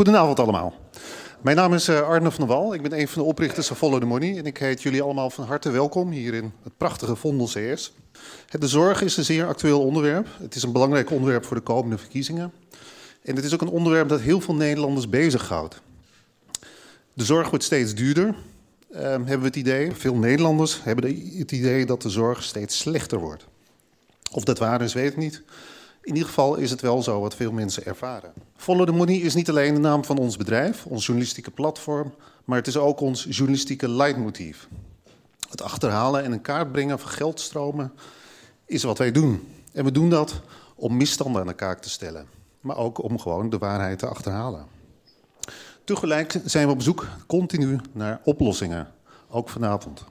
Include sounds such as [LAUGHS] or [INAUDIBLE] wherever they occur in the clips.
Goedenavond allemaal. Mijn naam is eh, Arne van der Wal. Ik ben een van de oprichters van Follow the Money. En ik heet jullie allemaal van harte welkom hier in het prachtige Vondel CS. De zorg is een zeer actueel onderwerp. Het is een belangrijk onderwerp voor de komende verkiezingen. En het is ook een onderwerp dat heel veel Nederlanders bezighoudt. De zorg wordt steeds duurder, uh, hebben we het idee. Veel Nederlanders hebben het idee dat de zorg steeds slechter wordt. Of dat waar is, weet ik niet. In ieder geval is het wel zo wat veel mensen ervaren. Follow the Money is niet alleen de naam van ons bedrijf, ons journalistieke platform, maar het is ook ons journalistieke leidmotief. Het achterhalen en in kaart brengen van geldstromen is wat wij doen. En we doen dat om misstanden aan de kaak te stellen, maar ook om gewoon de waarheid te achterhalen. Tegelijk zijn we op zoek continu naar oplossingen, ook vanavond.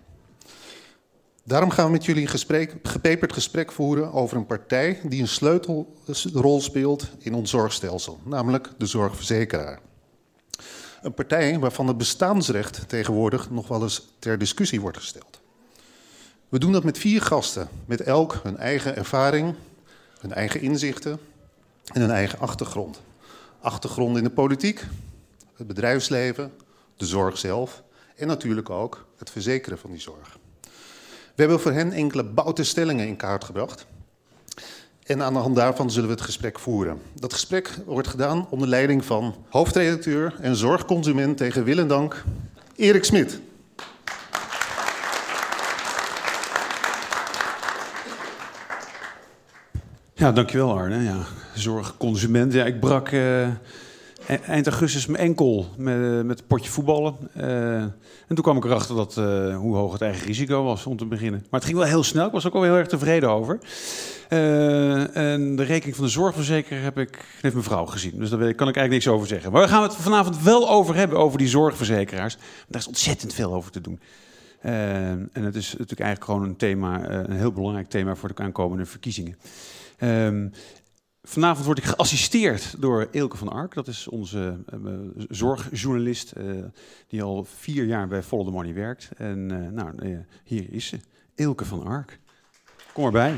Daarom gaan we met jullie een gesprek, gepeperd gesprek voeren over een partij die een sleutelrol speelt in ons zorgstelsel, namelijk de zorgverzekeraar. Een partij waarvan het bestaansrecht tegenwoordig nog wel eens ter discussie wordt gesteld. We doen dat met vier gasten, met elk hun eigen ervaring, hun eigen inzichten en hun eigen achtergrond. Achtergrond in de politiek, het bedrijfsleven, de zorg zelf en natuurlijk ook het verzekeren van die zorg. We hebben voor hen enkele bouwtestellingen in kaart gebracht. En aan de hand daarvan zullen we het gesprek voeren. Dat gesprek wordt gedaan onder leiding van hoofdredacteur en zorgconsument tegen wil dank, Erik Smit. Ja, dankjewel Arne. Ja, zorgconsument. Ja, ik brak uh, eind augustus mijn enkel met, met een potje voetballen. Uh, en toen kwam ik erachter dat, uh, hoe hoog het eigen risico was om te beginnen. Maar het ging wel heel snel. Ik was ook al heel erg tevreden over. En de rekening van de zorgverzekeraar heb ik, heeft mijn vrouw gezien. Dus daar kan ik eigenlijk niks over zeggen. Maar we gaan het vanavond wel over hebben, over die zorgverzekeraars. Daar is ontzettend veel over te doen. en het is natuurlijk eigenlijk gewoon een thema, een heel belangrijk thema voor de aankomende verkiezingen. Um, Vanavond word ik geassisteerd door Eelke van Ark. Dat is onze uh, zorgjournalist uh, die al vier jaar bij Follow the Money werkt. En uh, nou, hier is ze, Eelke van Ark. Kom erbij.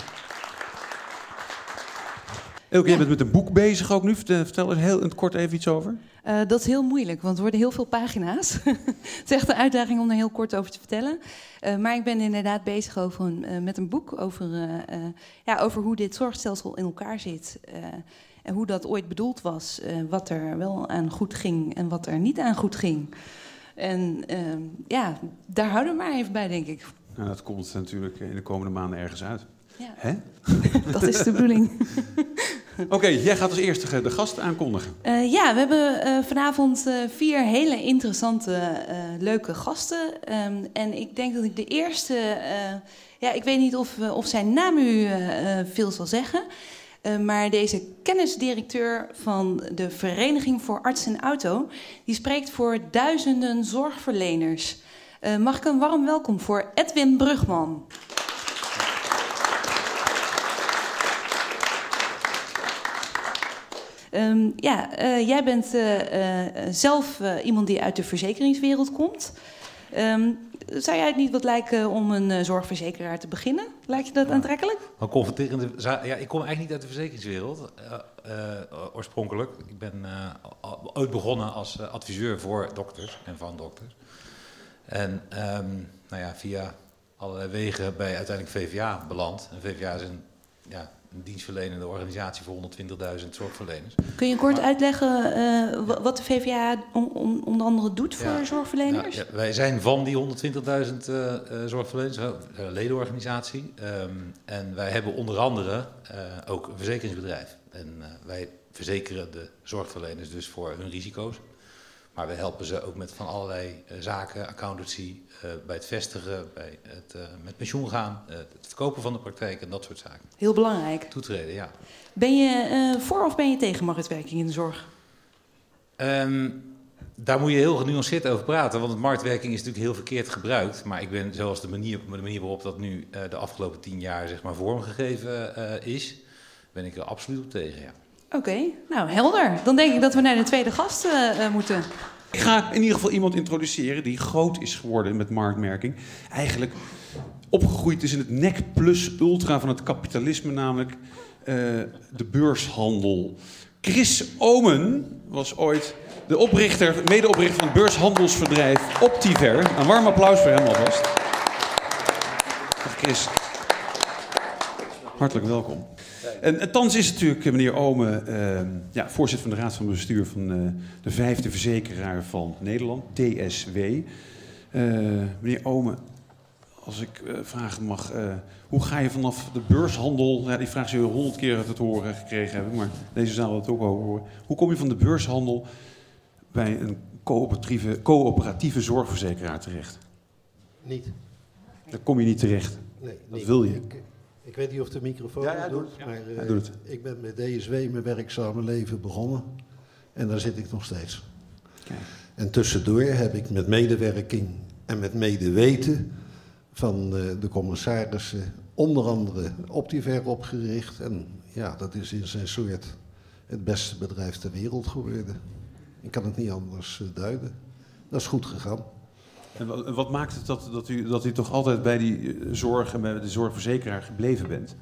Eelke, ja. jij bent met een boek bezig ook nu. Vertel er heel kort even iets over. Uh, dat is heel moeilijk, want er worden heel veel pagina's. [LAUGHS] het is echt een uitdaging om er heel kort over te vertellen. Uh, maar ik ben inderdaad bezig over een, uh, met een boek over, ja, over hoe dit zorgstelsel in elkaar zit. en hoe dat ooit bedoeld was. wat er wel aan goed ging en wat er niet aan goed ging. En ja, daar houden we maar even bij, denk ik. Nou, dat komt natuurlijk in de komende maanden ergens uit. Ja. Hè? [LAUGHS] dat is de bedoeling. [LAUGHS] [LAUGHS] Oké, jij gaat als eerste de gast aankondigen. Uh, ja, we hebben uh, vanavond uh, vier hele interessante, leuke gasten. Um, en ik denk dat ik de eerste... ja, ik weet niet of, of zijn naam u veel zal zeggen... maar deze kennisdirecteur van de Vereniging voor Arts en Auto... die spreekt voor duizenden zorgverleners. mag ik een warm welkom voor Edwin Brugman. Um, ja, uh, jij bent uh, uh, zelf iemand die uit de verzekeringswereld komt. Um, zou jij het niet wat lijken om een zorgverzekeraar te beginnen? Lijkt je dat ja. aantrekkelijk? Een confronterende. Ja, ik kom eigenlijk niet uit de verzekeringswereld oorspronkelijk. Ik ben ooit begonnen als adviseur voor dokters en van dokters. En um, nou ja, via allerlei wegen bij uiteindelijk VVA beland. En VVA is een ja, een dienstverlenende organisatie voor 120.000 zorgverleners. Kun je kort maar, uitleggen uh, wat de VVA on, on, onder andere doet voor ja, zorgverleners? Ja, wij zijn van die 120.000 uh, uh, zorgverleners, een ledenorganisatie. Um, en wij hebben onder andere ook een verzekeringsbedrijf. En wij verzekeren de zorgverleners dus voor hun risico's. Maar we helpen ze ook met van allerlei zaken, accountancy, bij het vestigen, bij het met pensioen gaan, verkopen van de praktijk en dat soort zaken. Heel belangrijk. Toetreden, ja. Ben je voor of ben je tegen marktwerking in de zorg? Um, daar moet je heel genuanceerd over praten, want marktwerking is natuurlijk heel verkeerd gebruikt. Maar ik ben, zoals de manier, de manier waarop dat nu de afgelopen tien jaar zeg maar, vormgegeven is, ben ik er absoluut op tegen, ja. Oké, okay, nou helder. Dan denk ik dat we naar de tweede gast uh, moeten. Ik ga in ieder geval iemand introduceren die groot is geworden met marktmerking. Eigenlijk opgegroeid is in het nek plus ultra van het kapitalisme, namelijk uh, de beurshandel. Chris Omen was ooit de oprichter, medeoprichter van het beurshandelsbedrijf Optiver. Een warm applaus voor hem alvast. Chris. Hartelijk welkom. En, en thans is natuurlijk eh, meneer Omen uh, ja, voorzitter van de Raad van Bestuur van de vijfde verzekeraar van Nederland, TSW. Meneer Omen, als ik uh, vragen mag, uh, hoe ga je vanaf de beurshandel, ja, die vraag zul je honderd keer uit het horen gekregen hebben, maar deze zaal het ook wel horen. Hoe kom je van de beurshandel bij een coöperatieve, coöperatieve zorgverzekeraar terecht? Niet. Daar kom je niet terecht. Nee, Dat niet. wil je. Ik, ik weet niet of de microfoon Ja, ja, doet, maar eh, Ja, doe het. ik ben met DSW mijn werkzame leven begonnen en daar zit ik nog steeds. Kijk. En tussendoor heb ik met medewerking en met medeweten van de commissarissen onder andere Optiver opgericht. En ja, dat is in zijn soort het beste bedrijf ter wereld geworden. Ik kan het niet anders eh, duiden. Dat is goed gegaan. En wa- en wat maakt het dat, dat, u, dat u toch altijd bij die eh, zorg en bij de zorgverzekeraar gebleven bent?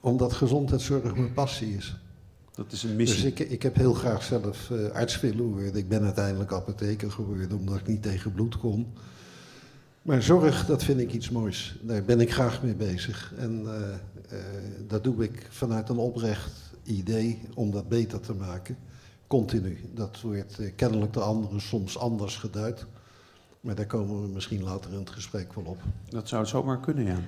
Omdat gezondheidszorg mijn passie is. Dat is een missie. Dus ik, ik heb heel graag zelf eh, arts willen worden. Ik ben uiteindelijk apotheker geworden omdat ik niet tegen bloed kon. Maar zorg, dat vind ik iets moois. Daar ben ik graag mee bezig. En eh, eh, dat doe ik vanuit een oprecht idee om dat beter te maken. Continu. Dat wordt eh, kennelijk door anderen soms anders geduid. Maar daar komen we misschien later in het gesprek wel op. Dat zou het zomaar kunnen, ja.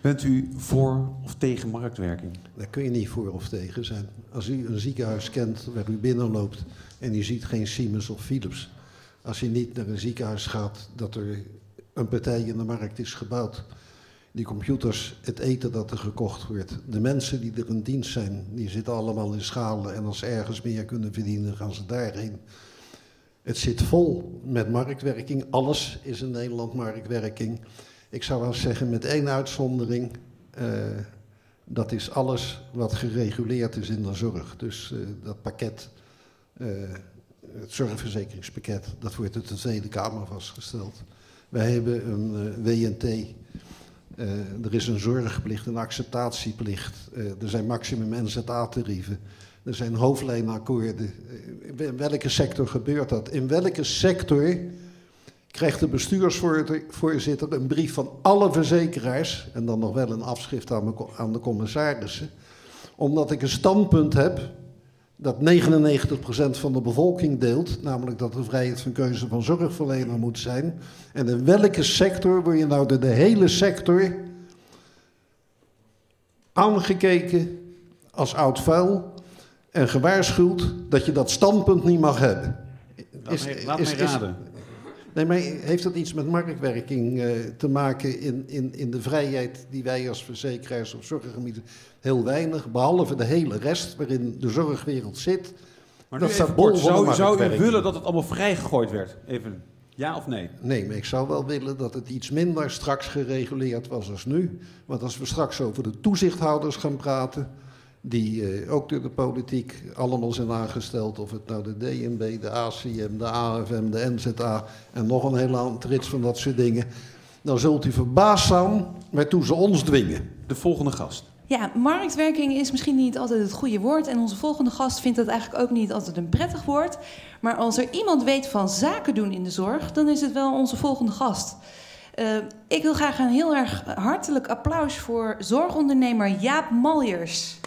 Bent u voor of tegen marktwerking? Daar kun je niet voor of tegen zijn. Als u een ziekenhuis kent waar u binnenloopt en u ziet geen Siemens of Philips. Als je niet naar een ziekenhuis gaat dat er een partij in de markt is gebouwd. Die computers, het eten dat er gekocht wordt. De mensen die er in dienst zijn, die zitten allemaal in schalen. En als ze ergens meer kunnen verdienen, gaan ze daarheen. Het zit vol met marktwerking. Alles is in Nederland marktwerking. Ik zou wel zeggen met één uitzondering. eh, dat is alles wat gereguleerd is in de zorg. Dus eh, dat pakket, eh, het zorgverzekeringspakket, dat wordt door de Tweede Kamer vastgesteld. Wij hebben een eh, WNT. eh, er is een zorgplicht, een acceptatieplicht. eh, er zijn maximum NZA-tarieven. Er zijn hoofdlijnakkoorden. In welke sector gebeurt dat? In welke sector krijgt de bestuursvoorzitter een brief van alle verzekeraars, en dan nog wel een afschrift aan de commissarissen, omdat ik een standpunt heb dat 99% van de bevolking deelt, namelijk dat er vrijheid van keuze van zorgverlener moet zijn. En in welke sector word je nou door de hele sector aangekeken als oud vuil en gewaarschuwd dat je dat standpunt niet mag hebben? Laat mij, laat mij raden. Nee, maar heeft dat iets met marktwerking eh, te maken in, in, in de vrijheid die wij als verzekeraars op zorggebieden heel weinig, behalve de hele rest waarin de zorgwereld zit. Maar Dat staat bol zou, zou u willen dat het allemaal vrijgegooid werd? Even, ja of nee? Nee, maar ik zou wel willen dat het iets minder straks gereguleerd was als nu. Want als we straks over de toezichthouders gaan praten, die eh, ook door de politiek allemaal zijn aangesteld, of het nou de DNB, de ACM, de AFM, de NZA en nog een hele aantal rits van dat soort dingen, dan zult u verbaasd zijn waartoe ze ons dwingen. De volgende gast. Ja, marktwerking is misschien niet altijd het goede woord. En onze volgende gast vindt dat eigenlijk ook niet altijd een prettig woord. Maar als er iemand weet van zaken doen in de zorg, dan is het wel onze volgende gast. Eh, ik wil graag een heel erg hartelijk applaus voor zorgondernemer Jaap Maljers.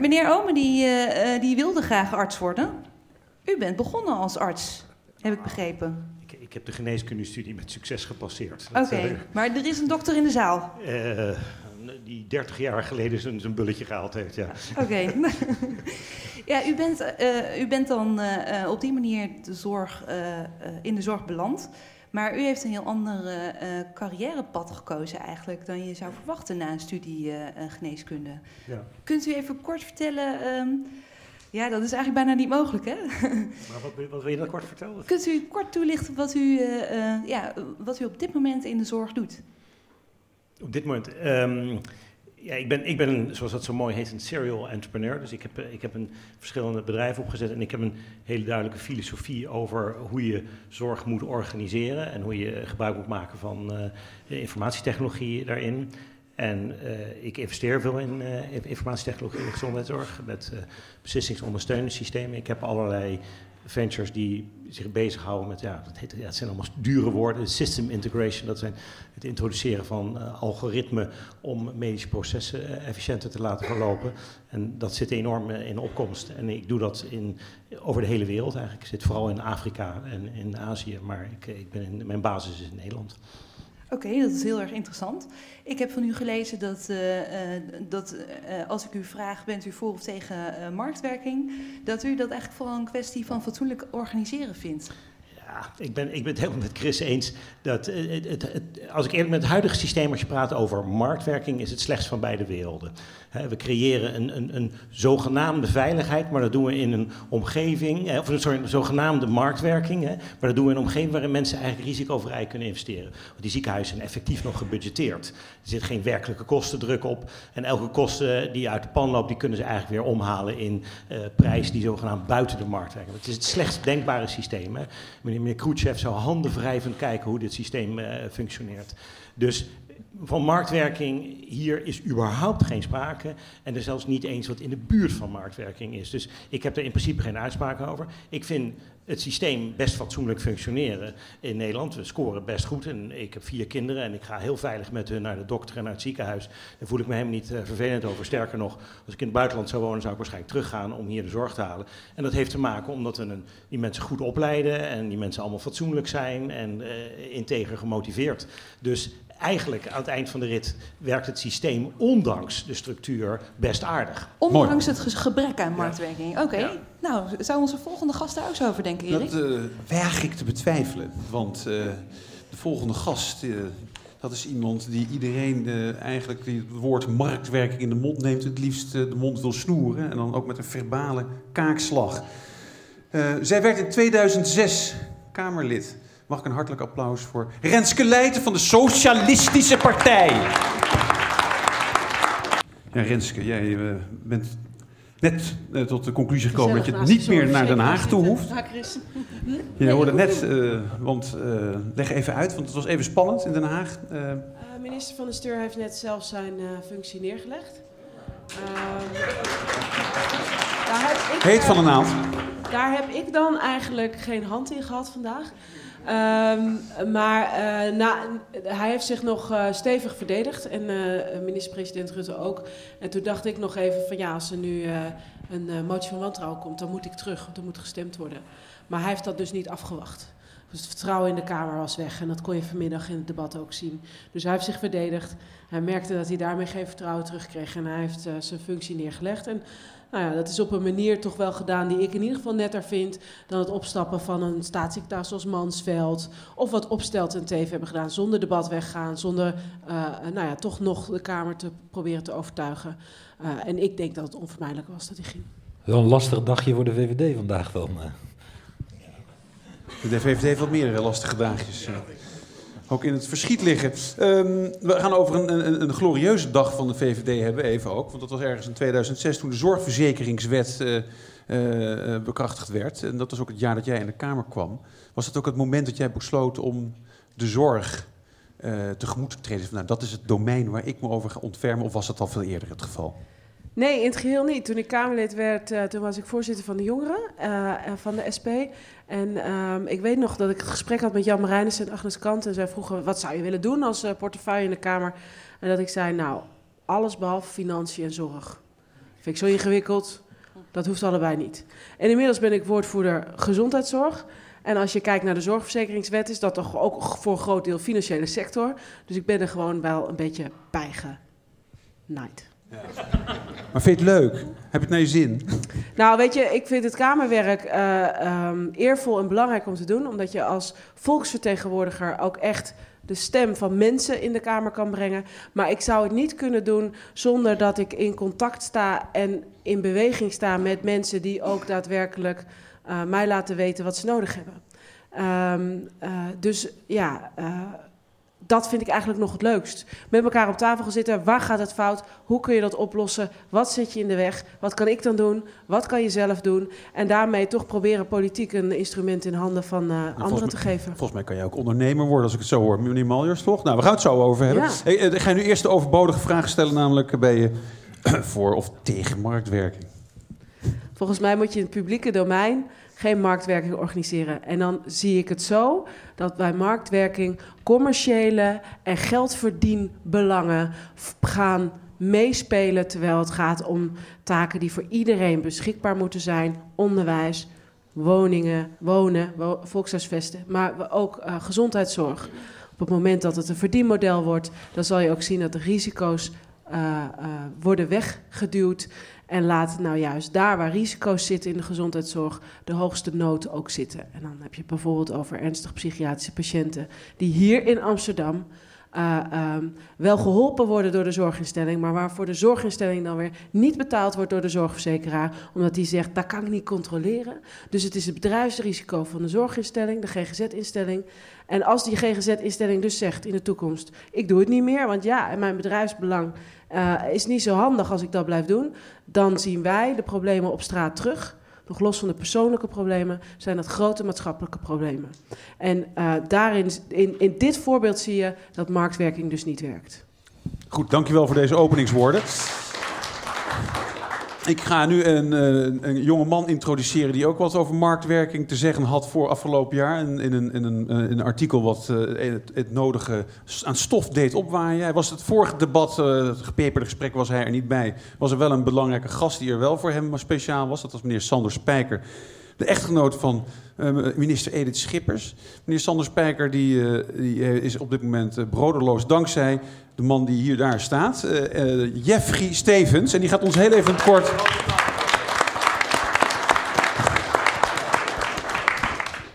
Meneer Ome, die, eh, eh, die wilde graag arts worden. U bent begonnen als arts, heb ik begrepen. Ik, ik heb de geneeskundestudie met succes gepasseerd. Oké, eh, maar er is een dokter in de zaal. die 30 jaar geleden zijn, zijn bulletje gehaald heeft, ja. Oké. [LAUGHS] ja, u bent, u bent dan op die manier de zorg, in de zorg beland. Maar u heeft een heel ander eh, carrièrepad gekozen eigenlijk dan je zou verwachten na een studie eh, eh, geneeskunde. ja. Kunt u even kort vertellen? ehm, ja, dat is eigenlijk bijna niet mogelijk, hè? [LAUGHS] Maar wat, wil- wat wil je dan kort vertellen? Kunt u kort toelichten wat u, ja, wat u op dit moment in de zorg doet? Op dit moment. ehm, ja, ik ben, ik ben een, zoals dat zo mooi heet, een serial entrepreneur. Dus ik heb, eh, ik heb een verschillende bedrijven opgezet en ik heb een hele duidelijke filosofie over hoe je zorg moet organiseren en hoe je gebruik moet maken van eh, informatietechnologie daarin. En ik investeer veel in informatietechnologie en gezondheidszorg met uh, beslissingsondersteuningssystemen. Ik heb allerlei ventures die zich bezighouden met, ja, dat heet, ja, het zijn allemaal dure woorden, system integration, dat zijn het introduceren van uh, algoritmen om medische processen uh, efficiënter te laten verlopen. En dat zit enorm uh, in opkomst. En ik doe dat in, over de hele wereld eigenlijk. Ik zit vooral in Afrika en in Azië, maar ik, ik ben mijn basis is in Nederland. Oké, dat is heel erg interessant. Ik heb van u gelezen dat, uh, uh, dat uh, als ik u vraag, bent u voor of tegen marktwerking, dat u dat eigenlijk vooral een kwestie van fatsoenlijk organiseren vindt. Ja, ik ben, ik ben het helemaal met Chris eens. Dat, het, het, als ik eerlijk met het huidige systeem, als je praat over marktwerking, is het slechts van beide werelden. We creëren een, een, een, zogenaamde veiligheid, maar dat doen we in een omgeving, of sorry, een zogenaamde marktwerking, maar dat doen we in een omgeving waarin mensen eigenlijk risicovrij kunnen investeren. Want die ziekenhuizen zijn effectief nog gebudgeteerd. Er zit geen werkelijke kostendruk op. En elke kosten die uit de pan loopt, die kunnen ze eigenlijk weer omhalen in uh, prijs die zogenaamd buiten de markt werken. Het is het slechtst denkbare systeem. Hè. Meneer, Khrushchev zou handenwrijvend kijken hoe dit systeem uh, functioneert. Dus van marktwerking hier is überhaupt geen sprake. En er zelfs niet eens wat in de buurt van marktwerking is. Dus ik heb er in principe geen uitspraak over. Ik vind het systeem best fatsoenlijk functioneren in Nederland. We scoren best goed. En ik heb vier kinderen en ik ga heel veilig met hun naar de dokter en naar het ziekenhuis. Daar voel ik me helemaal niet uh, vervelend over. Sterker nog, als ik in het buitenland zou wonen, zou ik waarschijnlijk teruggaan om hier de zorg te halen. En dat heeft te maken omdat we een, die mensen goed opleiden en die mensen allemaal fatsoenlijk zijn en uh, integer gemotiveerd. Dus eigenlijk aan het eind van de rit werkt het systeem, ondanks de structuur, best aardig. Ondanks Mooi. het gebrek aan marktwerking. Oké, okay. ja. nou, zou onze volgende gast daar ook zo over denken, Erik? Dat uh, waag ik te betwijfelen. Want uh, de volgende gast, uh, dat is iemand die iedereen eigenlijk die het woord marktwerking in de mond neemt. Het liefst de mond wil snoeren. En dan ook met een verbale kaakslag. zij werd in 2006 Kamerlid. Mag ik een hartelijk applaus voor Renske Leijten van de Socialistische Partij. Ja, Renske, jij uh, bent net uh, tot de conclusie gekomen dat je niet meer naar Den Haag toe hoeft. Je hoorde net, uh, want leg even uit, want het was even spannend in Den Haag. minister van de Steur heeft net zelf zijn functie neergelegd. Heet van de naald. Daar heb ik dan eigenlijk geen hand in gehad vandaag. Um, maar uh, na, hij heeft zich nog uh, stevig verdedigd en uh, minister-president Rutte ook. En toen dacht ik nog even van ja, als er nu een motie van wantrouwen komt, dan moet ik terug, want er moet gestemd worden. Maar hij heeft dat dus niet afgewacht. Dus het vertrouwen in de Kamer was weg en dat kon je vanmiddag in het debat ook zien. Dus hij heeft zich verdedigd. Hij merkte dat hij daarmee geen vertrouwen terugkreeg en hij heeft zijn functie neergelegd. En nou ja, dat is op een manier toch wel gedaan die ik in ieder geval netter vind dan het opstappen van een staatssecretaris zoals Mansveld. Of wat Opstelt en Teven hebben gedaan, zonder debat weggaan, zonder uh, nou ja, toch nog de Kamer te proberen te overtuigen. Uh, en ik denk dat het onvermijdelijk was dat hij ging. Wel een lastig dagje voor de VVD vandaag dan. De VVD heeft wat meer lastige dagjes ook in het verschiet liggen. Um, we gaan over een, een, een, glorieuze dag van de VVD hebben, even ook. Want dat was ergens in 2006 toen de zorgverzekeringswet uh, uh, bekrachtigd werd. En dat was ook het jaar dat jij in de Kamer kwam. Was dat ook het moment dat jij besloot om de zorg tegemoet te treden? Nou, dat is het domein waar ik me over ga ontfermen. Of was dat al veel eerder het geval? Nee, in het geheel niet. Toen ik Kamerlid werd, uh, toen was ik voorzitter van de jongeren uh, van de SP. En um, ik weet nog dat ik het gesprek had met Jan Marijnissen en Agnes Kant. En zij vroegen, wat zou je willen doen als uh, portefeuille in de Kamer? En dat ik zei, nou, alles behalve financiën en zorg. Vind ik zo ingewikkeld, dat hoeft allebei niet. En inmiddels ben ik woordvoerder gezondheidszorg. En als je kijkt naar de zorgverzekeringswet, is dat toch ook voor een groot deel financiële sector. Dus ik ben er gewoon wel een beetje bij. Maar vind je het leuk? Heb je het naar je zin? Nou, weet je, ik vind het Kamerwerk uh, um, eervol en belangrijk om te doen. Omdat je als volksvertegenwoordiger ook echt de stem van mensen in de Kamer kan brengen. Maar ik zou het niet kunnen doen zonder dat ik in contact sta en in beweging sta met mensen die ook daadwerkelijk uh, mij laten weten wat ze nodig hebben. Um, uh, dus ja, dat vind ik eigenlijk nog het leukst. Met elkaar op tafel gaan zitten. Waar gaat het fout? Hoe kun je dat oplossen? Wat zit je in de weg? Wat kan ik dan doen? Wat kan je zelf doen? En daarmee toch proberen politiek een instrument in handen van uh, anderen te geven. Volgens mij kan jij ook ondernemer worden als ik het zo hoor. Meneer Maljers, toch? Nou, we gaan het zo over hebben. Ja. ik ga nu eerst de overbodige vraag stellen, namelijk ben je [CLEARS THROAT] voor of tegen marktwerking? Volgens mij moet je in het publieke domein geen marktwerking organiseren. En dan zie ik het zo dat bij marktwerking commerciële en geldverdienbelangen gaan meespelen terwijl het gaat om taken die voor iedereen beschikbaar moeten zijn: onderwijs, woningen, wonen, volkshuisvesten, maar ook uh, gezondheidszorg. Op het moment dat het een verdienmodel wordt, dan zal je ook zien dat de risico's uh, uh, worden weggeduwd. En laat nou juist daar waar risico's zitten in de gezondheidszorg de hoogste nood ook zitten. En dan heb je bijvoorbeeld over ernstig psychiatrische patiënten die hier in Amsterdam uh, um, wel geholpen worden door de zorginstelling, maar waarvoor de zorginstelling dan weer niet betaald wordt door de zorgverzekeraar, omdat die zegt dat kan ik niet controleren. Dus het is het bedrijfsrisico van de zorginstelling, de GGZ-instelling. En als die GGZ-instelling dus zegt in de toekomst: ik doe het niet meer, want ja, mijn bedrijfsbelang uh, is niet zo handig als ik dat blijf doen, dan zien wij de problemen op straat terug. Nog los van de persoonlijke problemen zijn dat grote maatschappelijke problemen. En uh, daarin, in, in dit voorbeeld zie je dat marktwerking dus niet werkt. Goed, dankjewel voor deze openingswoorden. Ik ga nu een, een, een, jonge man introduceren die ook wat over marktwerking te zeggen had voor afgelopen jaar. In, in, een, in een, een, artikel wat uh, het, het, nodige aan stof deed opwaaien. Hij was het vorige debat, uh, het gepeperde gesprek, was hij er niet bij. Was er wel een belangrijke gast die er wel voor hem speciaal was. Dat was meneer Sander Spijker de echtgenoot van uh, minister Edith Schippers. Meneer Sander Spijker die, uh, die is op dit moment uh, broderloos dankzij de man die hier daar staat, Jeffrey Stevens. En die gaat ons heel even kort...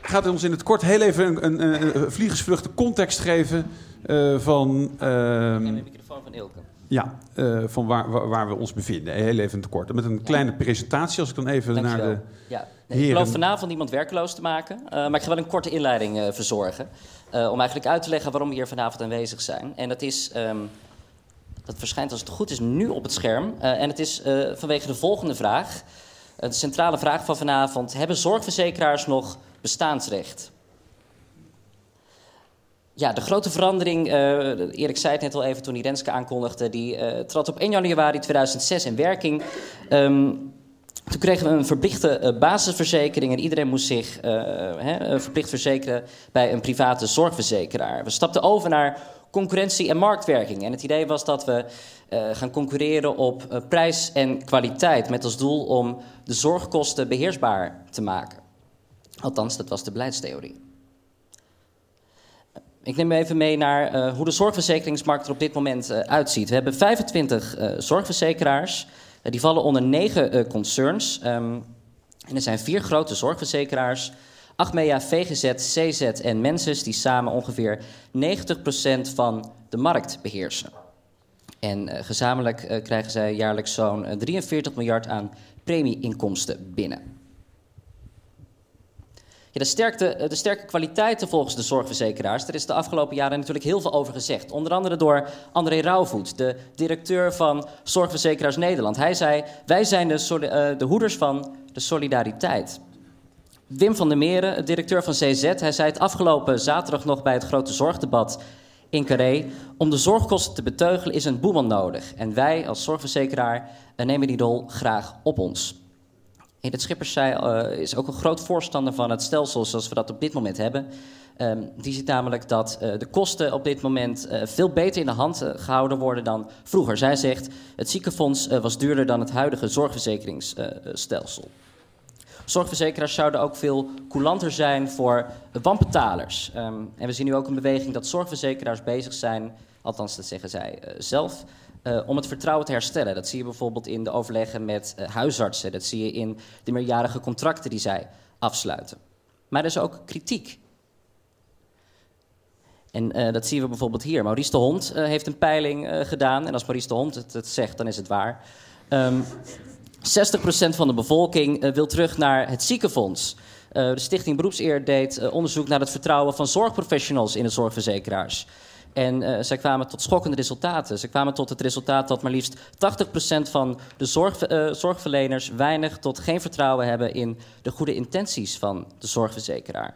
gaat ons in het kort heel even een, een, een de context geven van... Ehm, de microfoon van Ilke. Ja, uh, van waar, waar, waar, we ons bevinden. Heel even tekort. Met een kleine presentatie, als ik dan even naar de ja. Nee, Ik geloof vanavond iemand werkloos te maken. Uh, maar ik ga wel een korte inleiding uh, verzorgen. om eigenlijk uit te leggen waarom we hier vanavond aanwezig zijn. En dat is... Um, dat verschijnt als het goed is nu op het scherm. en het is vanwege de volgende vraag. de centrale vraag van vanavond. Hebben zorgverzekeraars nog bestaansrecht? Ja, de grote verandering, uh, Erik zei het net al even toen hij Renske aankondigde, die uh, trad op 1 januari 2006 in werking. Um, toen kregen we een verplichte uh, basisverzekering en iedereen moest zich verplicht verzekeren bij een private zorgverzekeraar. We stapten over naar concurrentie en marktwerking. En het idee was dat we gaan concurreren op prijs en kwaliteit, met als doel om de zorgkosten beheersbaar te maken. Althans, dat was de beleidstheorie. Ik neem even mee naar uh, hoe de zorgverzekeringsmarkt er op dit moment uh, uitziet. We hebben 25 uh, zorgverzekeraars. die vallen onder negen concerns. Um, en er zijn vier grote zorgverzekeraars. Achmea, VGZ, CZ en Mensis die samen ongeveer 90% van de markt beheersen. En gezamenlijk krijgen zij jaarlijks zo'n 43 miljard aan premieinkomsten binnen. De, eh, de sterke kwaliteiten volgens de zorgverzekeraars, daar is de afgelopen jaren natuurlijk heel veel over gezegd. Onder andere door André Rauwvoet, de directeur van Zorgverzekeraars Nederland. Hij zei, wij zijn de, uh, de hoeders van de solidariteit. Wim van der Meren, directeur van CZ, hij zei het afgelopen zaterdag nog bij het grote zorgdebat in Carré. Om de zorgkosten te beteugelen is een boeman nodig. En wij als zorgverzekeraar eh, nemen die rol graag op ons. Edith Schippers zei, uh, is ook een groot voorstander van het stelsel zoals we dat op dit moment hebben. Um, die ziet namelijk dat uh, de kosten op dit moment uh, veel beter in de hand gehouden worden dan vroeger. Zij zegt, het ziekenfonds was duurder dan het huidige zorgverzekeringsstelsel. Zorgverzekeraars zouden ook veel coulanter zijn voor wanbetalers. Um, en we zien nu ook een beweging dat zorgverzekeraars bezig zijn, althans dat zeggen zij zelf, uh, om het vertrouwen te herstellen. Dat zie je bijvoorbeeld in de overleggen met uh, huisartsen. Dat zie je in de meerjarige contracten die zij afsluiten. Maar er is ook kritiek. En uh, dat zien we bijvoorbeeld hier. Maurice de Hond heeft een peiling gedaan. En als Maurice de Hond het, het zegt, dan is het waar. Um, ehm, 60% van de bevolking wil terug naar het ziekenfonds. de Stichting Beroepseer deed onderzoek naar het vertrouwen van zorgprofessionals in de zorgverzekeraars. En uh, zij kwamen tot schokkende resultaten. Ze kwamen tot het resultaat dat maar liefst 80% van de zorg, uh, zorgverleners weinig tot geen vertrouwen hebben in de goede intenties van de zorgverzekeraar.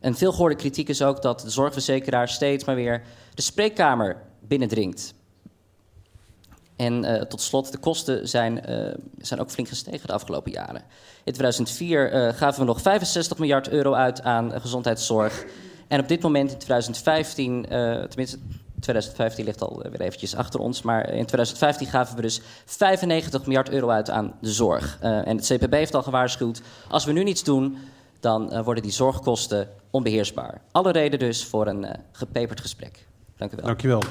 Een veelgehoorde kritiek is ook dat de zorgverzekeraar steeds maar weer de spreekkamer binnendringt. En uh, tot slot, de kosten zijn, uh, zijn ook flink gestegen de afgelopen jaren. In 2004 uh, gaven we nog 65 miljard euro uit aan gezondheidszorg. En op dit moment in 2015, tenminste 2015 ligt al weer eventjes achter ons, maar in 2015 gaven we dus 95 miljard euro uit aan de zorg. en het CPB heeft al gewaarschuwd, als we nu niets doen, dan worden die zorgkosten onbeheersbaar. Alle reden dus voor een gepeperd gesprek. Dank u wel. Dank je wel.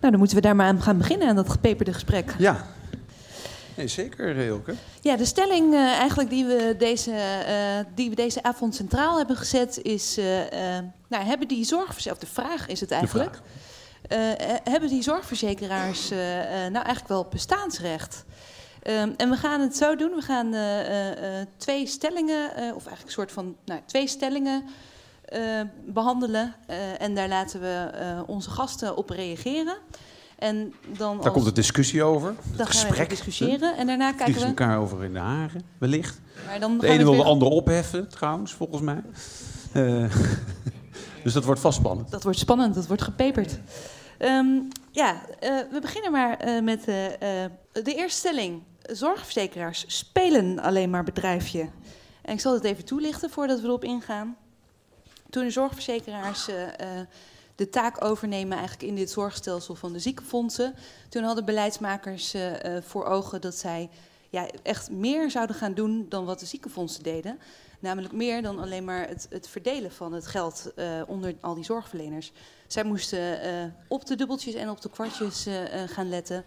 Nou, dan moeten we daar maar aan gaan beginnen, aan dat gepeperde gesprek. Ja, nee, zeker, Hilke. Ja, de stelling uh, eigenlijk die we, deze, uh, die we deze avond centraal hebben gezet is... Uh, nou, hebben die zorgverzekeraars, de vraag is het eigenlijk... hebben die zorgverzekeraars nou eigenlijk wel bestaansrecht? Um, en we gaan het zo doen, we gaan twee stellingen, of eigenlijk een soort van nou, twee stellingen... Behandelen. En daar laten we onze gasten op reageren. En dan daar als... komt de discussie over. Het dan gesprek. gaan we discussiëren. En daarna kijken we... elkaar over in de haren, wellicht. Maar dan de ene wil weer... de ander opheffen, trouwens, volgens mij. [LAUGHS] dus dat wordt vast spannend. Dat wordt spannend, dat wordt gepeperd. Um, ja, we beginnen maar met de eerste stelling. Zorgverzekeraars spelen alleen maar bedrijfje. En ik zal het even toelichten voordat we erop ingaan toen de zorgverzekeraars de taak overnemen eigenlijk in dit zorgstelsel van de ziekenfondsen, toen hadden beleidsmakers uh, voor ogen dat zij ja, echt meer zouden gaan doen dan wat de ziekenfondsen deden. Namelijk meer dan alleen maar het, het verdelen van het geld onder al die zorgverleners. Zij moesten op de dubbeltjes en op de kwartjes gaan letten.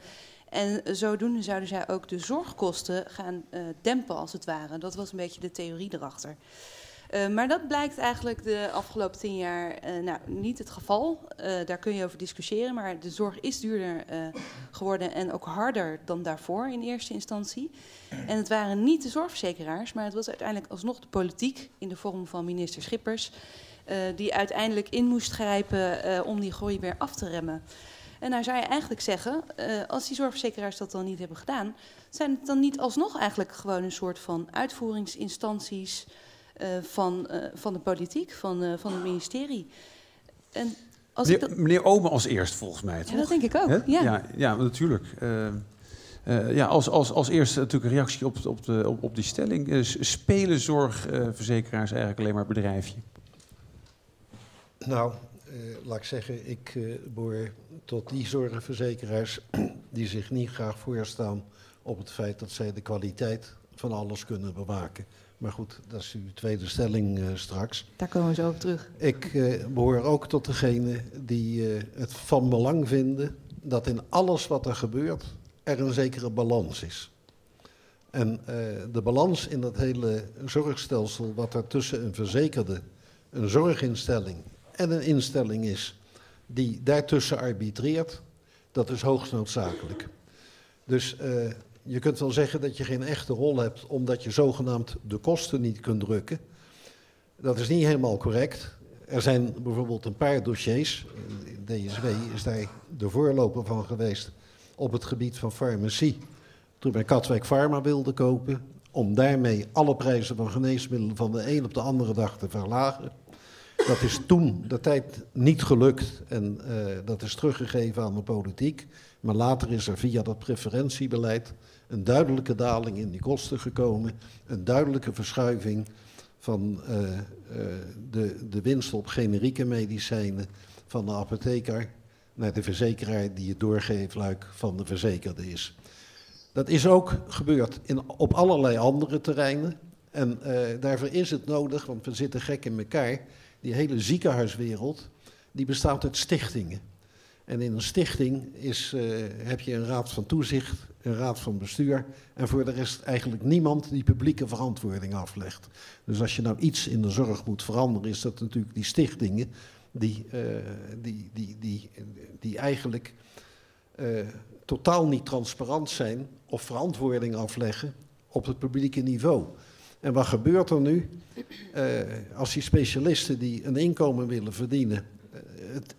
En zodoende zouden zij ook de zorgkosten gaan dempen, als het ware. Dat was een beetje de theorie erachter. Uh, maar dat blijkt eigenlijk de afgelopen tien jaar uh, nou, niet het geval. Uh, daar kun je over discussiëren, maar de zorg is duurder geworden en ook harder dan daarvoor in eerste instantie. En het waren niet de zorgverzekeraars, maar het was uiteindelijk alsnog de politiek in de vorm van minister Schippers, die uiteindelijk in moest grijpen om die groei weer af te remmen. En nou zou je eigenlijk zeggen, als die zorgverzekeraars dat dan niet hebben gedaan, zijn het dan niet alsnog eigenlijk gewoon een soort van uitvoeringsinstanties. Uh, van, uh, van de politiek, van, uh, van het ministerie. En als meneer, dat... meneer Ome als eerst, volgens mij. Toch? Ja, dat denk ik ook. Ja. Ja, ja, natuurlijk. ja, als, als, als eerste natuurlijk een reactie op, op, de, op, op die stelling. spelen zorgverzekeraars eigenlijk alleen maar bedrijfje? Nou, laat ik zeggen, ik behoor tot die zorgverzekeraars [CLEARS THROAT] die zich niet graag voorstaan op het feit dat zij de kwaliteit van alles kunnen bewaken. Maar goed, dat is uw tweede stelling uh, straks. Daar komen we zo op terug. Ik uh, behoor ook tot degene die uh, het van belang vinden dat in alles wat er gebeurt er een zekere balans is. En de balans in dat hele zorgstelsel, wat er tussen een verzekerde, een zorginstelling en een instelling is die daartussen arbitreert, dat is hoogst noodzakelijk. Dus je kunt wel zeggen dat je geen echte rol hebt omdat je zogenaamd de kosten niet kunt drukken. Dat is niet helemaal correct. Er zijn bijvoorbeeld een paar dossiers. DSW is daar de voorloper van geweest op het gebied van farmacie. Toen wij Katwijk Pharma wilden kopen, om daarmee alle prijzen van geneesmiddelen van de een op de andere dag te verlagen. Dat is toen de tijd niet gelukt en uh, dat is teruggegeven aan de politiek. Maar later is er via dat preferentiebeleid een duidelijke daling in die kosten gekomen, een duidelijke verschuiving van uh, uh, de, de winst op generieke medicijnen van de apotheker naar de verzekeraar die het doorgeefluik van de verzekerde is. Dat is ook gebeurd in, op allerlei andere terreinen. En uh, daarvoor is het nodig, want we zitten gek in elkaar. Die hele ziekenhuiswereld, die bestaat uit stichtingen. En in een stichting is, uh, heb je een raad van toezicht, een raad van bestuur en voor de rest eigenlijk niemand die publieke verantwoording aflegt. Dus als je nou iets in de zorg moet veranderen, is dat natuurlijk die stichtingen die, uh, die, die, die, die eigenlijk uh, totaal niet transparant zijn of verantwoording afleggen op het publieke niveau. En wat gebeurt er nu? Als die specialisten die een inkomen willen verdienen, het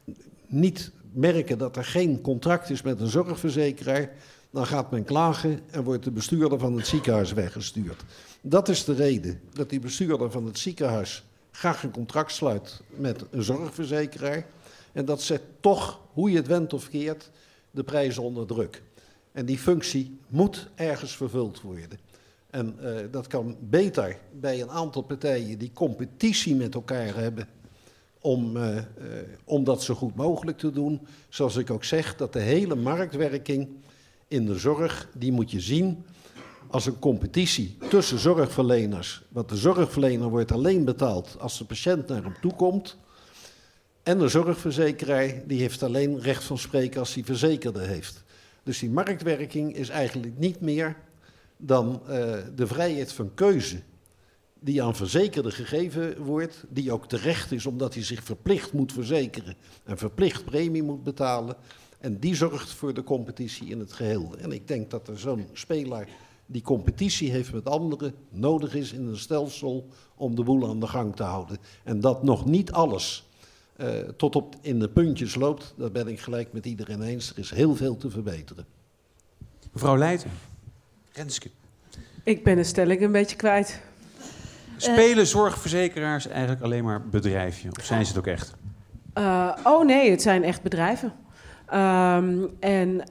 niet merken dat er geen contract is met een zorgverzekeraar, dan gaat men klagen en wordt de bestuurder van het ziekenhuis weggestuurd. Dat is de reden dat die bestuurder van het ziekenhuis graag een contract sluit met een zorgverzekeraar. En dat zet toch, hoe je het went of keert, de prijzen onder druk. En die functie moet ergens vervuld worden. En uh, dat kan beter bij een aantal partijen die competitie met elkaar hebben om, uh, uh, om dat zo goed mogelijk te doen. Zoals ik ook zeg, dat de hele marktwerking in de zorg, die moet je zien als een competitie tussen zorgverleners. Want de zorgverlener wordt alleen betaald als de patiënt naar hem toe komt. En de zorgverzekeraar die heeft alleen recht van spreken als hij verzekerde heeft. Dus die marktwerking is eigenlijk niet meer dan uh, de vrijheid van keuze die aan verzekerden gegeven wordt, die ook terecht is omdat hij zich verplicht moet verzekeren en verplicht premie moet betalen. En die zorgt voor de competitie in het geheel. En ik denk dat er zo'n speler die competitie heeft met anderen nodig is in een stelsel om de boel aan de gang te houden. En dat nog niet alles uh, tot op in de puntjes loopt, dat ben ik gelijk met iedereen eens. Er is heel veel te verbeteren. Mevrouw Leijten, Renske. Ik ben de stelling een beetje kwijt. Spelen zorgverzekeraars eigenlijk alleen maar bedrijfje? Of zijn ze het ook echt? Uh, oh nee, het zijn echt bedrijven. Um, en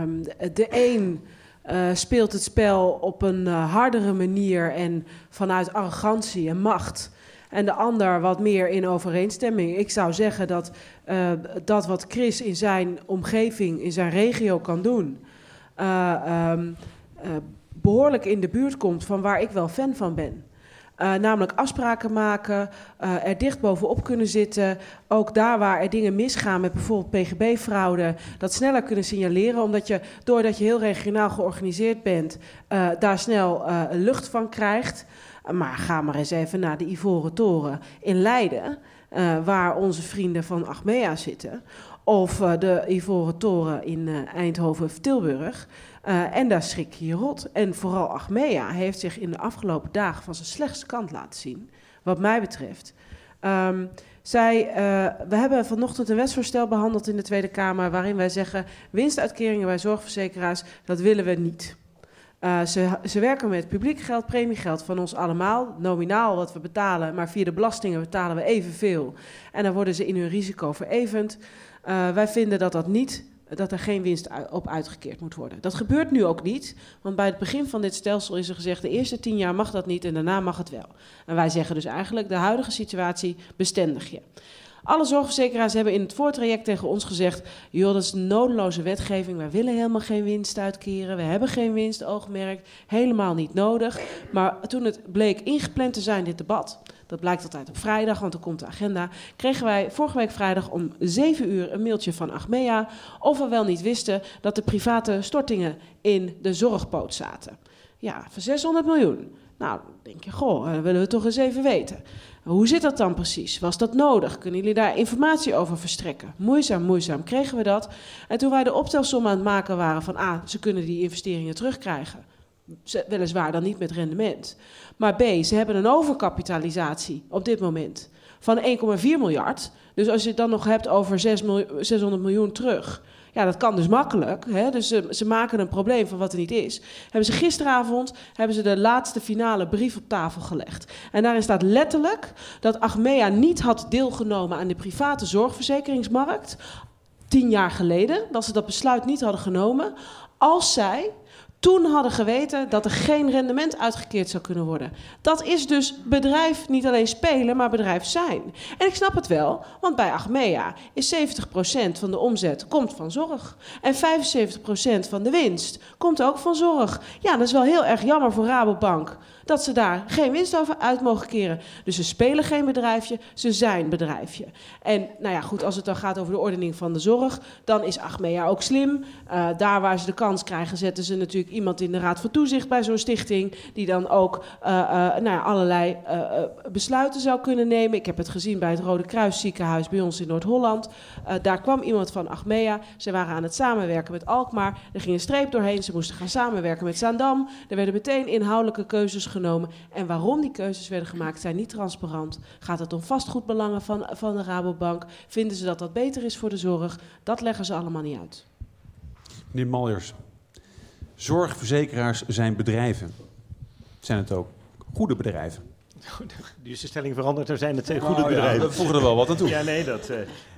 um, de een uh, speelt het spel op een uh, hardere manier en vanuit arrogantie en macht. En de ander wat meer in overeenstemming. Ik zou zeggen dat dat wat Chris in zijn omgeving, in zijn regio kan doen, um, behoorlijk in de buurt komt van waar ik wel fan van ben. Uh, namelijk afspraken maken, uh, er dicht bovenop kunnen zitten. Ook daar waar er dingen misgaan met bijvoorbeeld PGB-fraude, dat sneller kunnen signaleren. Omdat je, doordat je heel regionaal georganiseerd bent, uh, daar snel lucht van krijgt. Maar ga maar eens even naar de Ivoren Toren in Leiden, waar onze vrienden van Achmea zitten. Of de Ivoren Toren in Eindhoven of Tilburg. Uh, en daar schrik je rot. En vooral Achmea heeft zich in de afgelopen dagen van zijn slechtste kant laten zien, wat mij betreft. Um, zij, uh, we hebben vanochtend een wetsvoorstel behandeld in de Tweede Kamer, waarin wij zeggen: winstuitkeringen bij zorgverzekeraars, dat willen we niet. Uh, ze, ze, werken met publiek geld, premiegeld van ons allemaal. Nominaal wat we betalen, maar via de belastingen betalen we evenveel. En dan worden ze in hun risico verevend. Wij vinden dat dat niet dat er geen winst op uitgekeerd moet worden. Dat gebeurt nu ook niet, want bij het begin van dit stelsel is er gezegd: de eerste tien jaar mag dat niet en daarna mag het wel. En wij zeggen dus eigenlijk: de huidige situatie bestendig je. Alle zorgverzekeraars hebben in het voortraject tegen ons gezegd: joh, dat is nodeloze wetgeving. Wij willen helemaal geen winst uitkeren. We hebben geen winstoogmerk. Helemaal niet nodig. Maar toen het bleek ingepland te zijn, dit debat, dat blijkt altijd op vrijdag, want dan komt de agenda. Kregen wij vorige week vrijdag om 7 uur een mailtje van Achmea. of we wel niet wisten dat de private stortingen in de zorgpoot zaten. Ja, voor 600 miljoen. Nou, denk je, goh, dat willen we toch eens even weten. Hoe zit dat dan precies? Was dat nodig? Kunnen jullie daar informatie over verstrekken? Moeizaam, moeizaam kregen we dat. En toen wij de optelsom aan het maken waren van... A, ze kunnen die investeringen terugkrijgen. Weliswaar dan niet met rendement. Maar B, ze hebben een overkapitalisatie op dit moment van 1,4 miljard. Dus als je het dan nog hebt over 6 miljoen, 600 miljoen terug... Ja, dat kan dus makkelijk. Hè? Dus ze, ze, maken een probleem van wat er niet is. Hebben ze gisteravond hebben ze de laatste finale brief op tafel gelegd. En daarin staat letterlijk dat Achmea niet had deelgenomen aan de private zorgverzekeringsmarkt. Tien jaar geleden, dat ze dat besluit niet hadden genomen. Als zij toen hadden geweten dat er geen rendement uitgekeerd zou kunnen worden. Dat is dus bedrijf niet alleen spelen, maar bedrijf zijn. En ik snap het wel, want bij Achmea is 70% van de omzet komt van zorg. En 75% van de winst komt ook van zorg. Ja, dat is wel heel erg jammer voor Rabobank dat ze daar geen winst over uit mogen keren. Dus ze spelen geen bedrijfje, ze zijn bedrijfje. En nou ja, goed, als het dan gaat over de ordening van de zorg, dan is Achmea ook slim. Uh, daar waar ze de kans krijgen, zetten ze natuurlijk iemand in de Raad van Toezicht bij zo'n stichting, die dan ook uh, uh, nou allerlei besluiten zou kunnen nemen. Ik heb het gezien bij het Rode Kruis ziekenhuis bij ons in Noord-Holland. daar kwam iemand van Achmea. Ze waren aan het samenwerken met Alkmaar. Er ging een streep doorheen. Ze moesten gaan samenwerken met Zaandam. Er werden meteen inhoudelijke keuzes genomen. En waarom die keuzes werden gemaakt, zijn niet transparant. Gaat het om vastgoedbelangen van, van de Rabobank? Vinden ze dat dat beter is voor de zorg? Dat leggen ze allemaal niet uit. Meneer Maljers, zorgverzekeraars zijn bedrijven. Zijn het ook goede bedrijven? Nu is de stelling veranderd, er zijn het twee Nou goede ja, bedrijven. we voegen er wel wat aan toe. Ja, nee, dat...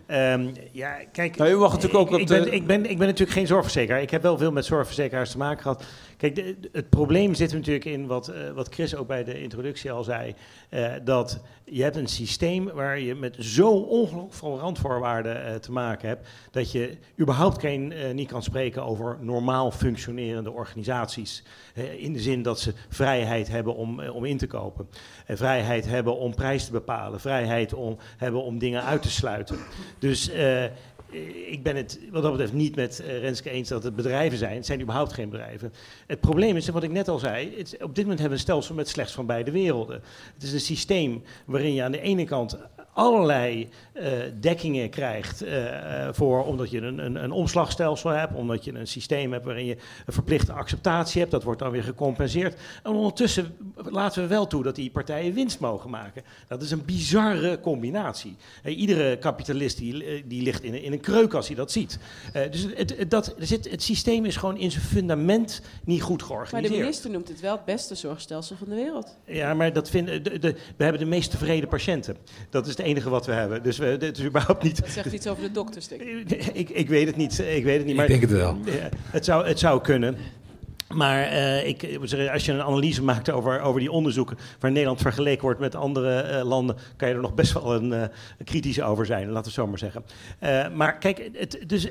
eh, ehm, ja, kijk... Nou, u mag natuurlijk ook ik, ik, ben, ik, ben, ik ben natuurlijk geen zorgverzekeraar. Ik heb wel veel met zorgverzekeraars te maken gehad. Kijk, het probleem zit natuurlijk in wat, eh, wat Chris ook bij de introductie al zei. eh, dat je hebt een systeem waar je met zo ongelooflijk veel randvoorwaarden eh, te maken hebt. Dat je überhaupt geen, niet kan spreken over normaal functionerende organisaties. In de zin dat ze vrijheid hebben om, om in te kopen. En vrijheid hebben om prijs te bepalen. Vrijheid om, hebben om dingen uit te sluiten. Dus ik ben het wat dat betreft niet met eh, Renske eens dat het bedrijven zijn. Het zijn überhaupt geen bedrijven. Het probleem is, wat ik net al zei, het, op dit moment hebben we een stelsel met slechts van beide werelden. Het is een systeem waarin je aan de ene kant allerlei eh, dekkingen krijgt eh, eh, voor, omdat je een, een, een omslagstelsel hebt, omdat je een systeem hebt waarin je een verplichte acceptatie hebt, dat wordt dan weer gecompenseerd. En ondertussen laten we wel toe dat die partijen winst mogen maken. Dat is een bizarre combinatie. Iedere kapitalist die, die ligt in, een- in een kreuk als hij dat ziet. Dus het, het, dat, er zit, het systeem is gewoon in zijn fundament niet goed Maar georganiseerd. de minister noemt het wel het beste zorgstelsel van de wereld. Ja, maar dat vinden, de, de- we hebben de meest tevreden patiënten. Dat is het enige wat we hebben. Dus we, het is überhaupt niet. Dat zegt iets over de dokters, denk ik. [LAUGHS] Ik, ik weet het niet. Ik weet het niet. Ik Maar denk het wel. Ja, het, zou, het zou kunnen. Maar eh, ik, ik als je een analyse maakt over, over die onderzoeken waar Nederland vergeleken wordt met andere eh, landen, kan je er nog best wel een, eh, kritisch over zijn, laten we het zo maar zeggen. Eh, maar kijk, het, dus,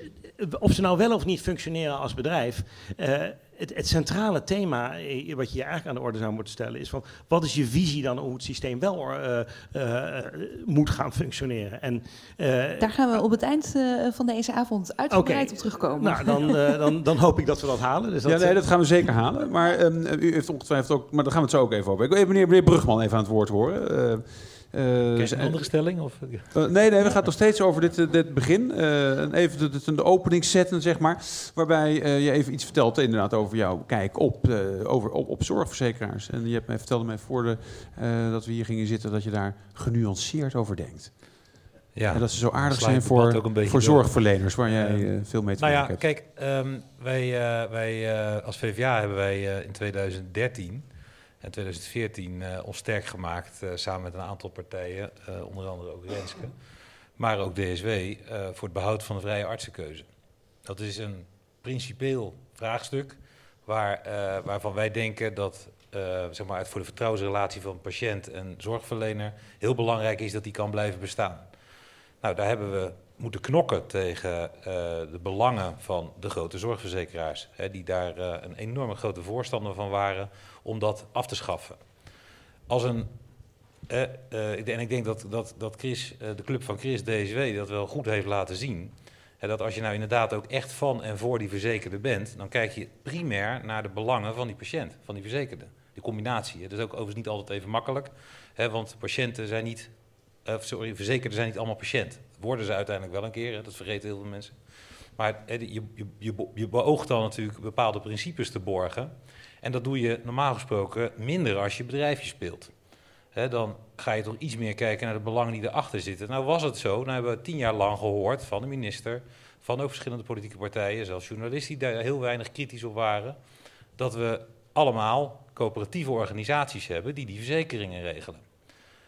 of ze nou wel of niet functioneren als bedrijf, eh, het, het centrale thema eh, wat je hier eigenlijk aan de orde zou moeten stellen is van wat is je visie dan hoe het systeem wel eh, eh, moet gaan functioneren? En, eh, Daar gaan we op het eind eh, van deze avond uitgebreid op terugkomen. nou, dan, eh, [LAUGHS] dan, dan hoop ik dat we dat halen. Dus dat, ja, nee, dat gaan we zeker halen. Maar ehm, u heeft ongetwijfeld ook... Maar daar gaan we het zo ook even over. Ik wil even meneer, meneer Brugman even aan het woord horen. Ze- een andere stelling? Of? Eh, nee, nee, we gaan nog steeds over dit, eh, dit begin. En even de, de, de opening zetten, zeg maar. Waarbij je even iets vertelt inderdaad over jouw kijk op, over, op, op zorgverzekeraars. En je hebt mij, vertelde mij voor de, dat we hier gingen zitten dat je daar genuanceerd over denkt. Ja, en dat ze zo aardig zijn voor, voor door. zorgverleners, waar jij veel mee te Nou ja, maken hebt. kijk, ehm, wij, wij als VVA hebben wij in 2013 en 2014 eh, ons sterk gemaakt eh, samen met een aantal partijen, eh, onder andere ook Renske, maar ook DSW, voor het behoud van de vrije artsenkeuze. Dat is een principieel vraagstuk waar, waarvan wij denken dat eh, zeg maar, voor de vertrouwensrelatie van patiënt en zorgverlener heel belangrijk is dat die kan blijven bestaan. Nou, daar hebben we moeten knokken tegen eh, de belangen van de grote zorgverzekeraars, hè, die daar eh, een enorme grote voorstander van waren om dat af te schaffen. Als een, eh, en ik denk dat, dat, dat Chris, de club van Chris DSW dat wel goed heeft laten zien. Hè, dat als je nou inderdaad ook echt van en voor die verzekerde bent, dan kijk je primair naar de belangen van die patiënt, van die verzekerde. Die combinatie. hè. Dat is ook overigens niet altijd even makkelijk, hè, want patiënten zijn niet sorry, verzekerden zijn niet allemaal patiënt. Worden ze uiteindelijk wel een keer, dat vergeten heel veel mensen. Maar je, je, je, be- je beoogt dan natuurlijk bepaalde principes te borgen. En dat doe je normaal gesproken minder als je bedrijfje speelt. Dan ga je toch iets meer kijken naar de belangen die erachter zitten. Nou was het zo, nou hebben we tien jaar lang gehoord van de minister, van ook verschillende politieke partijen, zelfs journalisten die daar heel weinig kritisch op waren, dat we allemaal coöperatieve organisaties hebben die die verzekeringen regelen.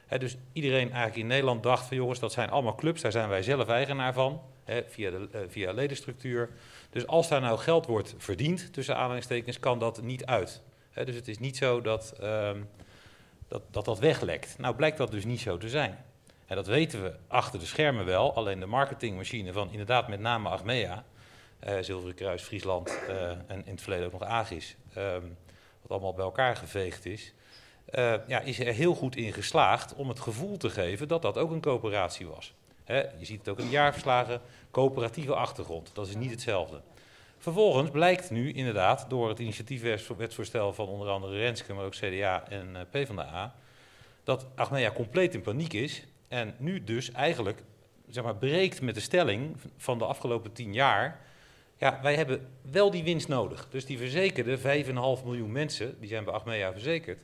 Dus iedereen eigenlijk in Nederland dacht van jongens, dat zijn allemaal clubs, daar zijn wij zelf eigenaar van, via, de, eh, via ledenstructuur. Dus als daar nou geld wordt verdiend, tussen aanhalingstekens, kan dat niet uit. Dus het is niet zo dat, ehm, dat, dat dat weglekt. Nou blijkt dat dus niet zo te zijn. En dat weten we achter de schermen wel, alleen de marketingmachine van inderdaad met name Achmea, eh, Zilveren Kruis, Friesland eh, en in het verleden ook nog Agis, ehm, wat allemaal bij elkaar geveegd is, eh, ja, is er heel goed in geslaagd om het gevoel te geven dat dat ook een coöperatie was. Je ziet het ook in de jaarverslagen, coöperatieve achtergrond, dat is niet hetzelfde. Vervolgens blijkt nu inderdaad door het initiatiefwetsvoorstel van onder andere Renske, maar ook CDA en eh, PvdA, dat Achmea compleet in paniek is en nu dus eigenlijk zeg maar, breekt met de stelling van de afgelopen tien jaar. Ja, wij hebben wel die winst nodig. Dus die verzekerde 5,5 miljoen mensen, die zijn bij Achmea verzekerd.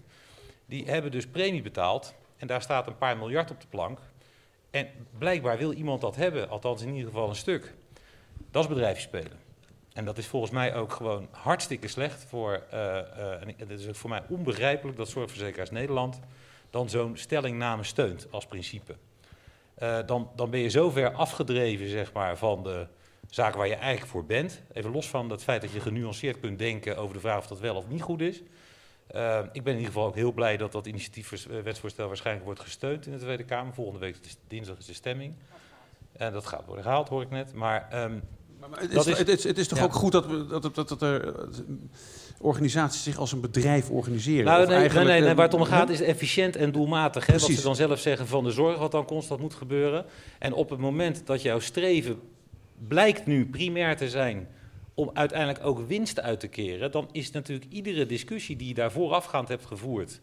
Die hebben dus premie betaald. En daar staat een paar miljard op de plank. En blijkbaar wil iemand dat hebben, althans in ieder geval een stuk. Dat is bedrijfje spelen. En dat is volgens mij ook gewoon hartstikke slecht voor. Uh, uh, en het is ook voor mij onbegrijpelijk dat Zorgverzekeraars Nederland dan zo'n stellingname steunt als principe. Uh, dan, dan ben je zo ver afgedreven zeg maar, van de zaken waar je eigenlijk voor bent. Even los van het feit dat je genuanceerd kunt denken over de vraag of dat wel of niet goed is. Uh, ik ben in ieder geval ook heel blij dat dat initiatiefwetsvoorstel waarschijnlijk wordt gesteund in de Tweede Kamer. Volgende week, dinsdag, is de stemming. En dat gaat worden gehaald, hoor ik net. Maar, um, maar, maar het, is, is, het, is, het, is, toch ja. ook goed dat, we, dat, dat, dat er organisaties zich als een bedrijf organiseren? Nou, nee, nee, nee, nee, waar het om gaat is efficiënt en doelmatig. Hè, wat ze dan zelf zeggen van de zorg wat dan constant moet gebeuren. En op het moment dat jouw streven blijkt nu primair te zijn om uiteindelijk ook winst uit te keren, dan is natuurlijk iedere discussie die je daar voorafgaand hebt gevoerd,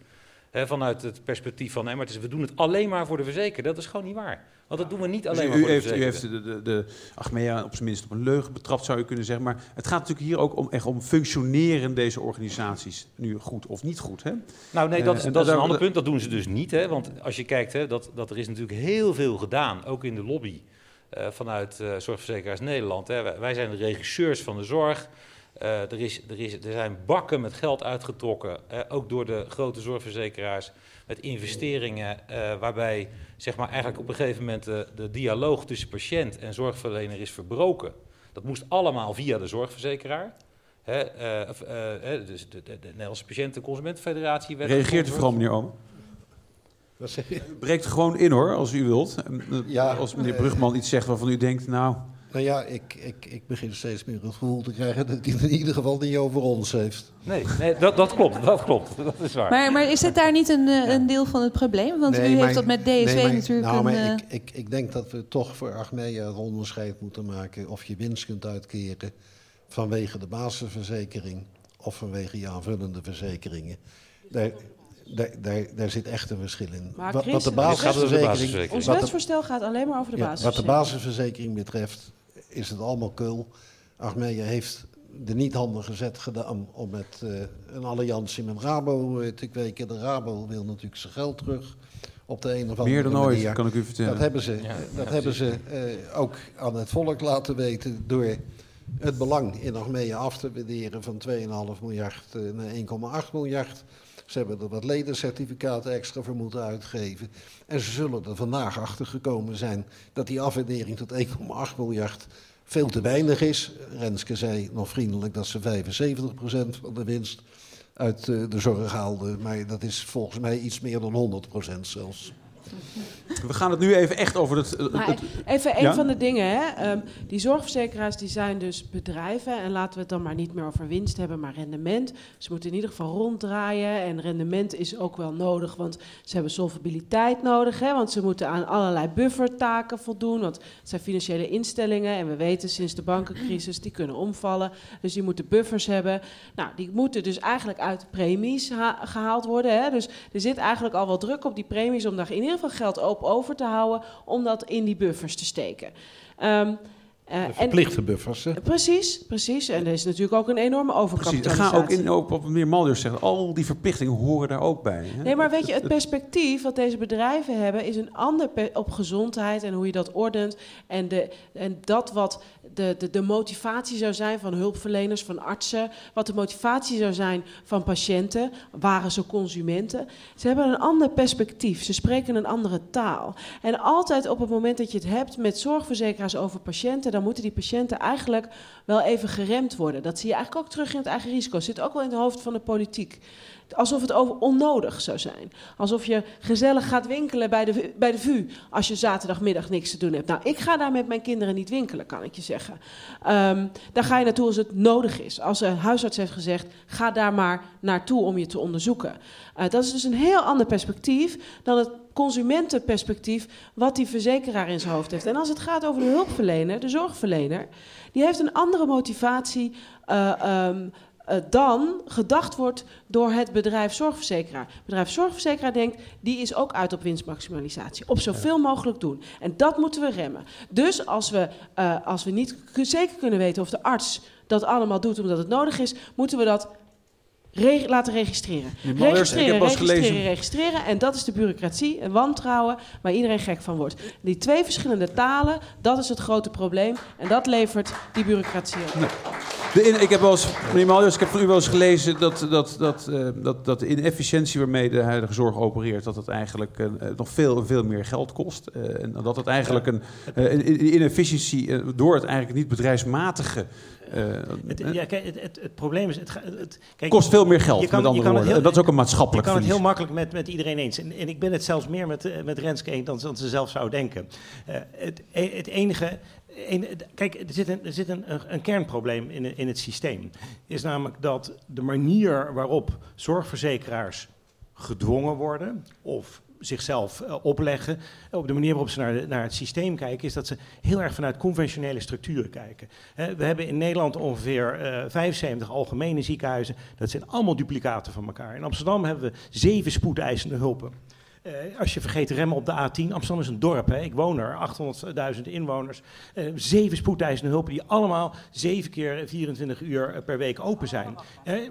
vanuit het perspectief van nee, maar het is, we doen het alleen maar voor de verzekerde, dat is gewoon niet waar. Want dat doen we niet alleen dus maar u voor heeft, de U verzekerde. heeft de, de, de Achmea op zijn minst op een leugen betrapt, zou je kunnen zeggen. Maar het gaat natuurlijk hier ook om, echt om functioneren deze organisaties nu goed of niet goed. Hè? Nou nee, dat is, Eh, en dat is een ander punt. Dat doen ze dus niet. Hè? Want als je kijkt, hè, dat, dat er is natuurlijk heel veel gedaan, ook in de lobby, vanuit eh, Zorgverzekeraars Nederland. Hè. Wij, wij zijn de regisseurs van de zorg. Eh, er, is, er, is, er zijn bakken met geld uitgetrokken, eh, ook door de grote zorgverzekeraars, met investeringen, eh, waarbij zeg maar, eigenlijk op een gegeven moment de, de dialoog tussen patiënt en zorgverlener is verbroken. Dat moest allemaal via de zorgverzekeraar. Eh, eh, dus de, de, de Nederlandse Patiënten- en Consumentenfederatie. Reageert u vooral, meneer Omen? Je? Breekt gewoon in hoor, als u wilt. Eh, Ja, als meneer eh, Brugman iets zegt waarvan u denkt, nou... Nou ja, ik, ik, ik begin steeds meer het gevoel te krijgen dat hij het in ieder geval niet over ons heeft. Nee, nee dat, dat klopt, dat klopt. Dat is waar. Maar, maar is het daar niet een, eh, een deel van het probleem? Want Nee, u maar- heeft dat met DSW nee, maar- natuurlijk nou, maar een... ik, eh, ik, ik denk dat we toch voor Achmea het onderscheid moeten maken of je winst kunt uitkeren vanwege de basisverzekering of vanwege je aanvullende verzekeringen. Daar, daar, daar, daar zit echt een verschil in. Maar wat, Chris, wat de basisverzekering, basisverzekering. Ons wetsvoorstel gaat alleen maar over de ja, basis. wat de basisverzekering betreft is het allemaal kul. Achmea heeft de niet handige zet gedaan om met eh, een alliantie met Rabo te kweken. De Rabo wil natuurlijk zijn geld terug op de een of andere Meer dan manier. ooit, kan ik u vertellen. Dat hebben ze, Ja, dat ja, hebben ze eh, ook aan het volk laten weten door het belang in Achmea af te waarderen van 2,5 miljard eh, naar 1,8 miljard. Ze hebben er wat ledencertificaten extra voor moeten uitgeven. En ze zullen er vandaag achter gekomen zijn dat die afwaardering tot 1,8 miljard veel te weinig is. Renske zei nog vriendelijk dat ze 75% van de winst uit eh, de zorg haalde. Maar dat is volgens mij iets meer dan 100% zelfs. We gaan het nu even echt over het... het- Maar het- even een Ja? van de dingen, hè. Ehm, die zorgverzekeraars die zijn dus bedrijven en laten we het dan maar niet meer over winst hebben, maar rendement. Ze moeten in ieder geval ronddraaien en rendement is ook wel nodig, want ze hebben solvabiliteit nodig, hè, want ze moeten aan allerlei buffertaken voldoen, want het zijn financiële instellingen en we weten sinds de bankencrisis die kunnen omvallen, dus die moeten buffers hebben. Nou, die moeten dus eigenlijk uit de premies ha- gehaald worden, hè. dus er zit eigenlijk al wel druk op die premies om daar in ieder geval geld op over te houden om dat in die buffers te steken. Ehm, eh, en, Verplichte buffers, hè? precies, precies. En er is natuurlijk ook een enorme precies, er overkapitalisatie. gaan ook in, op, op meneer Malders zegt, al die verplichtingen horen daar ook bij. Hè? Nee, maar weet je, het perspectief wat deze bedrijven hebben is een ander op gezondheid en hoe je dat ordent. En, de, en dat wat de, de, de motivatie zou zijn van hulpverleners, van artsen, wat de motivatie zou zijn van patiënten, waren ze consumenten. Ze hebben een ander perspectief, ze spreken een andere taal. En altijd op het moment dat je het hebt met zorgverzekeraars over patiënten, dan moeten die patiënten eigenlijk wel even geremd worden. Dat zie je eigenlijk ook terug in het eigen risico. Zit ook wel in het hoofd van de politiek. Alsof het over onnodig zou zijn. Alsof je gezellig gaat winkelen bij de, bij de VU als je zaterdagmiddag niks te doen hebt. Nou, ik ga daar met mijn kinderen niet winkelen, kan ik je zeggen. Ehm daar ga je naartoe als het nodig is. Als een huisarts heeft gezegd, ga daar maar naartoe om je te onderzoeken. Eh, dat is dus een heel ander perspectief dan het consumentenperspectief wat die verzekeraar in zijn hoofd heeft. En als het gaat over de hulpverlener, de zorgverlener, die heeft een andere motivatie eh, ehm, eh, dan gedacht wordt door het bedrijf zorgverzekeraar. Het bedrijf zorgverzekeraar denkt, die is ook uit op winstmaximalisatie. Op zoveel mogelijk doen. En dat moeten we remmen. Dus als we, eh, als we niet zeker kunnen weten of de arts dat allemaal doet omdat het nodig is, moeten we dat Re- laten registreren. Meneer Mallers, ik registreren, heb wel eens registreren, gelezen- registreren. En dat is de bureaucratie, en wantrouwen, waar iedereen gek van wordt. Die twee verschillende talen, dat is het grote probleem. En dat levert die bureaucratie op. De in- ik heb wel eens, meneer ik heb van u wel eens gelezen dat, dat, dat, eh, dat, dat de inefficiëntie waarmee de huidige zorg opereert, dat het eigenlijk eh, eh, nog veel, veel meer geld kost. Eh, en dat het eigenlijk een, een- inefficiëntie door het eigenlijk niet bedrijfsmatige Het, eh, ja, kijk, het, het, het probleem is... Het, kijk, kost veel meer geld, je kan- met je andere kan het woorden. heel- En dat is ook een Je maatschappelijk kan het heel makkelijk met, met iedereen eens. En, en ik ben het zelfs meer met, eh, met Renske eens dan, dan ze zelf zou denken. Eh, het, e- het enige... kijk, er zit, een, er zit een, een kernprobleem in, in het systeem. Is namelijk dat de manier waarop zorgverzekeraars gedwongen worden... of zichzelf eh, opleggen. Op de manier waarop ze naar, naar het systeem kijken, is dat ze heel erg vanuit conventionele structuren kijken. We hebben in Nederland ongeveer eh 75 algemene ziekenhuizen. Dat zijn allemaal duplicaten van elkaar. In Amsterdam hebben we zeven spoedeisende hulpen. Eh, als je vergeet remmen op de A10, Amsterdam is een dorp, hè? ik woon er, 800.000 inwoners. Eh, zeven spoedeisende hulpen die allemaal zeven keer 24 uur eh, per week open zijn.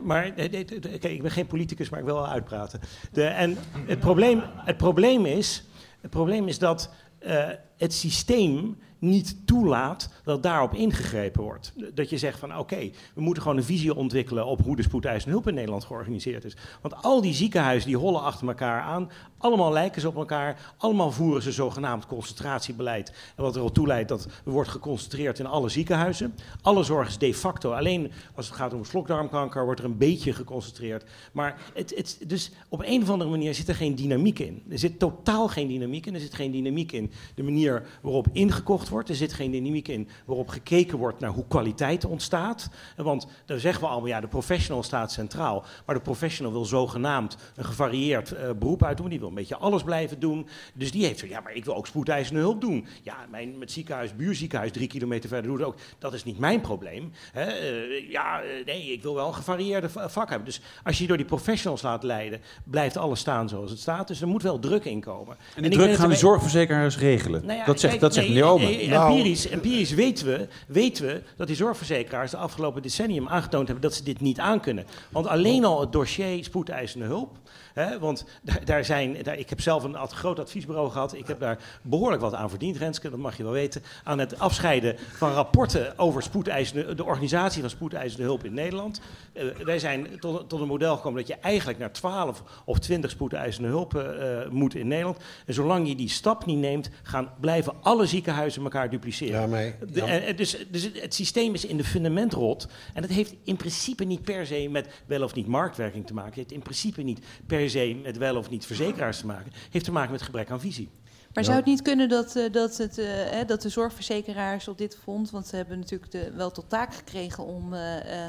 Maar kijk, ik ben geen politicus, maar ik wil wel uitpraten. De, en het probleem, het, probleem is, het probleem is dat het systeem niet toelaat dat daarop ingegrepen wordt. Dat je zegt van oké, we moeten gewoon een visie ontwikkelen op hoe de spoedeisende hulp in Nederland georganiseerd is. Want al die ziekenhuizen die hollen achter elkaar aan, allemaal lijken ze op elkaar, allemaal voeren ze zogenaamd concentratiebeleid. En wat erop toe leidt dat er wordt geconcentreerd in alle ziekenhuizen. Alle zorg is de facto, alleen als het gaat om slokdarmkanker, wordt er een beetje geconcentreerd. Maar het, het, dus op een of andere manier zit er geen dynamiek in. Er zit totaal geen dynamiek in. Er zit geen dynamiek in de manier waarop ingekocht wordt. Er zit geen dynamiek in waarop gekeken wordt naar hoe kwaliteit ontstaat. Want dan zeggen we allemaal, ja, de professional staat centraal. Maar de professional wil zogenaamd een gevarieerd eh, beroep uitdoen. Die wil een beetje alles blijven doen. Dus die heeft zo, ja, maar ik wil ook spoedeisende hulp doen. Ja, mijn met ziekenhuis, buurziekenhuis, drie kilometer verder doet het ook. Dat is niet mijn probleem. Hè? Eh, ja, eh, nee, ik wil wel een gevarieerde va- vak hebben. Dus als je je door die professionals laat leiden, blijft alles staan zoals het staat. Dus er moet wel druk in komen. En die druk gaan de zorgverzekeraars regelen. nou ja, dat zegt, kijk, dat zegt nee, meneer Nou- Empirisch, empirisch weten, we, weten we dat die zorgverzekeraars de afgelopen decennium aangetoond hebben dat ze dit niet aankunnen. Want alleen al het dossier spoedeisende hulp. Hè, want daar, zijn, daar, ik heb zelf een ad- groot adviesbureau gehad. Ik heb daar behoorlijk wat aan verdiend, Renske, dat mag je wel weten. Aan het afscheiden van rapporten over spoedeisende, de organisatie van spoedeisende hulp in Nederland. Eh, wij zijn tot, tot een model gekomen dat je eigenlijk naar 12 of 20 spoedeisende hulpen eh, moet in Nederland. En zolang je die stap niet neemt, gaan, blijven alle ziekenhuizen elkaar dupliceren. Ja, maar, De- en dus, dus het, het systeem is in de fundament rot. En dat heeft in principe niet per se met wel of niet marktwerking te maken. Het heeft in principe niet per se met wel of niet verzekeraars te maken. Heeft te maken met gebrek aan visie. Maar zou het niet kunnen dat, eh, dat, het, eh, hè, dat de zorgverzekeraars op dit fonds, want ze hebben natuurlijk de, wel tot taak gekregen om, eh,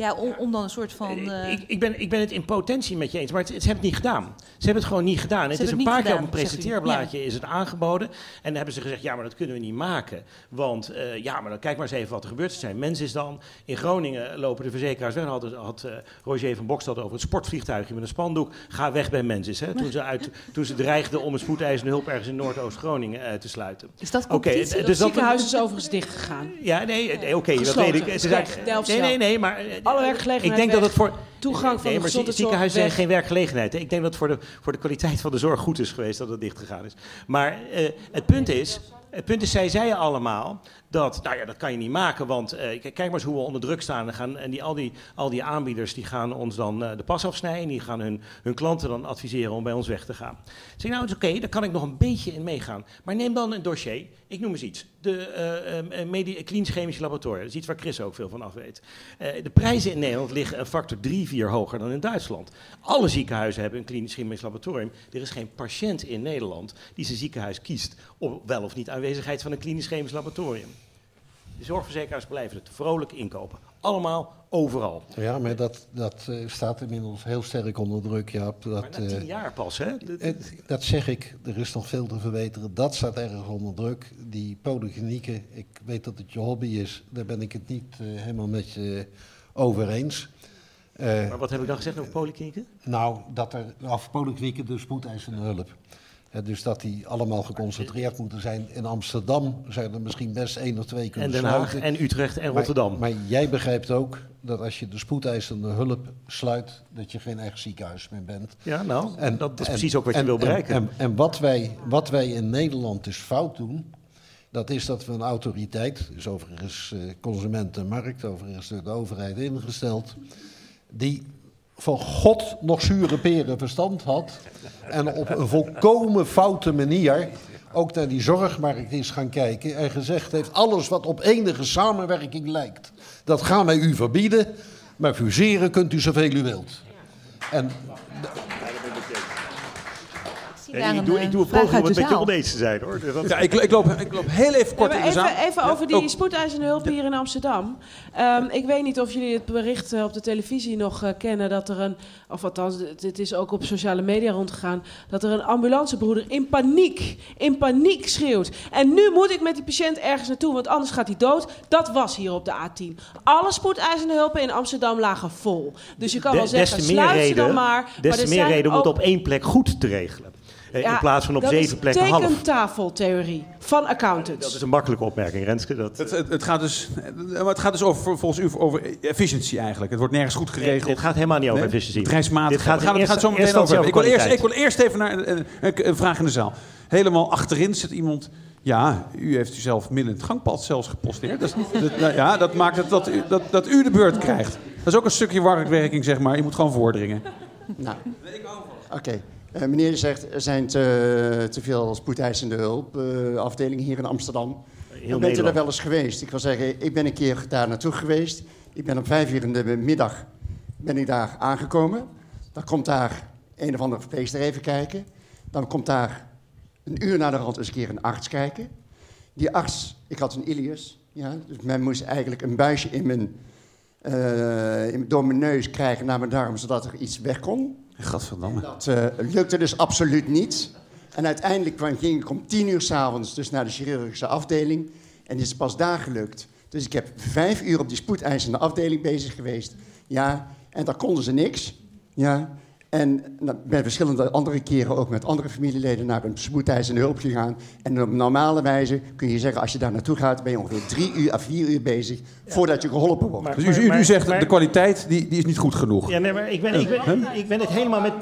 ja, om, om dan een soort van. eh, ik, ik, ben, ik ben het in potentie met je eens, maar het, ze hebben het niet gedaan. Ze hebben het gewoon niet gedaan. het is een paar keer op een presenteerblaadje is het aangeboden. En dan hebben ze gezegd, ja, maar dat kunnen we niet maken. Want eh, ja, maar dan kijk maar eens even wat er gebeurt. Er zijn mensen is dan. In Groningen lopen de verzekeraars weg. Had, had eh, Roger van Bokstad over het sportvliegtuigje met een spandoek. Ga weg bij mensen. Hè, toen, ze uit, [LAUGHS] toen ze dreigden om een spoedeisende hulp ergens in Noordoost-Groningen eh, te sluiten. is dat Oké, competitie? dus dat- ziekenhuis is overigens dicht gegaan. Ja, nee, nee oké, dat Gesloten. weet ik. Is Delfzijl. nee, nee, nee, maar... Alle werkgelegenheid Ik denk dat weg. het voor... Toegang van nee, de maar ziekenhuizen zijn geen werkgelegenheid. hè. Ik denk dat het voor de, voor de kwaliteit van de zorg goed is geweest dat het dicht gegaan is. Maar eh, het punt is, het punt is, zij zeiden allemaal dat, nou ja, dat kan je niet maken, want eh, kijk, maar eens hoe we onder druk staan. En, gaan, en die, al, die, al die aanbieders die gaan ons dan eh, de pas afsnijden, die gaan hun, hun klanten dan adviseren om bij ons weg te gaan. Ik zeg, nou, het is oké, daar kan ik nog een beetje in meegaan. Maar neem dan een dossier, ik noem eens iets, de eh, eh, medi- klinisch chemische laboratoria, dat is iets waar Chris ook veel van af weet. De prijzen in Nederland liggen een factor 3, 4 hoger dan in Duitsland. Alle ziekenhuizen hebben een klinisch chemisch laboratorium. Er is geen patiënt in Nederland die zijn ziekenhuis kiest op wel of niet aanwezigheid van een klinisch chemisch laboratorium. De zorgverzekeraars blijven het vrolijk inkopen. Allemaal, overal. ja, maar dat, dat eh, staat inmiddels heel sterk onder druk, Jaap. Dat, Maar na tien eh, jaar pas, hè? Dat- het- dat zeg ik, er is nog veel te verbeteren. Dat staat erg onder druk. Die polyklinieken, ik weet dat het je hobby is, daar ben ik het niet eh, helemaal met je over eens. Maar wat heb ik dan gezegd over polyklinieken? Nou, dat er af polyklinieken de spoedeisende hulp. Dus dat die allemaal geconcentreerd moeten zijn. In Amsterdam zijn er misschien best één of twee En kunnen Den Haag sluiten. en Utrecht en Rotterdam. Maar, jij begrijpt ook dat als je de spoedeisende hulp sluit, dat je geen echt ziekenhuis meer bent. ja, nou, En- dat is en- precies ook wat je en- wil en- bereiken. En, en, wat, wij, wat wij in Nederland dus fout doen, dat is dat we een autoriteit, dus overigens eh, consumentenmarkt, overigens door de overheid ingesteld, die van God nog zure peren verstand had en op een volkomen foute manier ook naar die zorgmarkt is gaan kijken en gezegd heeft, alles wat op enige samenwerking lijkt, dat gaan wij u verbieden, maar fuseren kunt u zoveel u wilt. En daar ik, een, doe, eh, ik doe een poging om het met je oneens te zijn hoor. Dus dat- Ja, ik, ik, loop, ik loop heel even kort Ja, in maar de even, zaal. even Ja, over die oh, spoedeisende hulp hier in Amsterdam. Ehm, ik weet niet of jullie het bericht eh, op de televisie nog eh, kennen dat er een, of althans, het het is ook op sociale media rondgegaan, dat er een ambulancebroeder in paniek, in paniek schreeuwt. En nu moet ik met die patiënt ergens naartoe, want anders gaat hij dood. Dat was hier op de A10. Alle spoedeisende hulpen in Amsterdam lagen vol. Dus je kan wel zeggen, des te meer sluit ze reden, dan maar. maar des er te meer reden om het op één plek goed te regelen. Eh, Ja, in plaats van op dat zeven is plekken half. tekentafeltheorie van accountants. Dat is een makkelijke opmerking, Renske. Dat, Het, het, het gaat dus, maar het gaat dus over, volgens u over efficiëntie eigenlijk. Het wordt nergens goed Nee, geregeld. dit gaat helemaal niet over Nee? Bedrijfsmatig. Dit gaat gaan het zo meteen over. Ik wil, eerst, ik wil eerst even naar een, een, een vraag in de zaal. Helemaal achterin zit iemand. Ja, u heeft u zelf midden in het gangpad zelfs geposteerd. Dat, is niet- dat- nou ja, dat maakt het dat u, dat, dat u de beurt krijgt. Dat is ook een stukje warkwerking, zeg maar. Je moet gewoon voordringen. Nou, oké. Eh, meneer zegt er zijn te, te veel spoedeisende hulp eh, afdelingen hier in Amsterdam. Heel Dan bent u daar wel eens geweest? Ik wil zeggen, ik ben een keer daar naartoe geweest. Ik ben om vijf uur in de middag ben ik daar aangekomen. Dan komt daar een of andere verpleegster even kijken. Dan komt daar een uur na de rand eens een keer een arts kijken. Die arts, ik had een Ilius, ja, dus men moest eigenlijk een buisje in mijn, eh, in, door mijn neus krijgen naar mijn darm, zodat er iets weg kon. Dat eh, lukte dus absoluut niet. En uiteindelijk kwam, ging ik om tien uur s'avonds dus naar de chirurgische afdeling. En is pas daar gelukt. Dus ik heb vijf uur op die spoedeisende afdeling bezig geweest. Ja, en daar konden ze niks. Ja, en nou, ben verschillende andere keren ook met andere familieleden naar een spoedeisende hulp gegaan. En op normale wijze kun je zeggen, als je daar naartoe gaat, ben je ongeveer drie uur à vier uur bezig voordat je geholpen wordt. Maar- Dus u, u, u maar- zegt maar- de kwaliteit die, die is niet goed genoeg. Ja, nee, maar ik ben, ik, ben, ik ben het helemaal met...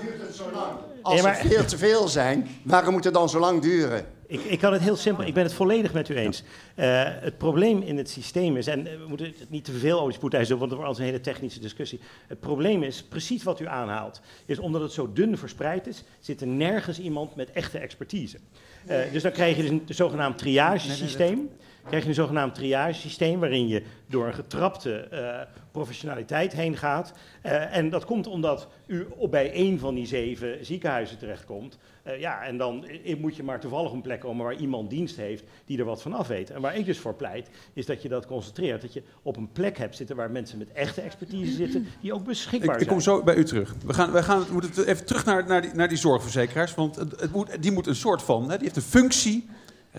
Als er veel te veel zijn, waarom moet het dan zo lang duren? Ik, ik kan het heel simpel, ik ben het volledig met u eens. Eh, het probleem in het systeem is, en eh, we moeten het niet te veel over spoedeisende hulp, want er wordt als een hele technische discussie. Het probleem is, precies wat u aanhaalt, is omdat het zo dun verspreid is, zit er nergens iemand met echte expertise. Eh, dus dan krijg je dus een zogenaamd triagesysteem. krijg je een zogenaamd triagesysteem waarin je door een getrapte eh, professionaliteit heen gaat. Eh, en dat komt omdat u op bij één van die zeven ziekenhuizen terechtkomt. Eh, ja, en dan eh, moet je maar toevallig een plek komen waar iemand dienst heeft die er wat van af weet. En waar ik dus voor pleit, is dat je dat concentreert. Dat je op een plek hebt zitten waar mensen met echte expertise zitten, die ook beschikbaar Ik, ik kom zijn. zo bij u terug. We, gaan, we, gaan, we moeten even terug naar, naar, die, naar die zorgverzekeraars. Want het, het moet, die moet een soort van... Hè, die heeft een functie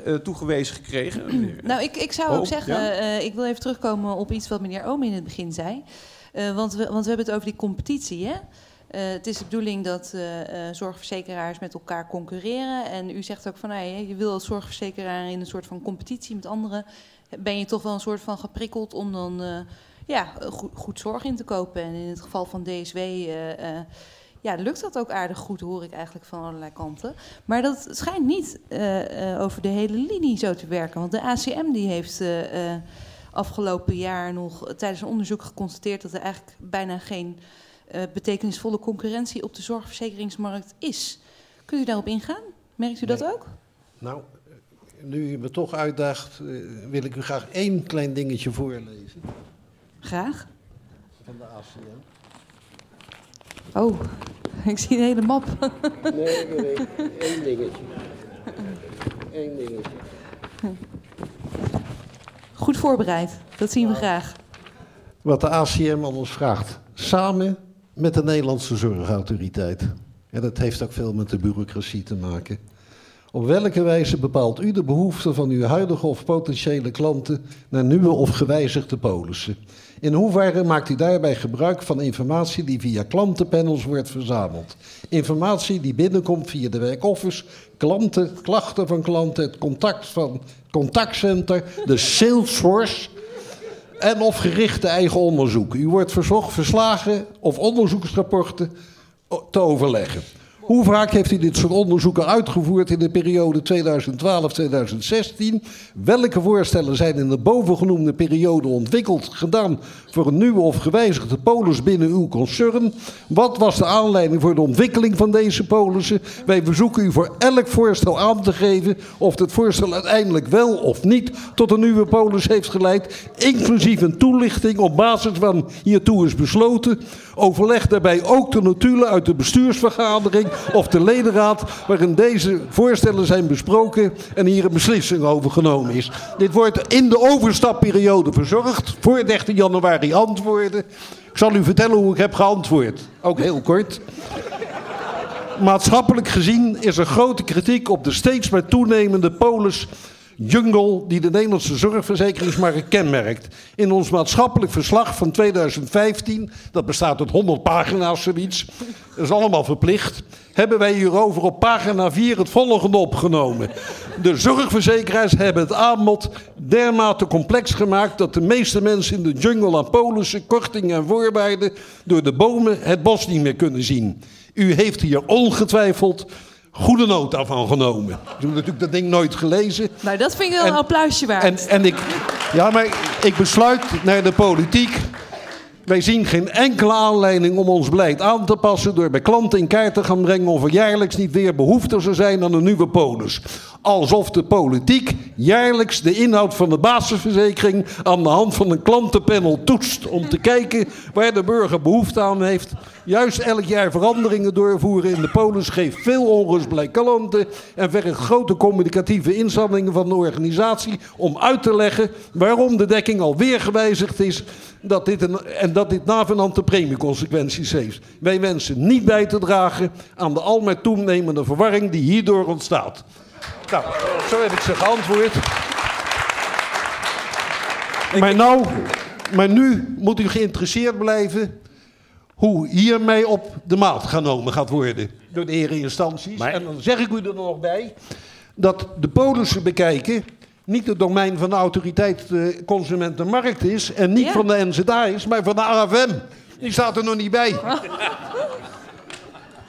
eh, toegewezen gekregen. Nou, ik, ik zou Oh, ook zeggen, ja? eh, ik wil even terugkomen op iets wat meneer Oom in het begin zei. Eh, want, we, want we hebben het over die competitie, hè? Eh, het is de bedoeling dat eh, eh, zorgverzekeraars met elkaar concurreren. En u zegt ook van, nou, je wil als zorgverzekeraar in een soort van competitie met anderen. Ben je toch wel een soort van geprikkeld om dan ja, goed, zorg in te kopen. En in het geval van DSW ja, lukt dat ook aardig goed, hoor ik eigenlijk van allerlei kanten. Maar dat schijnt niet over de hele linie zo te werken. Want de ACM die heeft afgelopen jaar nog tijdens een onderzoek geconstateerd dat er eigenlijk bijna geen eh, betekenisvolle concurrentie op de zorgverzekeringsmarkt is. Kunt u daarop ingaan? Merkt u dat ook? Nou, nu u me toch uitdaagt, eh, wil ik u graag één klein dingetje voorlezen Graag. van de ACM. Oh, ik zie een hele map. Nee, nee, nee, één dingetje. Eén dingetje. Goed voorbereid. Dat zien we graag. Wat de ACM aan ons vraagt, samen met de Nederlandse Zorgautoriteit. En dat heeft ook veel met de bureaucratie te maken. Op welke wijze bepaalt u de behoeften van uw huidige of potentiële klanten naar nieuwe of gewijzigde polissen? In hoeverre maakt u daarbij gebruik van informatie die via klantenpanels wordt verzameld? Informatie die binnenkomt via de back-office, klanten, klachten van klanten, het contact van contactcenter, de Salesforce en of gerichte eigen onderzoek. U wordt verzocht verslagen of onderzoeksrapporten te overleggen. Hoe vaak heeft u dit soort onderzoeken uitgevoerd in de periode 2012-2016? Welke voorstellen zijn in de bovengenoemde periode ontwikkeld, gedaan voor een nieuwe of gewijzigde polis binnen uw concern? Wat was de aanleiding voor de ontwikkeling van deze polissen? Wij verzoeken u voor elk voorstel aan te geven of het voorstel uiteindelijk wel of niet tot een nieuwe polis heeft geleid, inclusief een toelichting op basis van hiertoe is besloten. Overleg daarbij ook de notulen uit de bestuursvergadering of de ledenraad waarin deze voorstellen zijn besproken en hier een beslissing over genomen is. Dit wordt in de overstapperiode verzorgd. Voor 13 januari antwoorden. Ik zal u vertellen hoe ik heb geantwoord. Ook heel kort. Maatschappelijk gezien is er grote kritiek op de steeds meer toenemende polis jungle die de Nederlandse zorgverzekeringsmarkt kenmerkt. In ons maatschappelijk verslag van 2015, dat bestaat uit 100 pagina's zoiets, dat is allemaal verplicht, hebben wij hierover op pagina 4 het volgende opgenomen. De zorgverzekeraars hebben het aanbod dermate complex gemaakt dat de meeste mensen in de jungle aan polissen, kortingen en voorwaarden door de bomen het bos niet meer kunnen zien. U heeft hier ongetwijfeld goede nota van genomen. Ik heb natuurlijk dat ding nooit gelezen. Nou, dat vind ik wel En- een applausje waard. En, en ik, ja, maar ik besluit naar de politiek. Wij zien geen enkele aanleiding om ons beleid aan te passen door bij klanten in kaart te gaan brengen of er jaarlijks niet weer behoefte zou zijn aan een nieuwe polis. Alsof de politiek jaarlijks de inhoud van de basisverzekering aan de hand van een klantenpanel toetst om te kijken waar de burger behoefte aan heeft. Juist elk jaar veranderingen doorvoeren in de polis geeft veel onrust bij klanten en vergt grote communicatieve inspanningen van de organisatie om uit te leggen waarom de dekking alweer gewijzigd is dat dit een, en dat dit navenante premieconsequenties heeft. Wij wensen niet bij te dragen aan de almaar toenemende verwarring die hierdoor ontstaat. Nou, zo heb ik ze geantwoord. Maar, nou, maar nu moet u geïnteresseerd blijven hoe hiermee op de maat genomen gaat worden door de heren instanties. Maar- En dan zeg ik u er nog bij dat de polissen bekijken niet het domein van de autoriteit eh, Consumentenmarkt is en niet Ja. van de NZA is, maar van de AFM. Die staat er nog niet bij. [LAUGHS]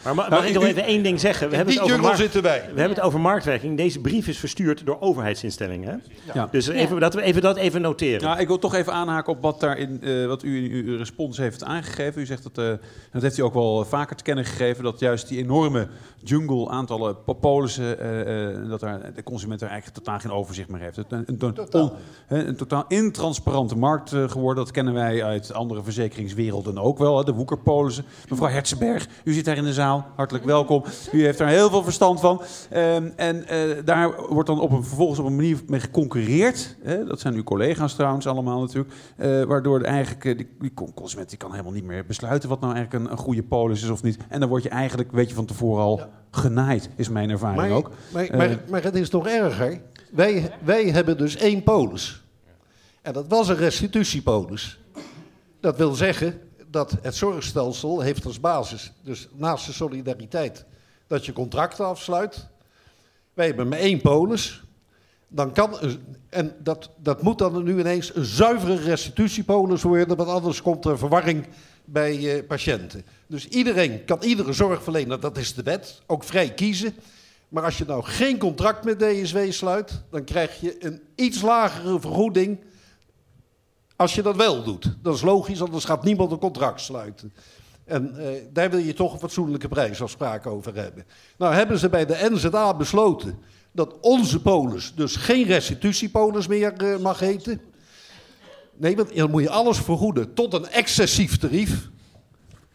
Maar ma- mag ik nog even één ding zeggen? We hebben, Die het over markt- zitten wij. we hebben het over marktwerking. Deze brief is verstuurd door overheidsinstellingen. Hè? Ja. Dus even, dat we even dat even noteren. Nou, ik wil toch even aanhaken op wat, daar in, eh, wat u in uw respons heeft aangegeven. U zegt dat, eh, dat heeft u ook wel vaker te kennen gegeven, dat juist die enorme jungle aantallen po- polissen, eh, eh, dat daar de consument er eigenlijk totaal geen overzicht meer heeft. Het, een, een, on- hè, een totaal intransparante markt geworden. Dat kennen wij uit andere verzekeringswerelden ook wel. Hè, de woekerpolissen. Mevrouw Hertzenberg, u zit daar in de zaal. Hartelijk welkom. U heeft daar heel veel verstand van. Ehm, en eh, daar wordt dan op een, vervolgens op een manier mee geconcurreerd. Hè? Dat zijn uw collega's trouwens allemaal natuurlijk. eh, waardoor de eigenlijk, eh, die, die con- consument die kan helemaal niet meer besluiten wat nou eigenlijk een, een goede polis is of niet. En dan word je eigenlijk, weet je van tevoren al, genaaid, is mijn ervaring Maar, ook. maar, maar, maar het is nog erger. Wij, wij hebben dus één polis. En dat was een restitutiepolis. Dat wil zeggen dat het zorgstelsel heeft als basis, dus naast de solidariteit, dat je contracten afsluit. Wij hebben maar één polis. Dan kan, en dat, dat moet dan nu ineens een zuivere restitutiepolis worden, want anders komt er verwarring bij eh, patiënten. Dus iedereen kan iedere zorgverlener, dat is de wet, ook vrij kiezen. Maar als je nou geen contract met DSW sluit, dan krijg je een iets lagere vergoeding als je dat wel doet. Dat is logisch, anders gaat niemand een contract sluiten. En eh, daar wil je toch een fatsoenlijke prijsafspraak over hebben. Nou hebben ze bij de NZA besloten dat onze polis dus geen restitutiepolis meer eh, mag heten. Nee, want dan moet je alles vergoeden tot een excessief tarief.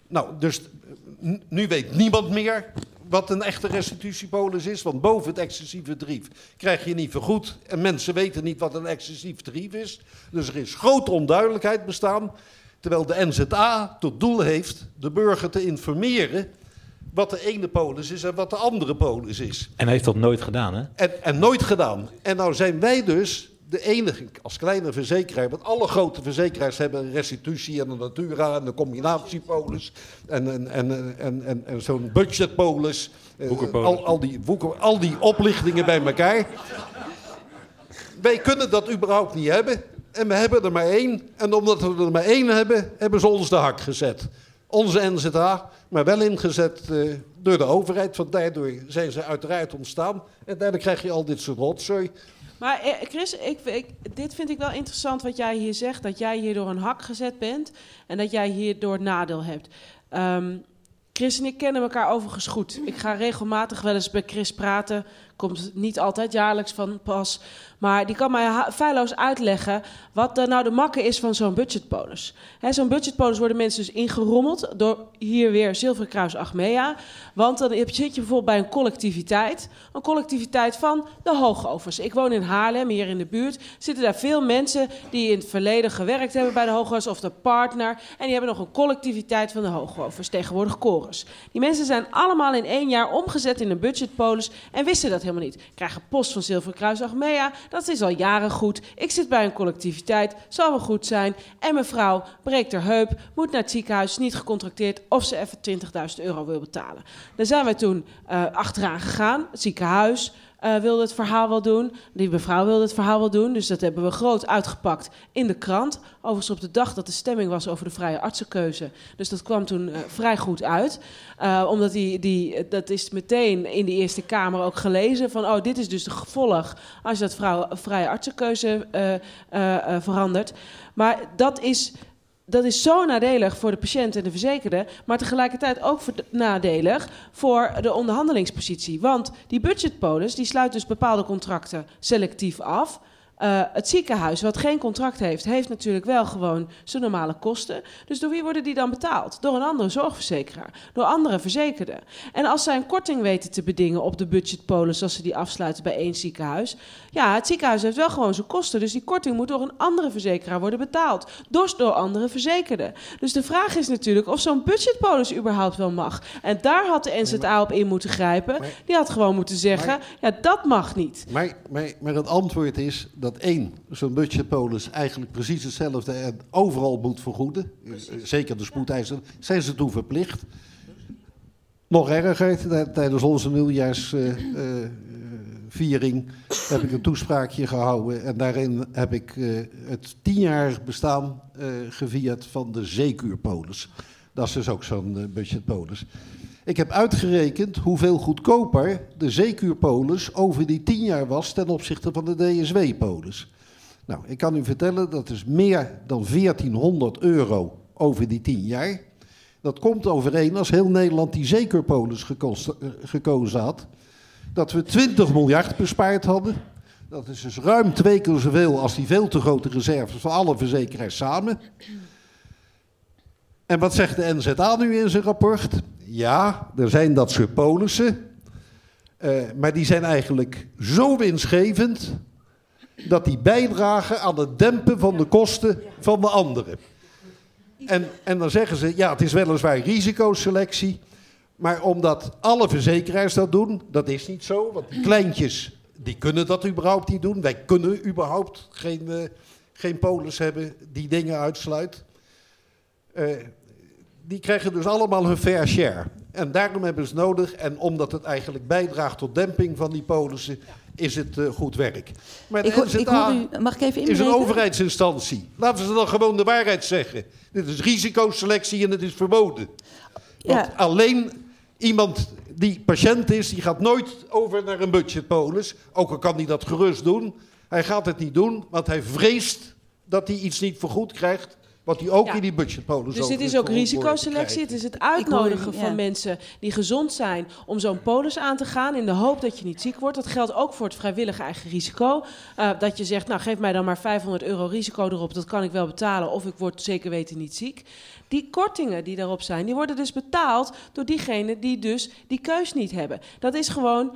Nou, dus eh, nu weet niemand meer wat een echte restitutiepolis is. Want boven het excessieve tarief krijg je niet vergoed. En mensen weten niet wat een excessief tarief is. Dus er is grote onduidelijkheid bestaan. Terwijl de NZA tot doel heeft de burger te informeren wat de ene polis is en wat de andere polis is. En hij heeft dat nooit gedaan, hè? En, en nooit gedaan. En nou zijn wij dus, de enige als kleine verzekeraar, want alle grote verzekeraars hebben een restitutie en een natura en een combinatiepolis en, en, en, en, en, en zo'n budgetpolis. Eh. Al, al, die, woeker, al die oplichtingen bij elkaar. Wij kunnen dat überhaupt niet hebben. En we hebben er maar één. En omdat we er maar één hebben, hebben ze ons de hak gezet. Onze NZA, maar wel ingezet eh, door de overheid. Want daardoor zijn ze uiteraard ontstaan. En daardoor krijg je al dit soort rotzooi. Maar eh, Chris, ik, ik, dit vind ik wel interessant wat jij hier zegt. Dat jij hier door een hak gezet bent en dat jij hierdoor nadeel hebt. Ehm, Chris en ik kennen elkaar overigens goed. Ik ga regelmatig wel eens bij Chris praten. Komt niet altijd jaarlijks van pas. Maar die kan mij feilloos uitleggen wat nou de makke is van zo'n budgetpolis. Zo'n budgetpolis worden mensen dus ingerommeld door hier weer Zilveren Kruis Achmea. Want dan zit je bijvoorbeeld bij een collectiviteit. Een collectiviteit van de hoogovers. Ik woon in Haarlem, hier in de buurt. Zitten daar veel mensen die in het verleden gewerkt hebben bij de hoogovers of de partner. En die hebben nog een collectiviteit van de hoogovers, tegenwoordig Chorus. Die mensen zijn allemaal in één jaar omgezet in een budgetpolis en wisten dat helemaal niet. Krijgen post van Zilveren Kruis Achmea, dat is al jaren goed. Ik zit bij een collectiviteit, zal wel goed zijn. En mevrouw breekt haar heup, moet naar het ziekenhuis, is niet gecontracteerd of ze even 20.000 euro wil betalen. Daar zijn wij toen eh, achteraan gegaan, het ziekenhuis eh, wilde het verhaal wel doen. Die mevrouw wilde het verhaal wel doen. Dus dat hebben we groot uitgepakt in de krant. Overigens op de dag dat de stemming was over de vrije artsenkeuze. Dus dat kwam toen eh, vrij goed uit. Eh, omdat die, die, dat is meteen in de Eerste Kamer ook gelezen. Van, oh, dit is dus de gevolg als je dat vrouw, vrije artsenkeuze verandert. Maar dat is... Dat is zo nadelig voor de patiënt en de verzekerde, maar tegelijkertijd ook nadelig voor de onderhandelingspositie. Want die budgetpolis die sluit dus bepaalde contracten selectief af. Eh, het ziekenhuis, wat geen contract heeft, heeft natuurlijk wel gewoon zijn normale kosten. Dus door wie worden die dan betaald? Door een andere zorgverzekeraar, door andere verzekerden. En als zij een korting weten te bedingen op de budgetpolis, als ze die afsluiten bij één ziekenhuis, ja, het ziekenhuis heeft wel gewoon zijn kosten. Dus die korting moet door een andere verzekeraar worden betaald. Dus door andere verzekerden. Dus de vraag is natuurlijk of zo'n budgetpolis überhaupt wel mag. En daar had de NZA op in moeten grijpen. Die had gewoon moeten zeggen, ja, dat mag niet. Maar, maar, maar het antwoord is dat één, zo'n budgetpolis eigenlijk precies hetzelfde en overal moet vergoeden. Eh, Zeker de spoedeisers zijn ze toe verplicht. Nog erger, tij- tijdens onze nieuwjaarsviering heb ik een toespraakje gehouden. En daarin heb ik eh, het tienjarig bestaan eh, gevierd van de zeekuurpolis. Dat is dus ook zo'n eh, budgetpolis. Ik heb uitgerekend hoeveel goedkoper de zeekuurpolis over die tien jaar was ten opzichte van de DSW-polis. Nou, ik kan u vertellen dat is meer dan 1400 euro over die tien jaar. Dat komt overeen als heel Nederland die zeekuurpolis gekost- eh, gekozen had. Dat we 20 miljard bespaard hadden. Dat is dus ruim twee keer zoveel als die veel te grote reserves van alle verzekeraars samen. En wat zegt de NZA nu in zijn rapport? Ja, er zijn dat soort polissen. eh, maar die zijn eigenlijk zo winstgevend. dat die bijdragen aan het dempen van de kosten van de anderen. En, en dan zeggen ze: ja, het is weliswaar risicoselectie. Maar omdat alle verzekeraars dat doen, dat is niet zo. Want die kleintjes, die kunnen dat überhaupt niet doen. Wij kunnen überhaupt geen, eh, geen polis hebben die dingen uitsluit. Eh, die krijgen dus allemaal hun fair share. En daarom hebben ze het nodig. En omdat het eigenlijk bijdraagt tot demping van die polissen, is het eh, goed werk. Maar Ik, hoor- ik hoor u, mag ik even is een inbreken? overheidsinstantie. Laten ze dan gewoon de waarheid zeggen. Dit is risicoselectie en het is verboden. Want alleen iemand die patiënt is, die gaat nooit over naar een budgetpolis. Ook al kan hij dat gerust doen. Hij gaat het niet doen, want hij vreest dat hij iets niet vergoed krijgt. Wat hij ook Ja. in die budgetpolis Dus dit is ook risicoselectie. Het is het uitnodigen ja. van mensen die gezond zijn om zo'n polis aan te gaan in de hoop dat je niet ziek wordt. Dat geldt ook voor het vrijwillige eigen risico. Eh, dat je zegt, nou geef mij dan maar 500 euro risico erop, dat kan ik wel betalen of ik word zeker weten niet ziek. Die kortingen die daarop zijn, die worden dus betaald door diegenen die dus die keus niet hebben. Dat is gewoon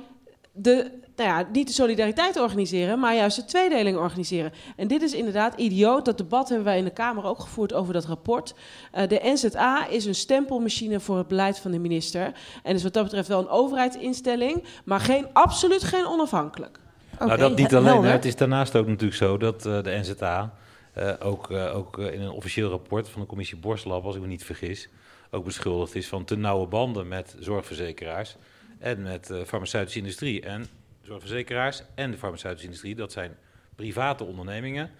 de, nou ja, niet de solidariteit organiseren, maar juist de tweedeling organiseren. En dit is inderdaad idioot. Dat debat hebben wij in de Kamer ook gevoerd over dat rapport. Eh, de NZA is een stempelmachine voor het beleid van de minister. En is wat dat betreft wel een overheidsinstelling, maar geen, absoluut geen onafhankelijk. nou, dat niet alleen. Het is daarnaast ook natuurlijk zo dat uh, de NZA uh, ook, uh, ook in een officieel rapport van de commissie Borstlab, als ik me niet vergis, ook beschuldigd is van te nauwe banden met zorgverzekeraars en met de farmaceutische industrie. En zorgverzekeraars en de farmaceutische industrie, dat zijn private ondernemingen.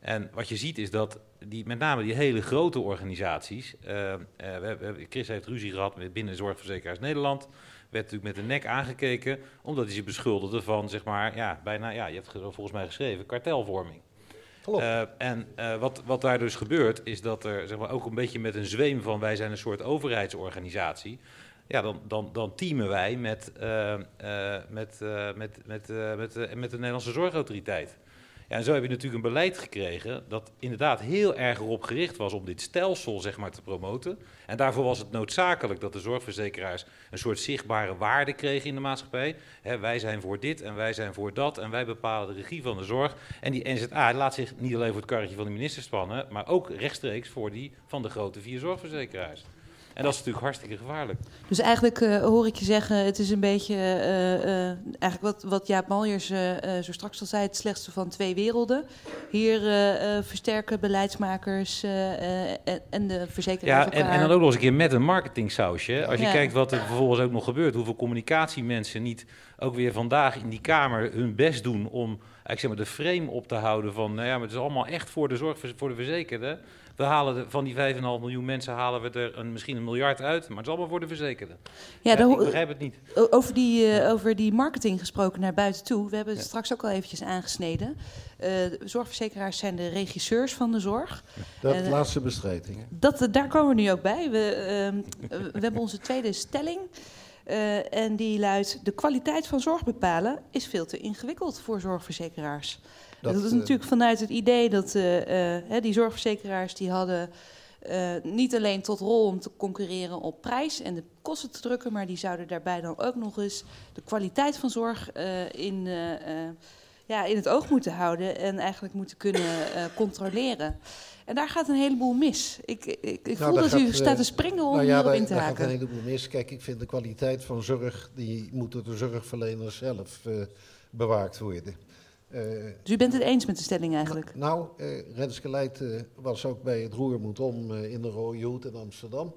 En wat je ziet is dat die, met name die hele grote organisaties. Uh, uh, we, Chris heeft ruzie gehad met binnen Zorgverzekeraars Nederland. Werd natuurlijk met de nek aangekeken, omdat hij ze beschuldigde van, zeg maar, ja, bijna, ja, je hebt volgens mij geschreven, kartelvorming. Uh, en wat, wat daar dus gebeurt, is dat er zeg maar, ook een beetje met een zweem van wij zijn een soort overheidsorganisatie. Ja, dan, dan, dan teamen wij met, met, met, met, met, met de Nederlandse Zorgautoriteit. Ja, en zo heb je natuurlijk een beleid gekregen dat inderdaad heel erg erop gericht was om dit stelsel zeg maar, te promoten. En daarvoor was het noodzakelijk dat de zorgverzekeraars een soort zichtbare waarde kregen in de maatschappij. wij zijn voor dit en wij zijn voor dat en wij bepalen de regie van de zorg. En die NZA laat zich niet alleen voor het karretje van de minister spannen, maar ook rechtstreeks voor die van de grote vier zorgverzekeraars. En dat is natuurlijk hartstikke gevaarlijk. Dus eigenlijk uh, hoor ik je zeggen, het is een beetje uh, uh, eigenlijk wat, wat Jaap Maljers zo straks al zei, het slechtste van twee werelden. Hier versterken beleidsmakers en de verzekeraars Ja, en, en, dan ook nog eens een keer met een marketingsausje. Als je kijkt wat er vervolgens ook nog gebeurt, hoeveel communicatiemensen niet ook weer vandaag in die Kamer hun best doen om ik zeg maar, de frame op te houden van, nou ja, maar het is allemaal echt voor de zorg voor de verzekerden. We halen de, van die 5,5 miljoen mensen halen we er een, misschien een miljard uit, maar het is allemaal voor de verzekerden. Ja, ja ik begrijp het niet. Over die, uh, over die marketing gesproken naar buiten toe. We hebben het straks ook al eventjes aangesneden. Uh, zorgverzekeraars zijn de regisseurs van de zorg. Dat uh, laatste bestrijding. Dat, daar komen we nu ook bij. We, ehm, we hebben onze tweede stelling. Uh, en die luidt: De kwaliteit van zorg bepalen is veel te ingewikkeld voor zorgverzekeraars. Dat, dat is natuurlijk vanuit het idee dat uh, uh, die zorgverzekeraars die hadden niet alleen tot rol om te concurreren op prijs en de kosten te drukken, maar die zouden daarbij dan ook nog eens de kwaliteit van zorg in, ja, in het oog moeten houden en eigenlijk moeten kunnen controleren. En daar gaat een heleboel mis. Ik, ik, ik nou, voel dat u staat te springen om nou ja, in te daar haken. gaat een heleboel mis. Kijk, ik vind de kwaliteit van zorg, die moet door de zorgverleners zelf uh, bewaakt worden. Uh, dus u bent het eens met de stelling eigenlijk? Nou, uh, Renske Leijt uh, was ook bij het Roer moet om in de Rode Hoed in Amsterdam.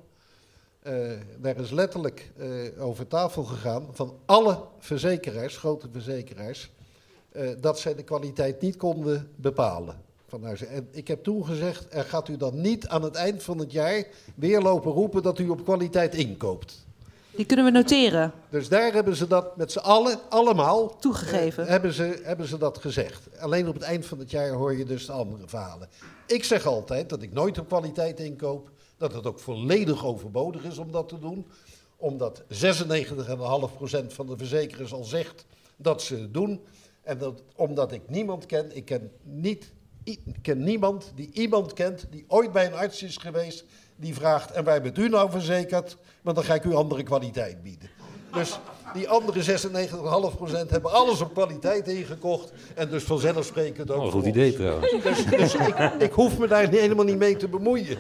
daar is letterlijk over tafel gegaan van alle verzekeraars, grote verzekeraars, dat zij de kwaliteit niet konden bepalen. Van en ik heb toen gezegd, er gaat u dan niet aan het eind van het jaar weer lopen roepen dat u op kwaliteit inkoopt. Die kunnen we noteren. Dus daar hebben ze dat met z'n allen, allemaal... Toegegeven. Eh, hebben, ze, hebben ze dat gezegd. Alleen op het eind van het jaar hoor je dus de andere verhalen. Ik zeg altijd dat ik nooit op kwaliteit inkoop. Dat het ook volledig overbodig is om dat te doen. Omdat 96,5% van de verzekeraars al zegt dat ze het doen. En dat, omdat ik niemand ken, ik ken, niet, ik ken niemand die iemand kent die ooit bij een arts is geweest die vraagt, en wij bent u nou verzekerd? Want dan ga ik u andere kwaliteit bieden. Dus die andere 96,5% hebben alles op kwaliteit ingekocht. En dus vanzelfsprekend ook. Oh, goed idee trouwens. Dus, dus ik, ik, hoef me daar helemaal niet mee te bemoeien.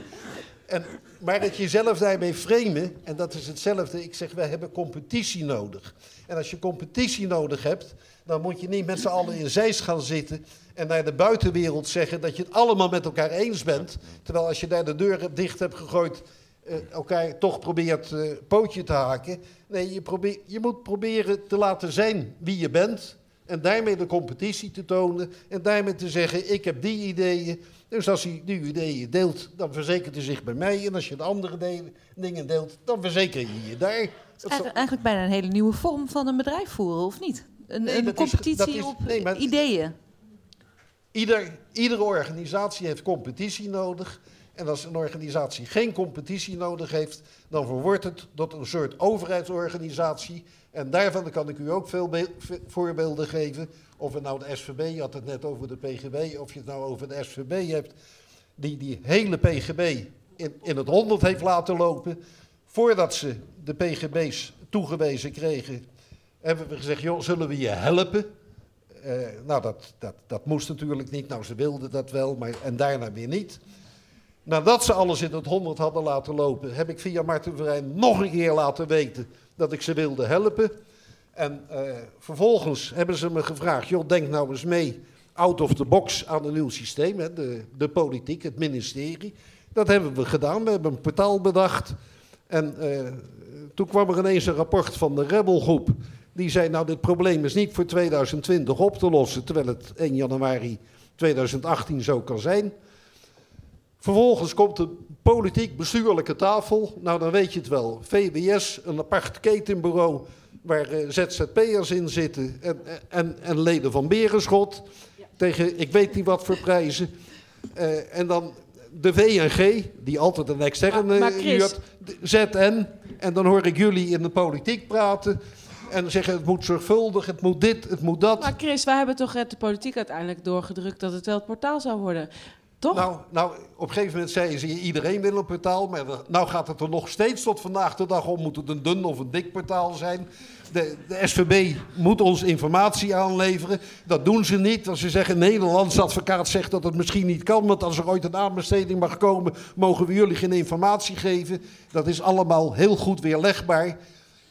En, maar dat jezelf daarmee framen, en dat is hetzelfde. Ik zeg, wij hebben competitie nodig. En als je competitie nodig hebt, dan moet je niet met z'n allen in zeis gaan zitten en naar de buitenwereld zeggen dat je het allemaal met elkaar eens bent. Terwijl als je daar de deur dicht hebt gegooid, uh, elkaar toch probeert uh, pootje te haken. Nee, je, probeer, je moet proberen te laten zijn wie je bent. En daarmee de competitie te tonen. En daarmee te zeggen, ik heb die ideeën. Dus als hij die ideeën deelt, dan verzekert hij zich bij mij. En als je de andere dingen deelt, dan verzeker je je daar. Het is eigenlijk bijna een hele nieuwe vorm van een bedrijf voeren, of niet? Een, nee, een competitie is, is, op nee, ideeën. Ieder, iedere organisatie heeft competitie nodig. En als een organisatie geen competitie nodig heeft, dan verwordt het tot een soort overheidsorganisatie. En daarvan kan ik u ook veel voorbeelden geven. Of het nou de SVB, je had het net over de PGB, of je het nou over de SVB hebt, die die hele PGB in, in het honderd heeft laten lopen. Voordat ze de PGB's toegewezen kregen, hebben we gezegd, joh, zullen we je helpen? Uh, nou, dat, dat, dat moest natuurlijk niet. Nou, ze wilden dat wel, maar, en daarna weer niet. Nadat ze alles in het honderd hadden laten lopen, heb ik via Marten Verijn nog een keer laten weten dat ik ze wilde helpen. En uh, vervolgens hebben ze me gevraagd, joh, denk nou eens mee out of the box aan een nieuw systeem, hè, de, de politiek, het ministerie. Dat hebben we gedaan, we hebben een portaal bedacht. En uh, toen kwam er ineens een rapport van de Rebelgroep. Die zei, nou dit probleem is niet voor 2020 op te lossen, terwijl het 1 januari 2018 zo kan zijn. Vervolgens komt de politiek-bestuurlijke tafel. Nou, dan weet je het wel. VBS, een apart ketenbureau waar uh, ZZP'ers in zitten en, en, en, leden van Berenschot. Tegen, ik weet niet wat voor prijzen. Uh, en dan de VNG, die altijd een externe maar, Chris... ZN. En dan hoor ik jullie in de politiek praten. En zeggen het moet zorgvuldig, het moet dit, het moet dat. Maar Chris, wij hebben toch de politiek uiteindelijk doorgedrukt dat het wel het portaal zou worden. Toch? Nou, nou, op een gegeven moment zeiden ze, iedereen wil een portaal. Maar nou gaat het er nog steeds tot vandaag de dag om. Moet het een dun of een dik portaal zijn? De, de SVB moet ons informatie aanleveren. Dat doen ze niet. Als ze zeggen, een Nederlandse advocaat zegt dat het misschien niet kan... want als er ooit een aanbesteding mag komen... mogen we jullie geen informatie geven. Dat is allemaal heel goed weerlegbaar.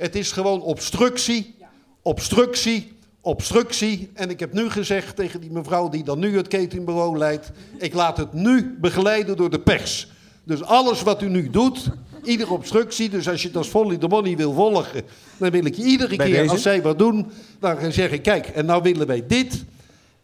Het is gewoon obstructie, obstructie, obstructie. En ik heb nu gezegd tegen die mevrouw die dan nu het ketenbureau leidt... ik laat het nu begeleiden door de pers. Dus alles wat u nu doet, iedere obstructie... dus als je het als Folly de Money wil volgen... dan wil ik je iedere Bij keer, deze? als zij wat doen... dan zeg ik, kijk, en nou willen wij dit...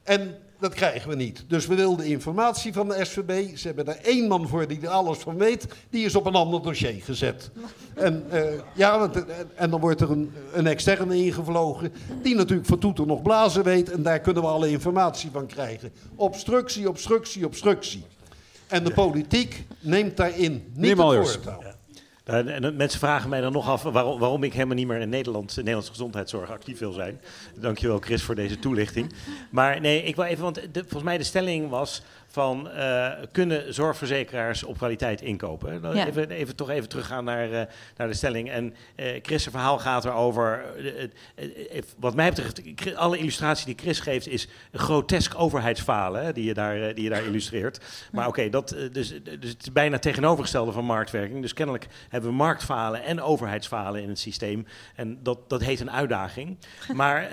En dat krijgen we niet. Dus we wilden informatie van de SVB. Ze hebben daar één man voor die er alles van weet. Die is op een ander dossier gezet. En, uh, ja, want, en dan wordt er een, een externe ingevlogen. Die natuurlijk van toeter nog blazen weet. En daar kunnen we alle informatie van krijgen. Obstructie, obstructie, obstructie. En de politiek neemt daarin niet Meneer het voortouw. Uh, en dan- mensen vragen mij dan nog af waarom, waarom ik helemaal niet meer in Nederland, Nederlandse gezondheidszorg actief wil zijn. Dankjewel Chris voor deze toelichting. Maar nee, ik wil even, want volgens mij de stelling was van eh, kunnen zorgverzekeraars op kwaliteit inkopen? Dan Ja. Even, even toch even teruggaan naar, eh, naar de stelling. En eh Chris' verhaal gaat erover, wat mij betreft, alle illustratie die Chris geeft is een grotesk overheidsfalen hè, die, je daar, die je daar illustreert. Maar oké, dat dus, dus het is bijna tegenovergestelde van marktwerking. Dus kennelijk hebben we marktfalen en overheidsfalen in het systeem. En dat, dat heet een uitdaging. [LAUGHS] Maar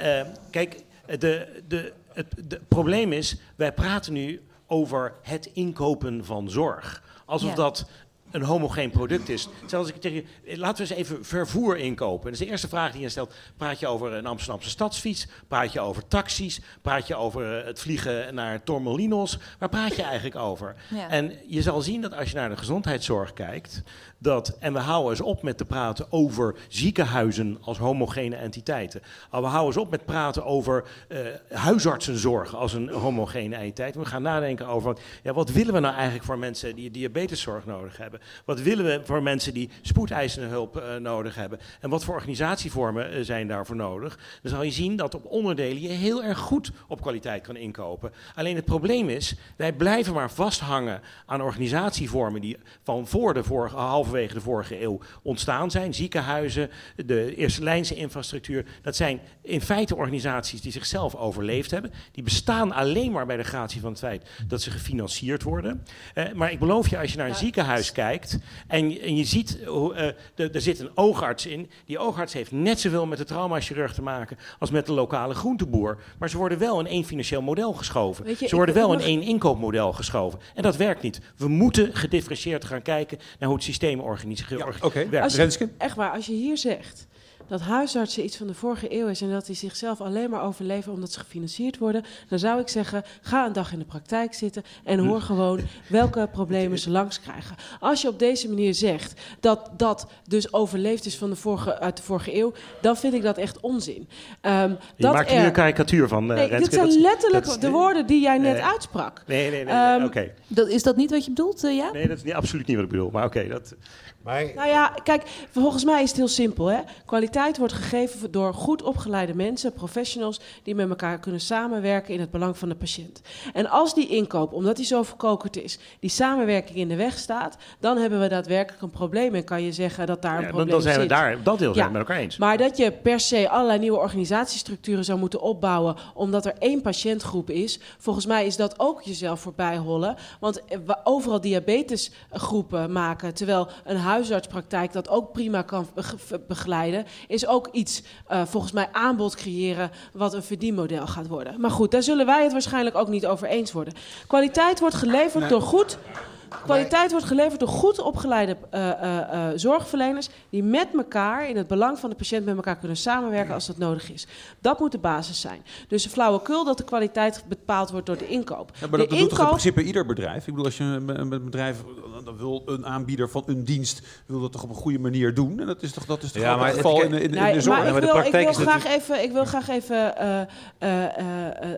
kijk, de, de, het de probleem is, wij praten nu over het inkopen van zorg. Alsof Ja. dat een homogeen product is. Zelfs als ik tegen je, laten we eens even vervoer inkopen. Dat is de eerste vraag die je stelt. Praat je over een Amsterdamse stadsfiets? Praat je over taxis? Praat je over eh, het vliegen naar Tormelinos? Waar praat je eigenlijk over? Ja. En je zal zien dat als je naar de gezondheidszorg kijkt, dat, en we houden eens op met te praten over ziekenhuizen als homogene entiteiten. We houden eens op met praten over eh, huisartsenzorg als een homogene entiteit. We gaan nadenken over, ja, wat willen we nou eigenlijk voor mensen die diabeteszorg nodig hebben? Wat willen we voor mensen die spoedeisende hulp eh, nodig hebben? En wat voor organisatievormen eh, zijn daarvoor nodig? Dan zal je zien dat op onderdelen je heel erg goed op kwaliteit kan inkopen. Alleen het probleem is, wij blijven maar vasthangen aan organisatievormen die van voor de vorige, halverwege de vorige eeuw ontstaan zijn. Ziekenhuizen, de eerste lijnse infrastructuur. Dat zijn in feite organisaties die zichzelf overleefd hebben. Die bestaan alleen maar bij de gratie van het feit dat ze gefinancierd worden. Eh, maar ik beloof je, als je naar een ziekenhuis kijkt en, je- en je ziet, eh, er- zit een oogarts in. Die oogarts heeft net zoveel met de traumachirurg te maken als met de lokale groenteboer. Maar ze worden wel in één financieel model geschoven. Je, ze worden wel in mag- één inkoopmodel geschoven. En dat werkt niet. We moeten gedifferentieerd gaan kijken naar hoe het systeem organiseert. Ja, Oké, je- Renske? Echt waar, als je hier zegt dat huisartsen iets van de vorige eeuw is en dat die zichzelf alleen maar overleven omdat ze gefinancierd worden, dan zou ik zeggen: ga een dag in de praktijk zitten en hoor gewoon welke problemen ze langs krijgen. Als je op deze manier zegt dat dat dus overleefd is van de vorige, uit de vorige eeuw, dan vind ik dat echt onzin. Ehm, Je dat maakt nu er- een karikatuur van uh, Nee, Renske. dit zijn Dat letterlijk dat de woorden die jij net uitsprak. Nee, nee, nee. Ehm, oké. Dat, is dat niet wat je bedoelt, eh, ja? Nee, dat is niet, absoluut niet wat ik bedoel. Maar oké, dat... Maar Nou ja, kijk, volgens mij is het heel simpel. Hè? Kwaliteit wordt gegeven door goed opgeleide mensen, professionals, die met elkaar kunnen samenwerken in het belang van de patiënt. En als die inkoop, omdat die zo verkokerd is, die samenwerking in de weg staat, dan hebben we daadwerkelijk een probleem. En kan je zeggen dat daar een Ja, probleem dan zijn we zit. daar, dat deel zijn Ja. we met elkaar eens. Maar dat je per se allerlei nieuwe organisatiestructuren zou moeten opbouwen omdat er één patiëntgroep is, volgens mij is dat ook jezelf voorbij hollen. Want eh, we overal diabetesgroepen maken, terwijl een huisartspraktijk dat ook prima kan be- begeleiden, is ook iets, uh, volgens mij, aanbod creëren wat een verdienmodel gaat worden. Maar goed, daar zullen wij het waarschijnlijk ook niet over eens worden. Kwaliteit wordt geleverd door goed Kwaliteit wordt geleverd door goed opgeleide uh, uh, uh, zorgverleners die met elkaar, in het belang van de patiënt, met elkaar kunnen samenwerken als dat nodig is. Dat moet de basis zijn. Dus de flauwekul dat de kwaliteit bepaald wordt door de inkoop. Ja, maar dat, dat doet toch in principe ieder bedrijf? Ik bedoel, als je een, een bedrijf, dan wil een aanbieder van een dienst, wil dat toch op een goede manier doen? En dat is toch, dat is toch ja, maar het geval in, in, de zorg? Maar ik wil, ik wil graag even, ik wil graag even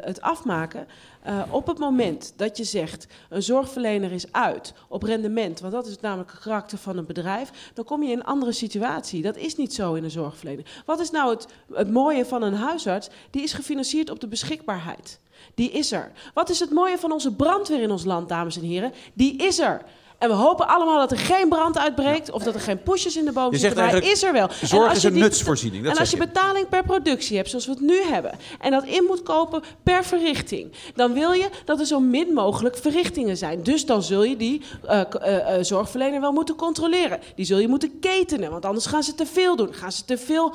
het afmaken. Uh, op het moment dat je zegt een zorgverlener is uit op rendement, want dat is namelijk het karakter van een bedrijf, dan kom je in een andere situatie. Dat is niet zo in een zorgverlener. Wat is nou het, het mooie van een huisarts? Die is gefinancierd op de beschikbaarheid. Die is er. Wat is het mooie van onze brandweer in ons land, dames en heren? Die is er. En we hopen allemaal dat er geen brand uitbreekt of dat er geen pushes in de boom zitten. Maar hij is er wel. Zorg is een die, nutsvoorziening. Dat en als je, betaling per productie hebt, zoals we het nu hebben, en dat in moet kopen per verrichting, dan wil je dat er zo min mogelijk verrichtingen zijn. Dus dan zul je die uh, uh, uh, zorgverlener wel moeten controleren. Die zul je moeten ketenen, want anders gaan ze te veel doen. Gaan ze te veel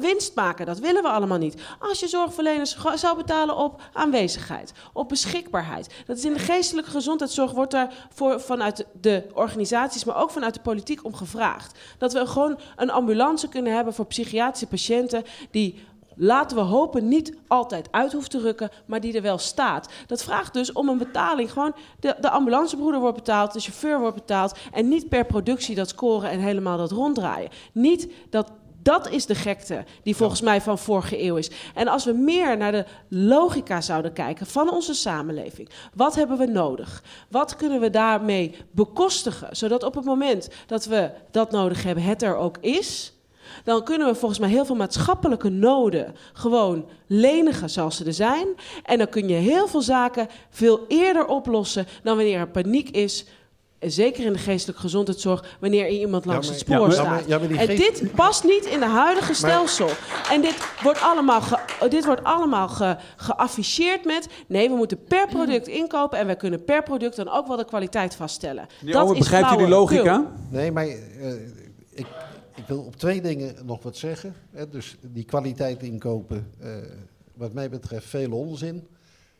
winst maken. Dat willen we allemaal niet. Als je zorgverleners zou betalen op aanwezigheid, op beschikbaarheid. Dat is in de geestelijke gezondheidszorg wordt daar voor, vanuit de organisaties, maar ook vanuit de politiek om gevraagd. Dat we gewoon een ambulance kunnen hebben voor psychiatrische patiënten die laten we hopen, niet altijd uit hoeft te rukken, maar die er wel staat. Dat vraagt dus om een betaling. Gewoon de, de ambulancebroeder wordt betaald, de chauffeur wordt betaald en niet per productie dat scoren en helemaal dat ronddraaien. Niet dat dat is de gekte die volgens mij van vorige eeuw is. En als we meer naar de logica zouden kijken van onze samenleving. Wat hebben we nodig? Wat kunnen we daarmee bekostigen? Zodat op het moment dat we dat nodig hebben, het er ook is. Dan kunnen we volgens mij heel veel maatschappelijke noden gewoon lenigen zoals ze er zijn. En dan kun je heel veel zaken veel eerder oplossen dan wanneer er paniek is zeker in de geestelijke gezondheidszorg, wanneer iemand langs het spoor staat. en dit past niet in de huidige stelsel. En dit wordt allemaal, dit wordt allemaal geafficheerd met... nee, we moeten per product inkopen... en we kunnen per product dan ook wel de kwaliteit vaststellen. dat is begrijpt u die logica? Nee, maar uh, ik, ik, wil op twee dingen nog wat zeggen. Hè. Dus die kwaliteit inkopen, uh, wat mij betreft veel onzin.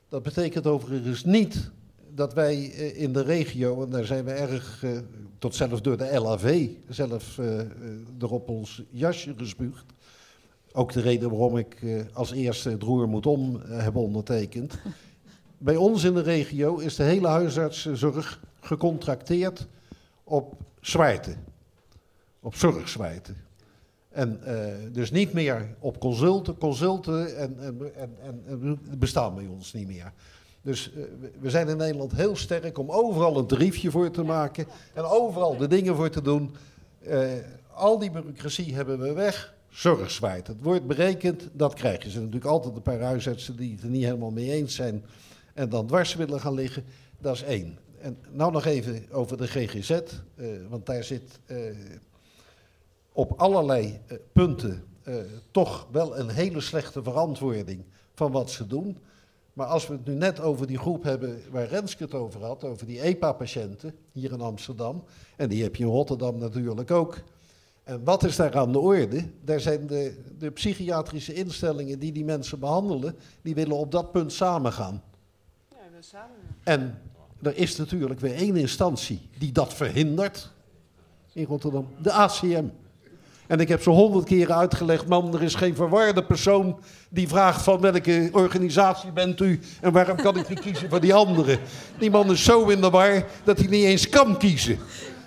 Dat betekent overigens niet dat wij eh, in de regio, en daar zijn we erg, uh, tot zelfs door de LAV, zelf uh, erop ons jasje gespuugd. Ook de reden waarom ik als eerste het roer moet om heb ondertekend. [LAUGHS] Bij ons in de regio is de hele huisartszorg gecontracteerd op zwaarte. Op zorgzwaarte. En dus niet meer op consulten. Consulten en, en, en, en bestaan bij ons niet meer. Dus uh, we zijn in Nederland heel sterk om overal een tariefje voor te maken en overal de dingen voor te doen. Uh, al die bureaucratie hebben we weg. Zorg zwaait. Het wordt berekend, dat krijg je. Er zijn natuurlijk altijd een paar huisartsen die het er niet helemaal mee eens zijn en dan dwars willen gaan liggen. Dat is één. En nou nog even over de GGZ, eh, want daar zit op allerlei punten toch wel een hele slechte verantwoording van wat ze doen. Maar als we het nu net over die groep hebben waar Renske het over had, over die EPA-patiënten hier in Amsterdam, en die heb je in Rotterdam natuurlijk ook. En wat is daar aan de orde? Daar zijn de, de psychiatrische instellingen die die mensen behandelen, die willen op dat punt samengaan. Ja, samen. En er is natuurlijk weer één instantie die dat verhindert in Rotterdam, de ACM. En ik heb zo honderd keren uitgelegd, man, er is geen verwarde persoon die vraagt van welke organisatie bent u en waarom kan ik niet kiezen voor die andere. Die man is zo in de war dat hij niet eens kan kiezen.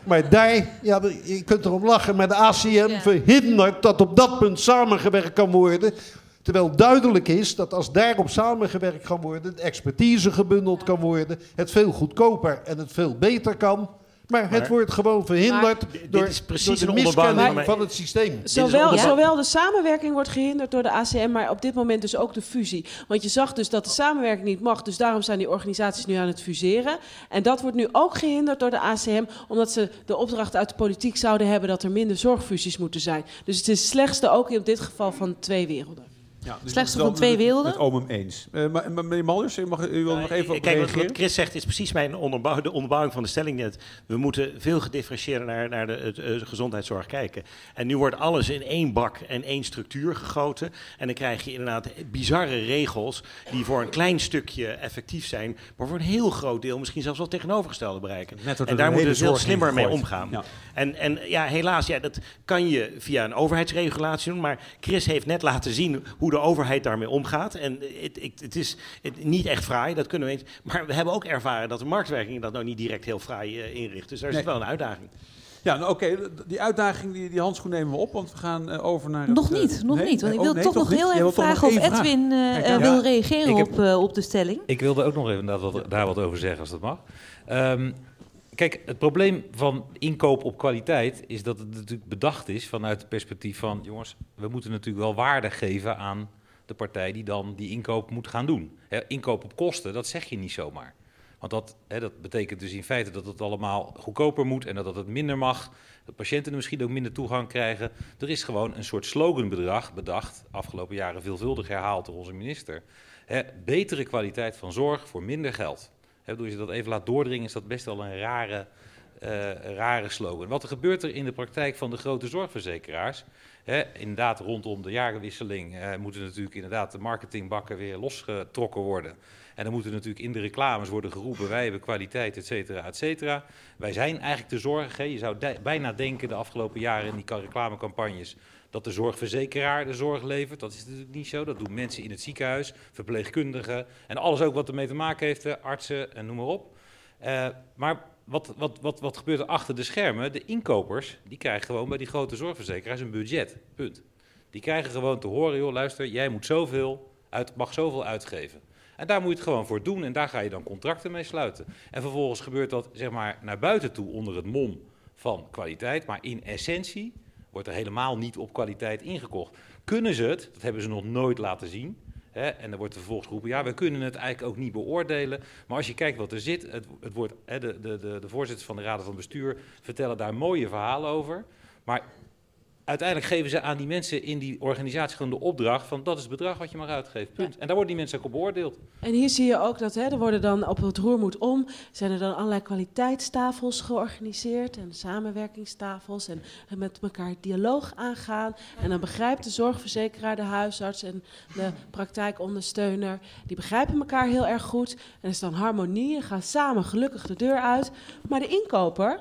Maar daar, ja, je kunt erom lachen, maar de ACM verhindert dat op dat punt samengewerkt kan worden. Terwijl duidelijk is dat als daarop samengewerkt kan worden, de expertise gebundeld kan worden, het veel goedkoper en het veel beter kan. Maar het wordt gewoon verhinderd door, is precies door de miskenning van het systeem. Zowel, zowel de samenwerking wordt gehinderd door de ACM, maar op dit moment dus ook de fusie. Want je zag dus dat de samenwerking niet mag, dus daarom zijn die organisaties nu aan het fuseren. En dat wordt nu ook gehinderd door de ACM, omdat ze de opdracht uit de politiek zouden hebben dat er minder zorgfusies moeten zijn. Dus het is het slechtste ook in dit geval van twee werelden. Ja, dus Slechtste van twee met- werelden? Met Omum eens. Eh, maar, maar meneer Malders, u, mag, u wil nog even op Kijk, wat, reageren? wat Chris zegt is precies mijn onderbouw, de onderbouwing van de stelling net. We moeten veel gedifferentieerder naar, naar de het, eh, gezondheidszorg kijken. En nu wordt alles in één bak en één structuur gegoten. En dan krijg je inderdaad bizarre regels die voor een klein stukje effectief zijn, maar voor een heel groot deel misschien zelfs wel tegenovergestelde bereiken. En daar moeten we veel slimmer mee omgaan. Ja. En, en ja, helaas, ja, dat kan je via een overheidsregulatie doen. Maar Chris heeft net laten zien hoe de overheid daarmee omgaat. En het, het, het is het, niet echt fraai, dat kunnen we eens. Maar we hebben ook ervaren dat de marktwerking dat nou niet direct heel fraai eh, inricht. Dus daar Nee. is wel een uitdaging. Ja, nou, oké, die uitdaging, die, die handschoen nemen we op, want we gaan eh, over naar... Nog het, eh, niet, nog nee? niet. Want ik Oh, wil nee, toch nog niet? heel even vragen of vraag? Edwin Kijk, ja. wil reageren heb- op, eh, op de stelling. Ik wilde ook nog even inderdaad wat, daar wat over zeggen, als dat mag. Ehm, kijk, het probleem van inkoop op kwaliteit is dat het natuurlijk bedacht is vanuit het perspectief van... jongens, we moeten natuurlijk wel waarde geven aan de partij die dan die inkoop moet gaan doen. Inkoop op kosten, dat zeg je niet zomaar. Want dat, dat betekent dus in feite dat het allemaal goedkoper moet en dat het minder mag. Dat patiënten misschien ook minder toegang krijgen. Er is gewoon een soort sloganbedrag bedacht, afgelopen jaren veelvuldig herhaald door onze minister. Betere kwaliteit van zorg voor minder geld. Als je dat even laat doordringen, is dat best wel een rare, een rare slogan. Wat er gebeurt er in de praktijk van de grote zorgverzekeraars? Hè, inderdaad, rondom de jarenwisseling eh, moeten natuurlijk inderdaad de marketingbakken weer losgetrokken worden. En dan moeten natuurlijk in de reclames worden geroepen, wij hebben kwaliteit, et cetera, et cetera. Wij zijn eigenlijk de zorg. Je zou bijna denken de afgelopen jaren in die reclamecampagnes dat de zorgverzekeraar de zorg levert. Dat is natuurlijk niet zo. Dat doen mensen in het ziekenhuis, verpleegkundigen en alles ook wat ermee te maken heeft, artsen en noem maar op. Eh, maar wat, wat, wat, wat gebeurt er achter de schermen? De inkopers die krijgen gewoon bij die grote zorgverzekeraars een budget. Punt. Die krijgen gewoon te horen, joh, luister, jij moet zoveel uit, mag zoveel uitgeven. En daar moet je het gewoon voor doen en daar ga je dan contracten mee sluiten. En vervolgens gebeurt dat zeg maar naar buiten toe onder het mom van kwaliteit, maar in essentie wordt er helemaal niet op kwaliteit ingekocht. Kunnen ze het, dat hebben ze nog nooit laten zien. En dan wordt er vervolgens geroepen, ja, we kunnen het eigenlijk ook niet beoordelen. Maar als je kijkt wat er zit, het, het wordt, de, de, de, de voorzitters van de raden van bestuur vertellen daar mooie verhalen over. Maar uiteindelijk geven ze aan die mensen in die organisatie gewoon de opdracht van dat is het bedrag wat je mag uitgeven. Punt. En daar worden die mensen ook op beoordeeld. En hier zie je ook dat hè, er worden dan op het roer moet om, zijn er dan allerlei kwaliteitstafels georganiseerd en samenwerkingstafels en, en met elkaar dialoog aangaan. En dan begrijpt de zorgverzekeraar, de huisarts en de praktijkondersteuner, die begrijpen elkaar heel erg goed. En er is dan harmonie en gaan samen gelukkig de deur uit. Maar de inkoper,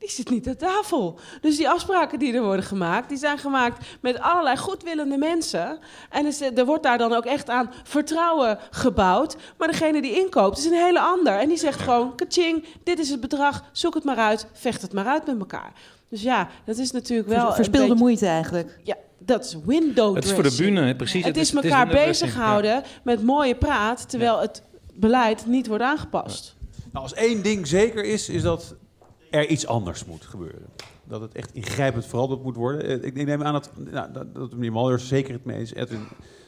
die zit niet aan tafel. Dus die afspraken die er worden gemaakt, die zijn gemaakt met allerlei goedwillende mensen. En er, wordt daar dan ook echt aan vertrouwen gebouwd. Maar degene die inkoopt is een hele ander. En die zegt gewoon, kaching, dit is het bedrag, zoek het maar uit, vecht het maar uit met elkaar. Dus ja, dat is natuurlijk wel een Verspilde beetje- moeite eigenlijk. Ja, dat is window Het is voor de dressing. bühne, precies. Het, is het elkaar window dressing, bezighouden met mooie praat, terwijl het beleid niet wordt aangepast. Nou, als één ding zeker is, is dat er iets anders moet gebeuren. Dat het echt ingrijpend veranderd moet worden. Eh, Ik, ik neem aan dat, nou, dat, dat meneer Malders zeker het mee eens. Edwin,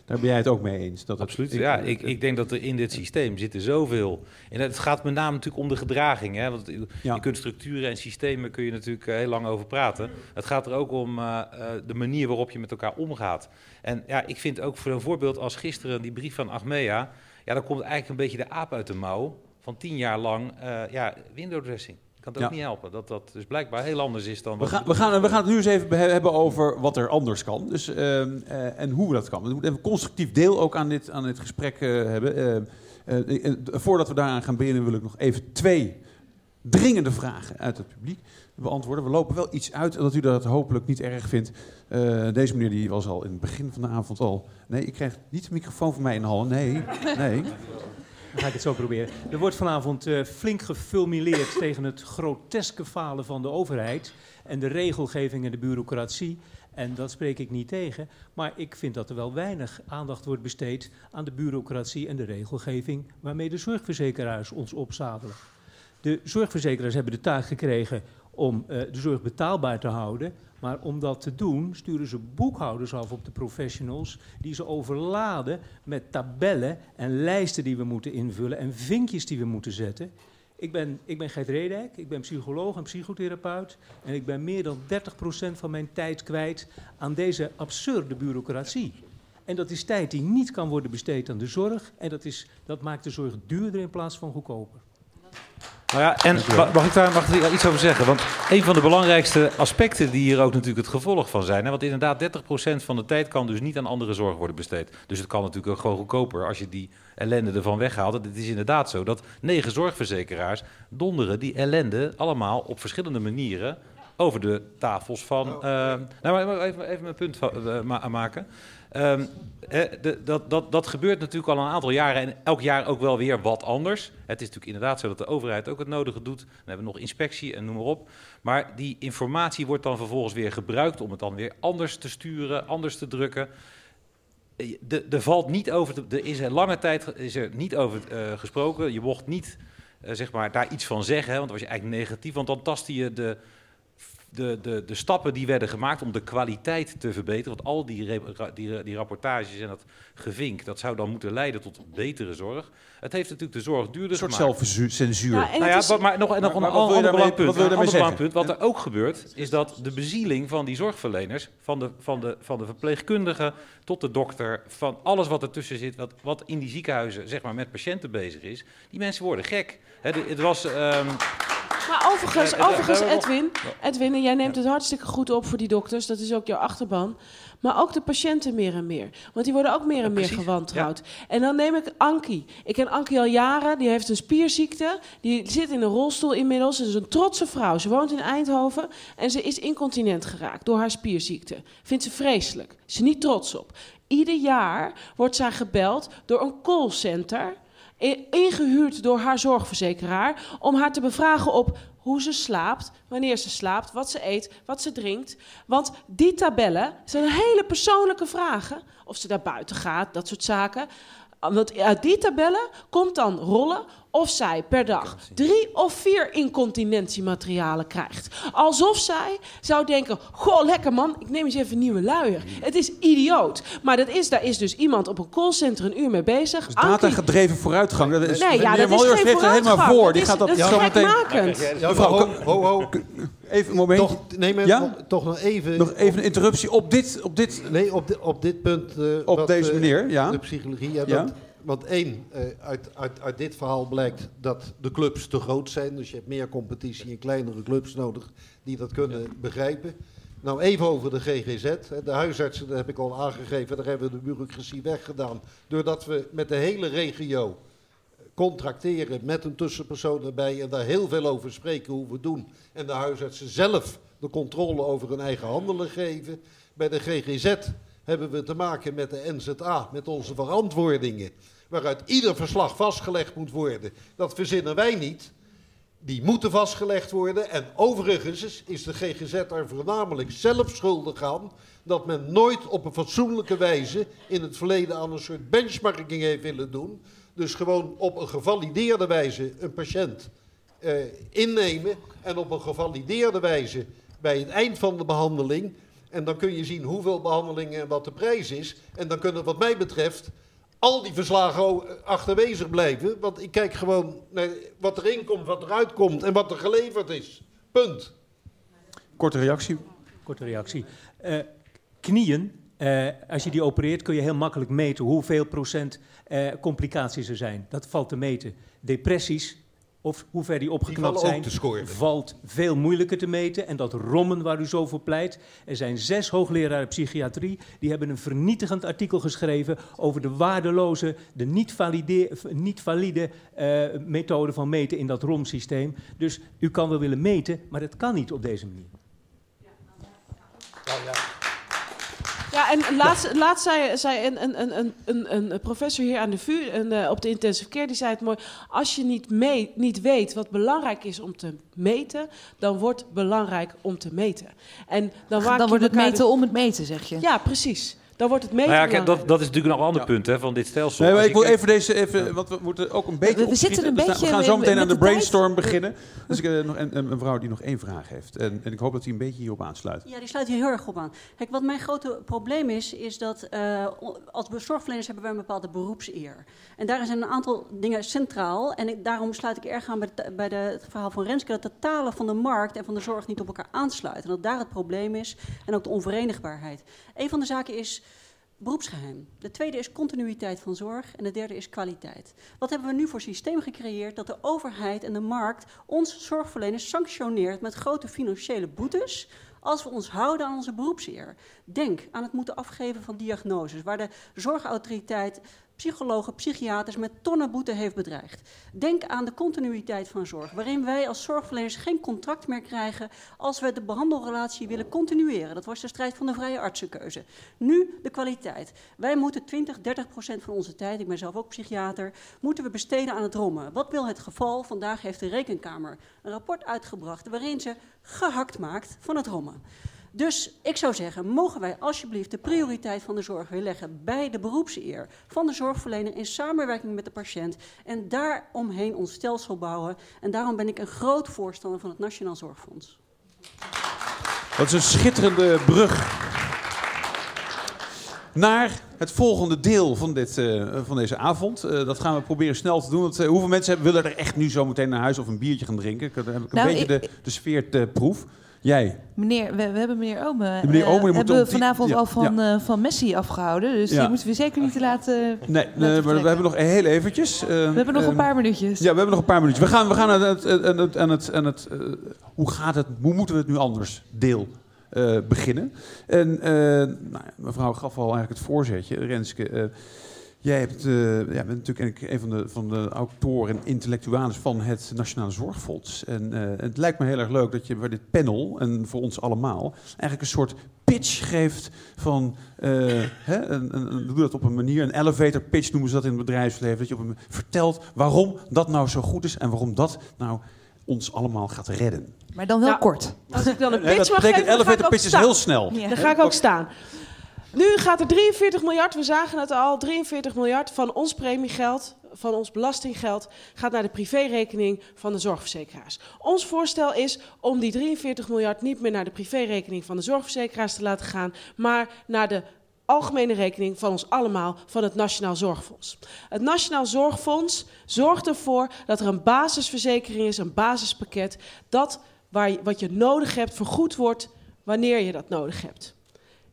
daar ben jij het ook mee eens. Dat Absoluut. Ja, ik, ik denk dat er in dit systeem zitten zoveel. En het gaat met name natuurlijk om de gedraging. Hè? Want je Ja. je kunt structuren en systemen kun je natuurlijk eh, heel lang over praten. Het gaat er ook om eh, de manier waarop je met elkaar omgaat. En ja, ik vind ook voor een voorbeeld als gisteren die brief van Achmea. Ja, dan komt eigenlijk een beetje de aap uit de mouw. Van tien jaar lang uh, ja, window dressing. Ik kan het ook Ja. niet helpen. Dat dat dus blijkbaar heel anders is dan We gaan, we, gaan, we gaan het nu eens even be- hebben over wat er anders kan. Dus, ehm, eh, en hoe we dat kan. We moeten even constructief deel ook aan dit, aan dit gesprek eh, hebben. Ehm, eh, voordat we daaraan gaan beginnen wil ik nog even twee dringende vragen uit het publiek beantwoorden. We lopen wel iets uit, dat u dat hopelijk niet erg vindt. Deze meneer die was al in het begin van de avond al... Nee, ik krijg niet de microfoon van mij in de hal. Nee, nee. Ga ik het zo proberen. Er wordt vanavond eh, flink gefulmineerd [LAUGHS] tegen het groteske falen van de overheid en de regelgeving en de bureaucratie. En dat spreek ik niet tegen, maar ik vind dat er wel weinig aandacht wordt besteed aan de bureaucratie en de regelgeving waarmee de zorgverzekeraars ons opzadelen. De zorgverzekeraars hebben de taak gekregen om eh, de zorg betaalbaar te houden. Maar om dat te doen sturen ze boekhouders af op de professionals... die ze overladen met tabellen en lijsten die we moeten invullen... en vinkjes die we moeten zetten. Ik ben, ik ben Gert Redijk, ik ben psycholoog en psychotherapeut... en ik ben meer dan 30% van mijn tijd kwijt aan deze absurde bureaucratie. En dat is tijd die niet kan worden besteed aan de zorg. En dat, is, dat maakt de zorg duurder in plaats van goedkoper. Nou ja, en mag ik daar mag ik daar iets over zeggen? Want een van de belangrijkste aspecten die hier ook natuurlijk het gevolg van zijn. Hè, want inderdaad, 30% van de tijd kan dus niet aan andere zorg worden besteed. Dus het kan natuurlijk ook gewoon goedkoper als je die ellende ervan weghaalt. Het is inderdaad zo dat negen zorgverzekeraars donderen die ellende allemaal op verschillende manieren over de tafels van. Uh, nou, maar even, even mijn punt uh, ma maken. Um, de, dat, dat, dat gebeurt natuurlijk al een aantal jaren en elk jaar ook wel weer wat anders. Het is natuurlijk inderdaad zo dat de overheid ook het nodige doet. Dan hebben we nog inspectie en noem maar op. Maar die informatie wordt dan vervolgens weer gebruikt om het dan weer anders te sturen, anders te drukken. Er valt niet over, er is er lange tijd is er niet over uh, gesproken. Je mocht niet uh, zeg maar, daar iets van zeggen, want dan was je eigenlijk negatief, want dan tastte je de de, de, de stappen die werden gemaakt om de kwaliteit te verbeteren. Want al die, die, die rapportages en dat gevink, dat zou dan moeten leiden tot betere zorg. Het heeft natuurlijk de zorg duurder gemaakt. Een soort zelfcensuur. Ja, nou ja, is... maar nog, nog maar, een ander belangrijk punt. Wat, ander punt. wat er ook gebeurt, is dat de bezieling van die zorgverleners, van de, van de, van de verpleegkundige tot de dokter, van alles wat ertussen zit, wat, wat in die ziekenhuizen zeg maar, met patiënten bezig is, die mensen worden gek. het was... Um, maar overigens, overigens Edwin, Edwin, jij neemt het hartstikke goed op voor die dokters. Dat is ook jouw achterban. Maar ook de patiënten meer en meer. Want die worden ook meer en meer gewantrouwd. En dan neem ik Ankie. Ik ken Ankie al jaren. Die heeft een spierziekte. Die zit in een rolstoel inmiddels. Ze is een trotse vrouw. Ze woont in Eindhoven. En ze is incontinent geraakt door haar spierziekte. Vindt ze vreselijk. Is ze niet trots op. Ieder jaar wordt zij gebeld door een callcenter ingehuurd door haar zorgverzekeraar om haar te bevragen op hoe ze slaapt, wanneer ze slaapt, wat ze eet, wat ze drinkt. Want die tabellen zijn hele persoonlijke vragen. Of ze daar buiten gaat, dat soort zaken. Want uit die tabellen komt dan rollen of zij per dag drie of vier incontinentiematerialen krijgt. Alsof zij zou denken: Goh, lekker man, ik neem eens even een nieuwe luier. Het is idioot. Maar dat is, daar is dus iemand op een callcenter een uur mee bezig. Dus data-gedreven vooruitgang. Dat is, nee, ja, dat is geen er helemaal voor. Die gaat dat, dat is zo meteen. Ja, ho, ho, ho. Even een moment. Toch, nee, maar ja? toch nog even. Nog even een interruptie op dit. Op dit, nee, op, de, op dit punt. Uh, op wat, deze manier, ja. De psychologie. Ja, dat, want één, uh, uit, uit, uit dit verhaal blijkt dat de clubs te groot zijn. Dus je hebt meer competitie en kleinere clubs nodig die dat kunnen begrijpen. Nou, even over de GGZ. De huisartsen, dat heb ik al aangegeven, daar hebben we de bureaucratie weggedaan. Doordat we met de hele regio contracteren met een tussenpersoon erbij en daar heel veel over spreken hoe we doen. En de huisartsen zelf de controle over hun eigen handelen geven. Bij de GGZ hebben we te maken met de NZA, met onze verantwoordingen, waaruit ieder verslag vastgelegd moet worden. Dat verzinnen wij niet. Die moeten vastgelegd worden. En overigens is de GGZ er voornamelijk zelf schuldig aan dat men nooit op een fatsoenlijke wijze in het verleden aan een soort benchmarking heeft willen doen. Dus gewoon op een gevalideerde wijze een patiënt uh, innemen en op een gevalideerde wijze bij het eind van de behandeling en dan kun je zien hoeveel behandelingen en wat de prijs is. En dan kunnen wat mij betreft al die verslagen achterwezig blijven. Want ik kijk gewoon naar wat erin komt, wat eruit komt en wat er geleverd is. Punt. Korte reactie. Korte reactie. Uh, knieën, uh, als je die opereert kun je heel makkelijk meten hoeveel procent uh, complicaties er zijn. Dat valt te meten. Depressies, of hoe ver die opgeknapt zijn, valt veel moeilijker te meten. En dat rommen waar u zo voor pleit. Er zijn zes hoogleraren psychiatrie die hebben een vernietigend artikel geschreven over de waardeloze, de niet, valide, niet valide uh, methode van meten in dat romsysteem. Dus u kan wel willen meten, maar dat kan niet op deze manier. Ja, ja. Ja, en laatst, laatst zei, zei een, een, een, een, een professor hier aan de VU en, uh, op de intensive care, die zei het mooi. Als je niet, mee, niet weet wat belangrijk is om te meten, dan wordt belangrijk om te meten. En dan, dan wordt het meten om het meten, zeg je? Ja, precies. Dan wordt het. Nou ja, kijk, dat, dat is natuurlijk nog een ander ja. punt hè, van dit stelsel. Nee, maar ik wil even deze, even, want we moeten ook een beetje. We, we zitten een beetje. We gaan zo meteen aan de, de brainstorm tijd. beginnen. Dus ik heb nog een, een, mevrouw die nog één vraag heeft. En, en ik hoop dat hij een beetje hierop aansluit. Ja, die sluit hier heel erg op aan. Kijk, wat mijn grote probleem is, is dat uh, als zorgverleners hebben wij een bepaalde beroepseer. En daar zijn een aantal dingen centraal. En ik, daarom sluit ik erg aan bij, de, bij de, het verhaal van Renske, dat de talen van de markt en van de zorg niet op elkaar aansluiten. En dat daar het probleem is. En ook de onverenigbaarheid. Een van de zaken is beroepsgeheim. De tweede is continuïteit van zorg en de derde is kwaliteit. Wat hebben we nu voor systeem gecreëerd dat de overheid en de markt ons zorgverleners sanctioneert met grote financiële boetes als we ons houden aan onze beroepseer. Denk aan het moeten afgeven van diagnoses, waar de zorgautoriteit psychologen, psychiaters met tonnen boete heeft bedreigd. Denk aan de continuïteit van zorg, waarin wij als zorgverleners geen contract meer krijgen als we de behandelrelatie willen continueren. Dat was de strijd van de vrije artsenkeuze. Nu de kwaliteit. Wij moeten 20, 30 procent van onze tijd, ik ben zelf ook psychiater, moeten we besteden aan het rommen. Wat wil het geval? Vandaag heeft de Rekenkamer een rapport uitgebracht waarin ze gehakt maakt van het rommen. Dus ik zou zeggen, mogen wij alsjeblieft de prioriteit van de zorg weer leggen bij de beroepseer van de zorgverlener in samenwerking met de patiënt en daaromheen ons stelsel bouwen. En daarom ben ik een groot voorstander van het Nationaal Zorgfonds. Dat is een schitterende brug naar het volgende deel van, dit, uh, van deze avond. Uh, dat gaan we proberen snel te doen. Want, uh, hoeveel mensen hebben, willen er echt nu zo meteen naar huis of een biertje gaan drinken? Dan heb ik een Nou, beetje ik- de, de sfeer te proef. Jij? Meneer, we, we hebben meneer Ome, Meneer eh, Ome, hebben we die- vanavond al van, eh, van Messi afgehouden. Dus die moeten we zeker niet te laten... Nee, laten maar we hebben nog heel eventjes. We hebben nog een ehm, paar minuutjes. Ja, we hebben nog een paar minuutjes. We gaan, we gaan aan het, aan het, aan het, aan het, eh, hoe gaat het, hoe moeten we het nu anders deel beginnen? En nou, mevrouw gaf al eigenlijk het voorzetje, Renske. Jij hebt, eh, ja, bent natuurlijk een van de, van de autoren en intellectuales van het Nationale Zorgfonds. En eh, het lijkt me heel erg leuk dat je bij dit panel, en voor ons allemaal, eigenlijk een soort pitch geeft van, eh, [LAUGHS] hè, een, een, een- doe dat op een manier, een elevator pitch noemen ze dat in het bedrijfsleven, dat je op een, vertelt waarom dat nou zo goed is en waarom dat nou ons allemaal gaat redden. Maar dan wel Nou, kort. Als ik dan een pitch mag geven, dan ga ik elevator ook pitch is staan. heel snel. Ja. Dan ga ik ook staan. Nu gaat er 43 miljard, we zagen het al, 43 miljard van ons premiegeld, van ons belastinggeld, gaat naar de privérekening van de zorgverzekeraars. Ons voorstel is om die 43 miljard niet meer naar de privérekening van de zorgverzekeraars te laten gaan, maar naar de algemene rekening van ons allemaal van het Nationaal Zorgfonds. Het Nationaal Zorgfonds zorgt ervoor dat er een basisverzekering is, een basispakket, dat waar wat je nodig hebt vergoed wordt wanneer je dat nodig hebt.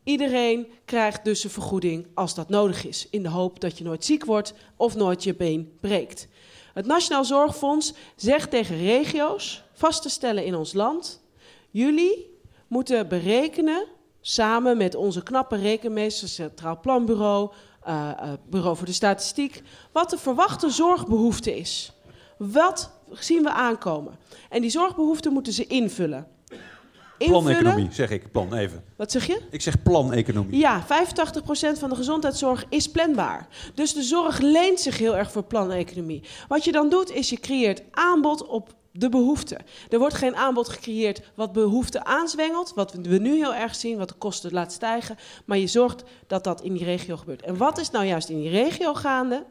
Iedereen krijgt dus een vergoeding als dat nodig is, in de hoop dat je nooit ziek wordt of nooit je been breekt. Het Nationaal Zorgfonds zegt tegen regio's vast te stellen in ons land: jullie moeten berekenen samen met onze knappe rekenmeesters, Centraal Planbureau, eh, eh, Bureau voor de Statistiek, wat de verwachte zorgbehoefte is. Wat zien we aankomen? En die zorgbehoeften moeten ze invullen. Planeconomie, zeg ik. Plan, even. Wat zeg je? Ik zeg planeconomie. Ja, 85% van de gezondheidszorg is planbaar. Dus de zorg leent zich heel erg voor planeconomie. Wat je dan doet, is je creëert aanbod op de behoefte. Er wordt geen aanbod gecreëerd wat behoefte aanzwengelt, wat we nu heel erg zien, wat de kosten laat stijgen, maar je zorgt dat dat in die regio gebeurt. En wat is nou juist in die regio gaande?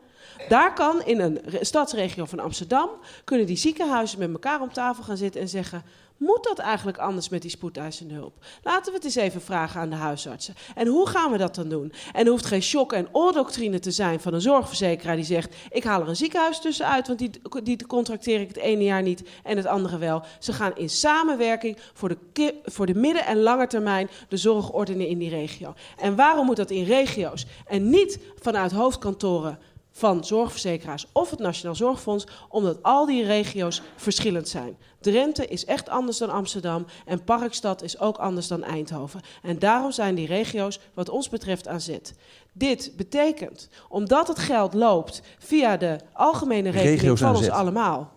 Daar kan in een re- stadsregio van Amsterdam, kunnen die ziekenhuizen met elkaar om tafel gaan zitten en zeggen, moet dat eigenlijk anders met die spoedeisende hulp? Laten we het eens even vragen aan de huisartsen. En hoe gaan we dat dan doen? En er hoeft geen shock- en oordoctrine te zijn van een zorgverzekeraar die zegt... ik haal er een ziekenhuis tussenuit, want die, die contracteer ik het ene jaar niet en het andere wel. Ze gaan in samenwerking voor de, voor de midden- en lange termijn de zorg ordenen in die regio. En waarom moet dat in regio's en niet vanuit hoofdkantoren van zorgverzekeraars of het Nationaal Zorgfonds, omdat al die regio's verschillend zijn. Drenthe is echt anders dan Amsterdam en Parkstad is ook anders dan Eindhoven. En daarom zijn die regio's wat ons betreft aan zet. Dit betekent, omdat het geld loopt via de algemene rekening Regio's van ons allemaal.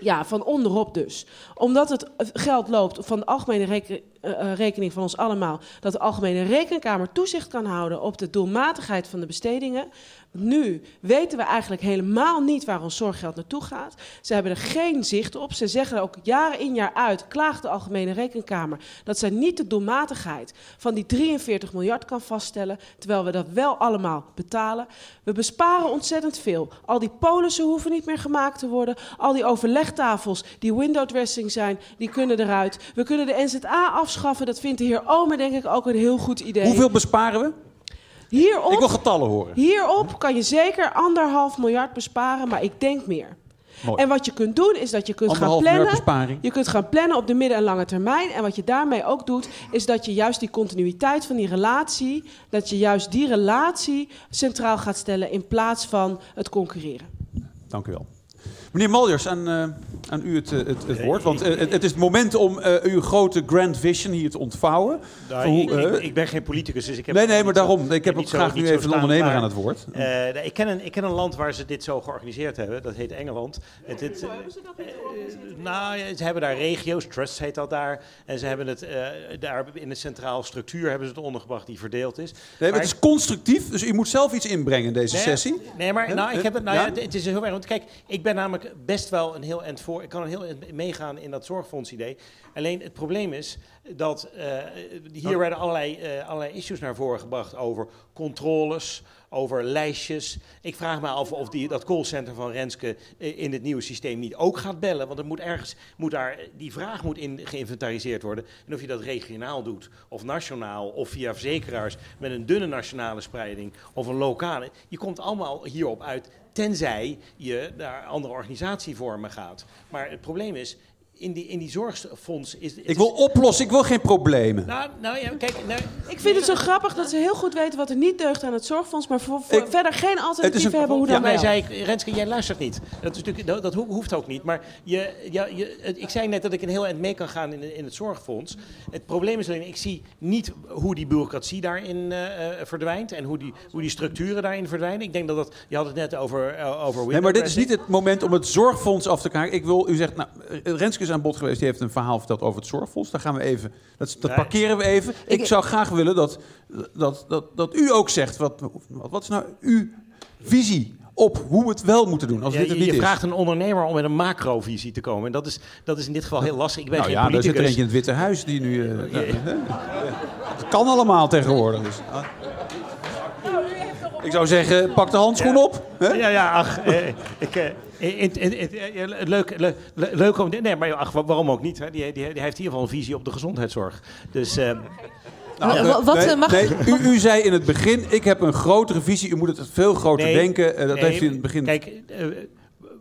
Ja, van onderop dus. Omdat het geld loopt van de algemene reken- eh, eh, rekening van ons allemaal, dat de Algemene Rekenkamer toezicht kan houden op de doelmatigheid van de bestedingen. Nu weten we eigenlijk helemaal niet waar ons zorggeld naartoe gaat. Ze hebben er geen zicht op. Ze zeggen ook jaar in jaar uit, klaagt de Algemene Rekenkamer, dat zij niet de doelmatigheid van die 43 miljard kan vaststellen, terwijl we dat wel allemaal betalen. We besparen ontzettend veel. Al die polissen hoeven niet meer gemaakt te worden. Al die overlegtafels die window dressing zijn, die kunnen eruit. We kunnen de NZA afschaffen. Dat vindt de heer Omer denk ik ook een heel goed idee. Hoeveel besparen we? Hierop, Ik wil getallen horen. hierop kan je zeker anderhalf miljard besparen, maar ik denk meer. Mooi. En wat je kunt doen, is dat je kunt gaan Anderhalf plannen. Je kunt gaan plannen op de midden- en lange termijn. En wat je daarmee ook doet, is dat je juist die continuïteit van die relatie, dat je juist die relatie centraal gaat stellen in plaats van het concurreren. Dank u wel. Meneer Maljers, aan, eh, aan u het, eh, het, het woord. Want eh, het, het is het moment om eh, uw grote grand vision hier te ontvouwen. Nou, hoe, ik, ik, ik ben geen politicus, dus ik heb... nee, nee, maar zo- daarom. Ik heb ook zo- graag niet nu zo even een ondernemer maar, aan het woord. eh, nee, ik, ken een, ik ken een land waar ze dit zo georganiseerd hebben. Dat heet Engeland. Het, het, eh, nou, ze hebben daar regio's, trusts heet dat daar. En ze hebben het eh, daar in de centraal structuur hebben ze het ondergebracht die verdeeld is. Nee, maar Maar het is constructief, dus u moet zelf iets inbrengen in deze Nee, sessie. Nee, maar nou, ik heb het, nou Ja? ja, het is heel erg. Want kijk, ik ben namelijk best wel een heel eind voor. Ik kan een heel eind meegaan in dat zorgfondsidee. Alleen het probleem is dat eh, hier werden allerlei, eh, allerlei issues naar voren gebracht over controles, over lijstjes. Ik vraag me af of die, dat callcenter van Renske eh, in het nieuwe systeem niet ook gaat bellen. Want er moet ergens, moet daar, die vraag moet in geïnventariseerd worden. En of je dat regionaal doet, of nationaal, of via verzekeraars met een dunne nationale spreiding, of een lokale. Je komt allemaal hierop uit, tenzij je naar andere organisatievormen gaat. Maar het probleem is, in die, in die zorgfonds is... Ik wil is- oplossen, ik wil geen problemen. Nou, nou ja, kijk... Nou, Ik vind het zo grappig dat ze heel goed weten wat er niet deugt aan het zorgfonds, maar voor, voor Ik- verder geen alternatief een- hebben hoe Ja, dan mij wel. zei ik, Renske, jij luistert niet. Dat, is natuurlijk, dat, dat ho- hoeft ook niet. Maar je, ja, je, het- ik zei net dat ik een heel eind mee kan gaan in, in het zorgfonds. Het probleem is alleen, ik zie niet hoe die bureaucratie daarin eh, eh, verdwijnt. En hoe die, hoe die structuren daarin verdwijnen. Ik denk dat dat, je had het net over, uh, over Nee, maar dit is niet het moment om het zorgfonds af te kraken. Ik wil, u zegt, nou, Renske is aan bod geweest, die heeft een verhaal verteld over het zorgfonds. Daar gaan we even, dat, is- dat Nee. parkeren we even. Ik, Ik- zou graag willen dat, dat, dat, dat u ook zegt, wat, wat, wat is nou uw visie op hoe we het wel moeten doen, als Ja, dit je het niet je is? vraagt een ondernemer om met een macrovisie te komen. En dat is, dat is in dit geval heel lastig. Ik ben nou geen ja, daar zit er politicus. eentje in het Witte Huis die nu... eh? Het kan allemaal tegenwoordig. Dus. ah. Ik zou zeggen, pak de handschoen op. Hè? Ja, ja, ach, eh, ik, eh, in- in- eh, leuk, leuk, leuk om... Nee, maar ach, wa- waarom ook niet? Hè? Die, die, die heeft in ieder geval een visie op de gezondheidszorg. Dus... eh, Nou, Eh, eh, wa- wat, nee, eh, mag- nee, u, u zei in het begin, ik heb een grotere visie. U moet het veel groter Nee, denken. Eh, dat nee, heeft u in het begin... Kijk, eh,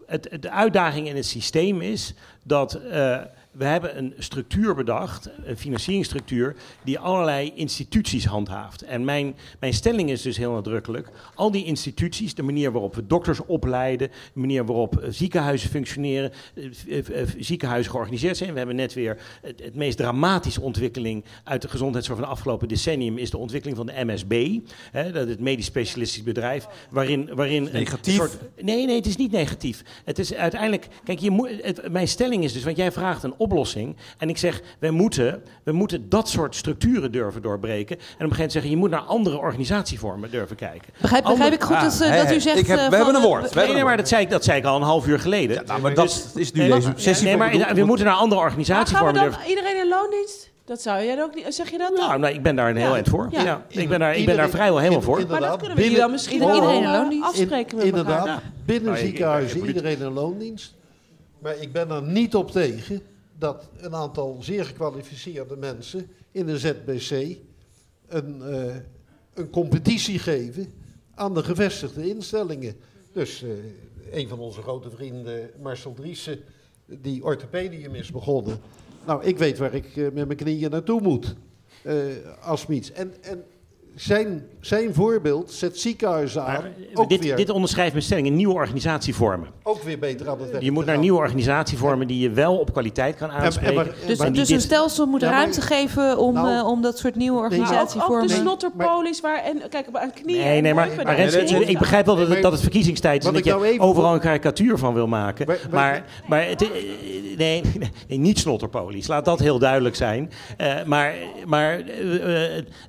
het, de uitdaging in het systeem is dat eh, we hebben een structuur bedacht, een financieringsstructuur, die allerlei instituties handhaaft. En mijn, mijn stelling is dus heel nadrukkelijk, al die instituties, de manier waarop we dokters opleiden, de manier waarop eh, ziekenhuizen functioneren, eh, eh, ziekenhuizen georganiseerd zijn. We hebben net weer het, het meest dramatische ontwikkeling uit de gezondheidszorg van de afgelopen decennium is de ontwikkeling van de MSB, hè, dat het medisch specialistisch bedrijf, waarin... waarin Negatief? soort- Nee, nee, het is niet negatief. Het is uiteindelijk. Kijk, je moet, het, mijn stelling is dus, want jij vraagt een oplossing. En ik zeg, wij moeten, we moeten dat soort structuren durven doorbreken. En op een gegeven moment zeggen, je moet naar andere organisatievormen durven kijken. Begrijp, begrijp ik goed Ah, dat, eh, hè, dat u zegt... Ik heb- eh, we hebben een eh, woord. We Nee, een maar dat zei, ik, dat zei ik al een half uur geleden. Nou, maar Dus- dat is nu Nee, deze sessie. Nee, maar bedoel. we moeten naar andere Maar gaan we organisatievormen dan durven. iedereen in loondienst? Dat zou jij ook niet... Zeg je dat dan? Nou, nou, ik ben daar een heel Ja. eind voor. Ja. Ja. Ik ben daar, ik ben daar vrijwel helemaal in- voor. maar dat kunnen we binnen- dan misschien iedereen in eh, loondienst? afspreken met Inderdaad, elkaar. binnen Nou, ziekenhuizen iedereen in loondienst. Maar ik ben er niet op tegen dat een aantal zeer gekwalificeerde mensen in de ZBC een, eh, een competitie geven aan de gevestigde instellingen. Dus eh, een van onze grote vrienden, Marcel Driessen, die orthopedium is begonnen. Nou, ik weet waar ik eh, met mijn knieën naartoe moet als Miets. En, en zijn, zijn voorbeeld zet ziekenhuizen aan. Maar, ook, dit, weer, dit onderschrijft mijn stelling, een nieuwe organisatievormen. ook weer beter aan het werk Je moet naar nieuwe organisatievormen die je wel op kwaliteit kan En- en aanspreken. maar- Dus, dus een stelsel moet Ja, maar- ruimte geven om, Nou, eh, om dat soort nieuwe Maar ook, ook organisatievormen... de snotterpolies waar... En, kijk, aan knieën Nee, nee, maar, ik begrijp wel dat Nee, het, maar- dat het verkiezingstijd is en dat ik je nou even- overal een karikatuur van wil maken. Maar, maar het, eh, nee, [LAUGHS] nee, niet snotterpolies, laat dat heel duidelijk zijn. Eh, maar maar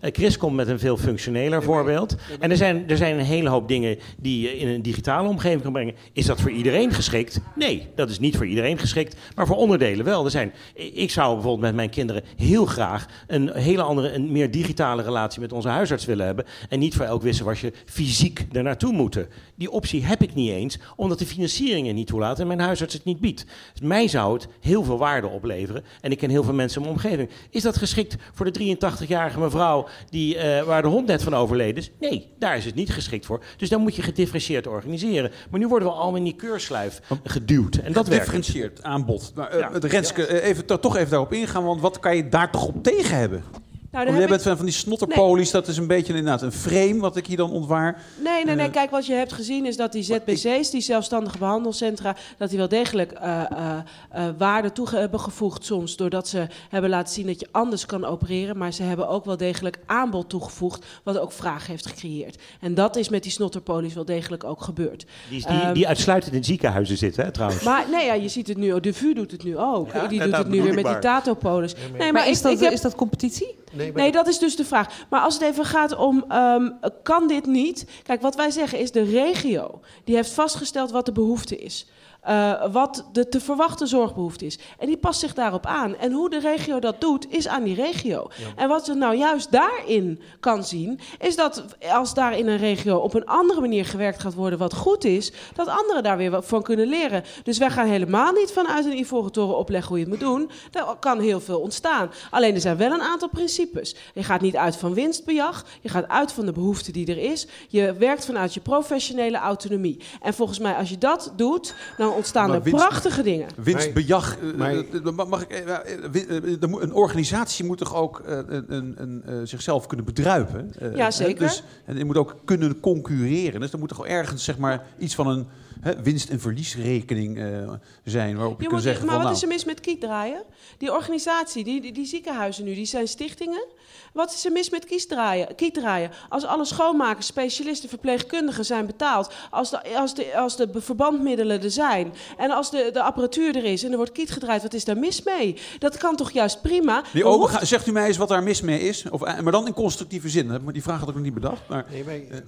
Chris komt met een veel functioneler voorbeeld. En er zijn, er zijn een hele hoop dingen die je in een digitale omgeving kan brengen. Is dat voor iedereen geschikt? Nee, dat is niet voor iedereen geschikt, maar voor onderdelen wel. Er zijn, ik zou bijvoorbeeld met mijn kinderen heel graag een hele andere, een meer digitale relatie met onze huisarts willen hebben. En niet voor elk wisselwasje fysiek er naartoe moeten. Die optie heb ik niet eens, omdat de financiering het niet toelaat en mijn huisarts het niet biedt. Dus mij zou het heel veel waarde opleveren. En ik ken heel veel mensen in mijn omgeving. Is dat geschikt voor de 83-jarige mevrouw die, eh, waar waar de hond net van overleden is. Nee, daar is het niet geschikt voor. Dus dan moet je gedifferentieerd organiseren. Maar nu worden we allemaal in die keurslijf geduwd. En dat. Gedifferentieerd aanbod. Maar, eh, Ja. het Renske, eh, even, to- toch even daarop ingaan, want wat kan je daar toch op tegen hebben? Nou, daar jij bent van, van die snotterpolies, dat is een beetje inderdaad een frame wat ik hier dan ontwaar. Nee, nee, nee. Eh, Kijk, wat je hebt gezien is dat die ZBC's, die zelfstandige behandelcentra, dat die wel degelijk eh, eh, eh, waarde toe hebben gevoegd soms. Doordat ze hebben laten zien dat je anders kan opereren. Maar ze hebben ook wel degelijk aanbod toegevoegd, wat ook vraag heeft gecreëerd. En dat is met die snotterpolies wel degelijk ook gebeurd. Die, die, Ehm, die uitsluitend in ziekenhuizen zitten, hè, trouwens. maar nee, ja, je ziet het nu. De VU doet het nu ook. Ja, die doet het nu weer met die. Tatopolis. Nee, maar- Nee, Maar maar is ik, dat, ik heb... is dat competitie? Nee, Nee, dat is dus de vraag. Maar als het even gaat om, ehm, kan dit niet? Kijk, wat wij zeggen is de regio. Die heeft vastgesteld wat de behoefte is. Eh, wat de te verwachten zorgbehoefte is. En die past zich daarop aan. En hoe de regio dat doet, is aan die regio. En wat we nou juist daarin kan zien, is dat als daar in een regio op een andere manier gewerkt gaat worden wat goed is, dat anderen daar weer wat van kunnen leren. Dus wij gaan helemaal niet vanuit een ivoren toren opleggen hoe je het moet doen. Daar kan heel veel ontstaan. Alleen er zijn wel een aantal principes. Je gaat niet uit van winstbejag, je gaat uit van de behoefte die er is. Je werkt vanuit je professionele autonomie. En volgens mij, als je dat doet, dan ontstaan Maar er winst- prachtige dingen. Winstbejag. Maar- eh, eh, mag ik, eh, er moet- een organisatie moet toch ook eh, een, een, een, eh, zichzelf kunnen bedruipen? Eh, Ja, zeker. Dus, en die moet ook kunnen concurreren. Dus er moet toch wel ergens zeg maar, iets van een hè, winst- en verliesrekening eh, zijn waarop je, Je kunt zeggen maar van wat nou, is er mis met kiesdraaien? Die organisatie, die, die, die ziekenhuizen nu, die zijn stichtingen. Wat is er mis met kiesdraaien, kietdraaien? Als alle schoonmakers, specialisten, verpleegkundigen zijn betaald... als de, als de, als de verbandmiddelen er zijn... en als de, de apparatuur er is en er wordt kiet gedraaid... wat is daar mis mee? Dat kan toch juist prima? Die ogen, zegt u mij eens wat daar mis mee is? Of, eh, maar dan in constructieve zin. Die vraag had ik nog niet bedacht. Maar, Nee, maar, eh,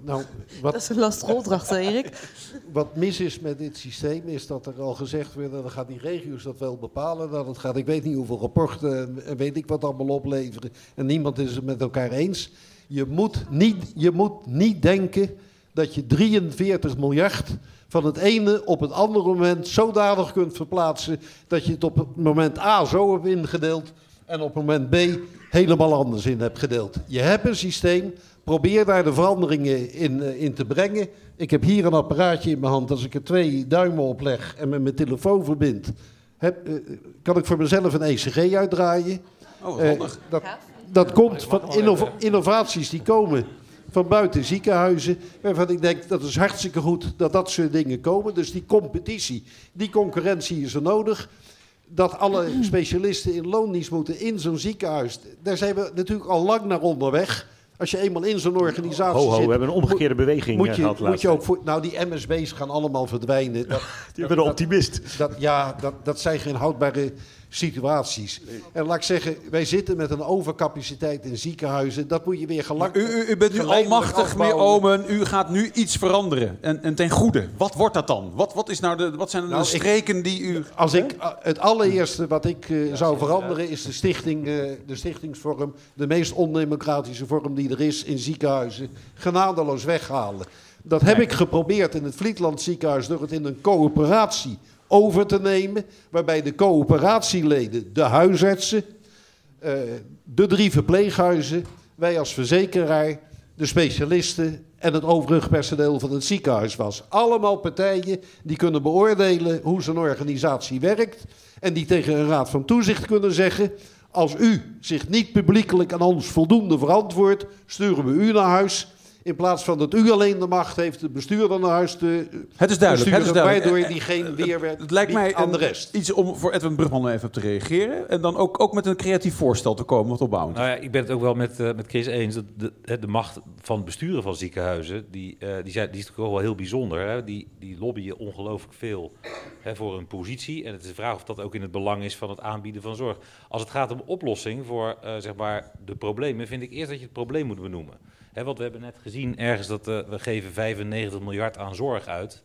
nou, wat, Dat is een lastige opdracht, hè, Erik. [LAUGHS] wat mis is met dit systeem is dat er al gezegd werd, dan gaan die regio's dat wel bepalen. Nou, dat gaat, ik weet niet hoeveel rapporten en- en weet ik wat allemaal opleveren. En niemand is het met elkaar eens. Je moet niet, je moet niet denken dat je 43 miljard van het ene op het andere moment zodanig kunt verplaatsen dat je het op het moment A zo hebt ingedeeld en op moment B helemaal anders in hebt gedeeld. Je hebt een systeem, probeer daar de veranderingen in, eh, in te brengen. Ik heb hier een apparaatje in mijn hand, als ik er twee duimen op leg en met mijn telefoon verbind, heb, eh, kan ik voor mezelf een ECG uitdraaien. oh, wat Eh, handig. dat, dat komt van innova- innovaties die komen van buiten ziekenhuizen. Waarvan ik denk dat is hartstikke goed dat dat soort dingen komen. Dus die competitie, die concurrentie is er nodig. Dat alle [CLEARS THROAT] specialisten in loondienst moeten in zo'n ziekenhuis. Daar zijn we natuurlijk al lang naar onderweg. Als je eenmaal in zo'n organisatie Ho, ho, zit. we hebben een omgekeerde beweging moet eh, je, gehad moet je ook voor, nou, die MSB's gaan allemaal verdwijnen. [LAUGHS] Dat, Je bent een optimist. dat, ja, dat, dat zijn geen houdbare situaties. En laat ik zeggen, wij zitten met een overcapaciteit in ziekenhuizen. Dat moet je weer gelak. U, u, u bent nu almachtig, meneer. Omen. U gaat nu iets veranderen. En, en ten goede. Wat wordt dat dan? Wat, wat, is nou de, wat zijn Nou, de ik- streken die u... Als ik, het allereerste wat ik eh, zou veranderen is de, stichting, eh, de stichtingsvorm. De meest ondemocratische vorm die er is in ziekenhuizen. Genadeloos weghalen. Dat heb ik geprobeerd in het Vlietland ziekenhuis door het in een coöperatie over te nemen. Waarbij de coöperatieleden, de huisartsen, eh, de drie verpleeghuizen, wij als verzekeraar, de specialisten en het overige personeel van het ziekenhuis was. Allemaal partijen die kunnen beoordelen hoe zo'n organisatie werkt en die tegen een raad van toezicht kunnen zeggen: als u zich niet publiekelijk aan ons voldoende verantwoordt, sturen we u naar huis. In plaats van dat u alleen de macht heeft de bestuurder naar huis te Het is duidelijk. Het is duidelijk. waardoor Eh, je eh, diegene weer werd Het lijkt mij aan de een- rest. iets om voor Edwin Brugman even op te reageren. En dan ook, ook met een creatief voorstel te komen wat opbouwend. Nou ja, ik ben het ook wel met, eh, met Chris eens. Dat de, hè, de macht van het besturen van ziekenhuizen, die, eh, die, zijn, die is natuurlijk wel heel bijzonder. Hè? Die, die lobbyen ongelooflijk veel hè, voor een positie. En het is de vraag of dat ook in het belang is van het aanbieden van zorg. Als het gaat om oplossing voor eh, zeg maar de problemen, vind ik eerst dat je het probleem moet benoemen. Hè, want we hebben net gezien ergens dat eh, we geven 95 miljard aan zorg uit.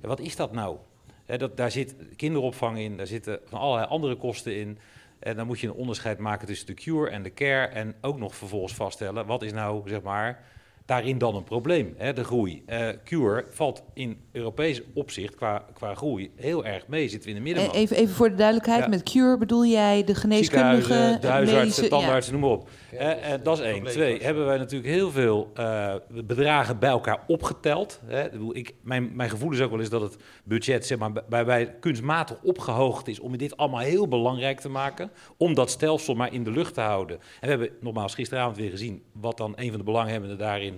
En wat is dat nou? Hè, dat, daar zit kinderopvang in, daar zitten van allerlei andere kosten in. En dan moet je een onderscheid maken tussen de cure en de care. En ook nog vervolgens vaststellen, wat is nou, zeg maar, daarin dan een probleem, hè, de groei. Eh, Cure valt in Europees opzicht qua, qua groei heel erg mee, zitten we in de Eh, middenmoot. Even, even voor de duidelijkheid, Ja. met cure bedoel jij de geneeskundige... De huisartsen, medische- tandartsen, noem maar op. Eh, dat is één. Twee, hebben wij natuurlijk heel veel eh, bedragen bij elkaar opgeteld. Hè. Ik, mijn, mijn gevoel is ook wel eens dat het budget zeg maar, bij, bij kunstmatig opgehoogd is... om dit allemaal heel belangrijk te maken. Om dat stelsel maar in de lucht te houden. En we hebben nogmaals gisteravond weer gezien... wat dan een van de belanghebbenden daarin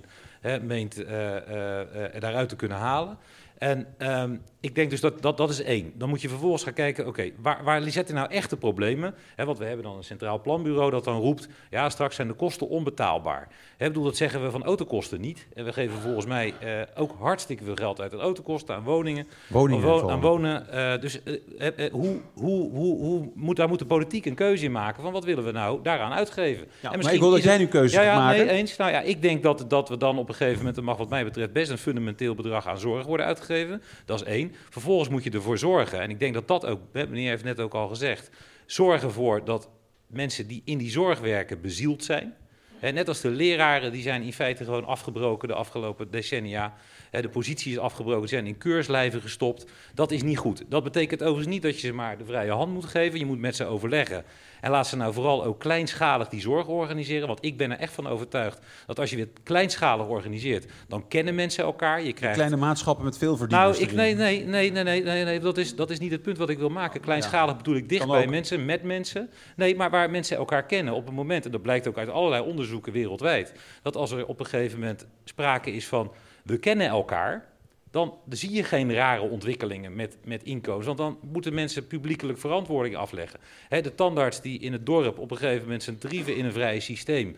meent eh, eh, eh, daaruit te kunnen halen. En ehm, ik denk dus dat, dat dat is één. Dan moet je vervolgens gaan kijken, oké, waar, waar zitten nou echte problemen? Hè, want we hebben dan een centraal planbureau dat dan roept, ja, straks zijn de kosten onbetaalbaar. Ik bedoel, dat zeggen we van autokosten niet. En we geven volgens mij eh, ook hartstikke veel geld uit aan autokosten, aan woningen. Woningen Aan, wonen. eh, dus eh, eh, hoe, hoe, hoe, hoe moet, daar moet de politiek een keuze in maken van wat willen we nou daaraan uitgeven? Ja, En maar ik wil dat jij nu keuzes ja, ja, maken. Nee, eens. Nou ja, ik denk dat, dat we dan op een gegeven moment, er mag wat mij betreft best een fundamenteel bedrag aan zorg worden uitgegeven. Dat is één. Vervolgens moet je ervoor zorgen, en ik denk dat dat ook, meneer heeft net ook al gezegd, zorgen voor dat mensen die in die zorg werken bezield zijn. Net als de leraren, die zijn in feite gewoon afgebroken de afgelopen decennia. De positie is afgebroken, zijn in keurslijven gestopt. Dat is niet goed. Dat betekent overigens niet dat je ze maar de vrije hand moet geven. Je moet met ze overleggen. En laat ze nou vooral ook kleinschalig die zorg organiseren. Want ik ben er echt van overtuigd dat als je dit kleinschalig organiseert, dan kennen mensen elkaar. Je krijgt Kleine maatschappen met veel verdieners nou, ik, nee, nee, nee, nee, nee, nee, nee dat, is, dat is niet het punt wat ik wil maken. Kleinschalig bedoel ik dicht bij mensen, met mensen. Nee, maar waar mensen elkaar kennen op een moment, en dat blijkt ook uit allerlei onderzoeken wereldwijd, dat als er op een gegeven moment sprake is van we kennen elkaar, dan zie je geen rare ontwikkelingen met, met inkomens. Want dan moeten mensen publiekelijk verantwoording afleggen. De tandarts die in het dorp op een gegeven moment zijn tarieven in een vrije systeem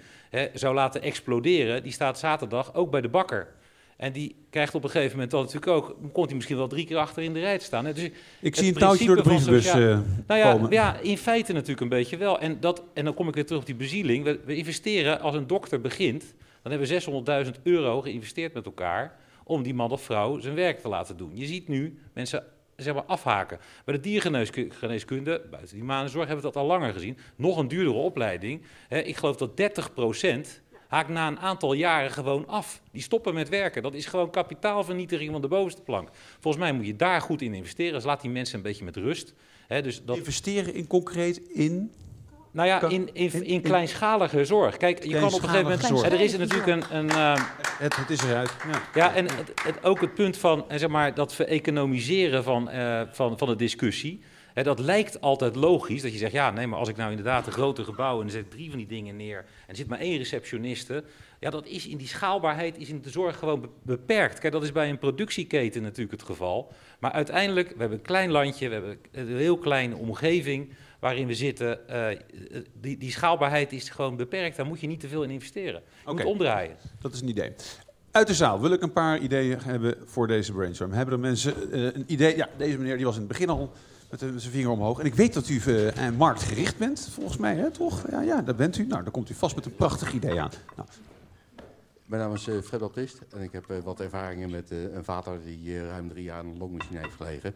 zou laten exploderen, die staat zaterdag ook bij de bakker. En die krijgt op een gegeven moment dan natuurlijk ook, komt hij misschien wel drie keer achter in de rij te staan. Dus Ik zie een touwtje door de brievenbus eh, nou ja, komen. ja, in feite natuurlijk een beetje wel. En, dat, en dan kom ik weer terug op die bezieling. We, we investeren, als een dokter begint, dan hebben we 600.000 euro geïnvesteerd met elkaar om die man of vrouw zijn werk te laten doen. Je ziet nu mensen zeg maar, afhaken. Bij de diergeneeskunde, buiten die manenzorg, hebben we dat al langer gezien. Nog een duurdere opleiding. Hè, ik geloof dat 30% haakt na een aantal jaren gewoon af. Die stoppen met werken. Dat is gewoon kapitaalvernietiging van de bovenste plank. Volgens mij moet je daar goed in investeren. Dus laat die mensen een beetje met rust. Dus dat, Investeren in concreet in... nou ja, Kan- in, in, in, in- kleinschalige zorg. Kijk, je kan op een gegeven moment... Er is natuurlijk een... een ehm, Het, het is eruit. Ja. ja, en het, het- ook het punt van eh, zeg maar, dat vereconomiseren van, eh, van, van de discussie. Hè, dat lijkt altijd logisch. Dat je zegt, ja, nee, maar als ik nou inderdaad een grote gebouw en er zet drie van die dingen neer. en er zit maar één receptioniste. Ja, dat is in die schaalbaarheid is in de zorg gewoon be- beperkt. Kijk, dat is bij een productieketen natuurlijk het geval. Maar uiteindelijk, we hebben een klein landje, we hebben een heel kleine omgeving waarin we zitten. eh, die, die schaalbaarheid is gewoon beperkt. Daar moet je niet te veel in investeren. Je Oké. moet omdraaien. Dat is een idee. Uit de zaal wil ik een paar ideeën hebben voor deze brainstorm. Hebben er mensen eh, een idee? Ja, deze meneer die was in het begin al met, met zijn vinger omhoog. En ik weet dat u eh, eh, marktgericht bent, volgens mij, hè, toch? Ja, ja, dat bent u. Nou, dan komt u vast met een prachtig idee aan. Nou, Mijn naam is eh, Fred Baptist en ik heb eh, wat ervaringen met eh, een vader die ruim drie jaar in een longmachine heeft gelegen.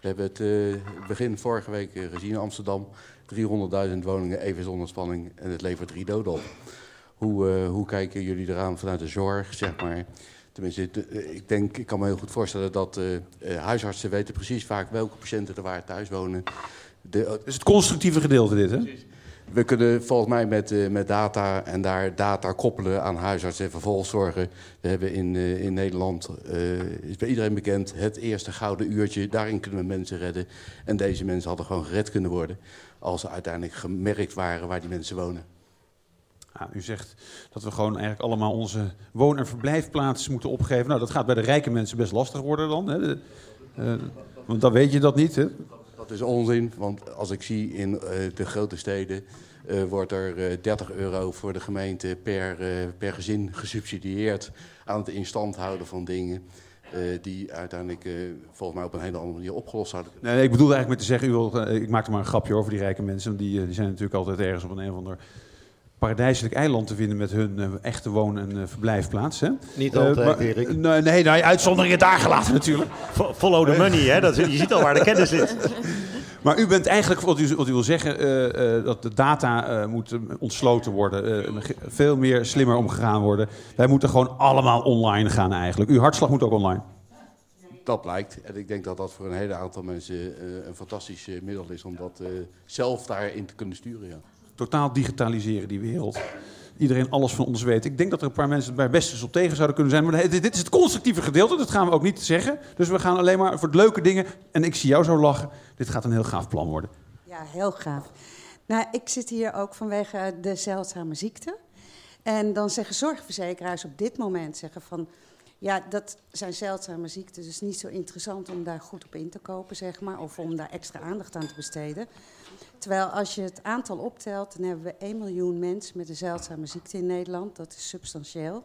We hebben het eh, begin vorige week gezien in Amsterdam. 300.000 woningen even zonder spanning en het levert drie doden op. Hoe, eh, hoe kijken jullie eraan vanuit de zorg, zeg maar? Tenminste, ik denk, ik kan me heel goed voorstellen dat eh, eh, huisartsen weten precies vaak welke patiënten er waar thuis wonen. De, is het constructieve gedeelte dit, hè? We kunnen volgens mij met, eh, met data en daar data koppelen aan huisartsen en vervolgzorgen. We hebben in, eh, in Nederland, eh, is bij iedereen bekend, het eerste gouden uurtje. Daarin kunnen we mensen redden. En deze mensen hadden gewoon gered kunnen worden als ze uiteindelijk gemerkt waren waar die mensen wonen. Ja, u zegt dat we gewoon eigenlijk allemaal onze woon- en verblijfplaats moeten opgeven. Nou, dat gaat bij de rijke mensen best lastig worden dan. Hè? Want dan weet je dat niet, hè? Dat is onzin, want als ik zie in eh, de grote steden... eh, wordt er eh, 30 euro voor de gemeente per, eh, per gezin gesubsidieerd... aan het instand houden van dingen... eh, die uiteindelijk eh, volgens mij op een hele andere manier opgelost zouden kunnen Nee, ik bedoelde eigenlijk met te zeggen, u wil, eh, ik maakte maar een grapje over die rijke mensen. Die, eh, die zijn natuurlijk altijd ergens op een, een of ander paradijselijk eiland te vinden met hun eh, echte woon- en eh, verblijfplaats. Hè? Niet Eh, altijd, maar- Erik. Nee, nee, nee, uitzonderingen daar gelaten natuurlijk. Fo- Follow the money, hè? Dat, je ziet al waar de kennis zit. [LAUGHS] Maar u bent eigenlijk, wat u, wat u wil zeggen, eh, eh, dat de data eh, moet ontsloten worden. eh, veel meer slimmer omgegaan worden. Wij moeten gewoon allemaal online gaan eigenlijk. Uw hartslag moet ook online. Dat blijkt. En ik denk dat dat voor een hele aantal mensen eh, een fantastisch middel is om dat eh, zelf daarin te kunnen sturen. Ja. Totaal digitaliseren die wereld. Iedereen alles van ons weet. Ik denk dat er een paar mensen bij best op tegen zouden kunnen zijn. Maar dit dit is het constructieve gedeelte. Dat gaan we ook niet zeggen. Dus we gaan alleen maar voor de leuke dingen. En ik zie jou zo lachen. Dit gaat een heel gaaf plan worden. Ja, heel gaaf. Nou, ik zit hier ook vanwege de zeldzame ziekte. En dan zeggen zorgverzekeraars op dit moment zeggen van... ja, dat zijn zeldzame ziekten, dus niet zo interessant om daar goed op in te kopen, zeg maar... of om daar extra aandacht aan te besteden. Terwijl als je het aantal optelt, dan hebben we 1 miljoen mensen met een zeldzame ziekte in Nederland. Dat is substantieel.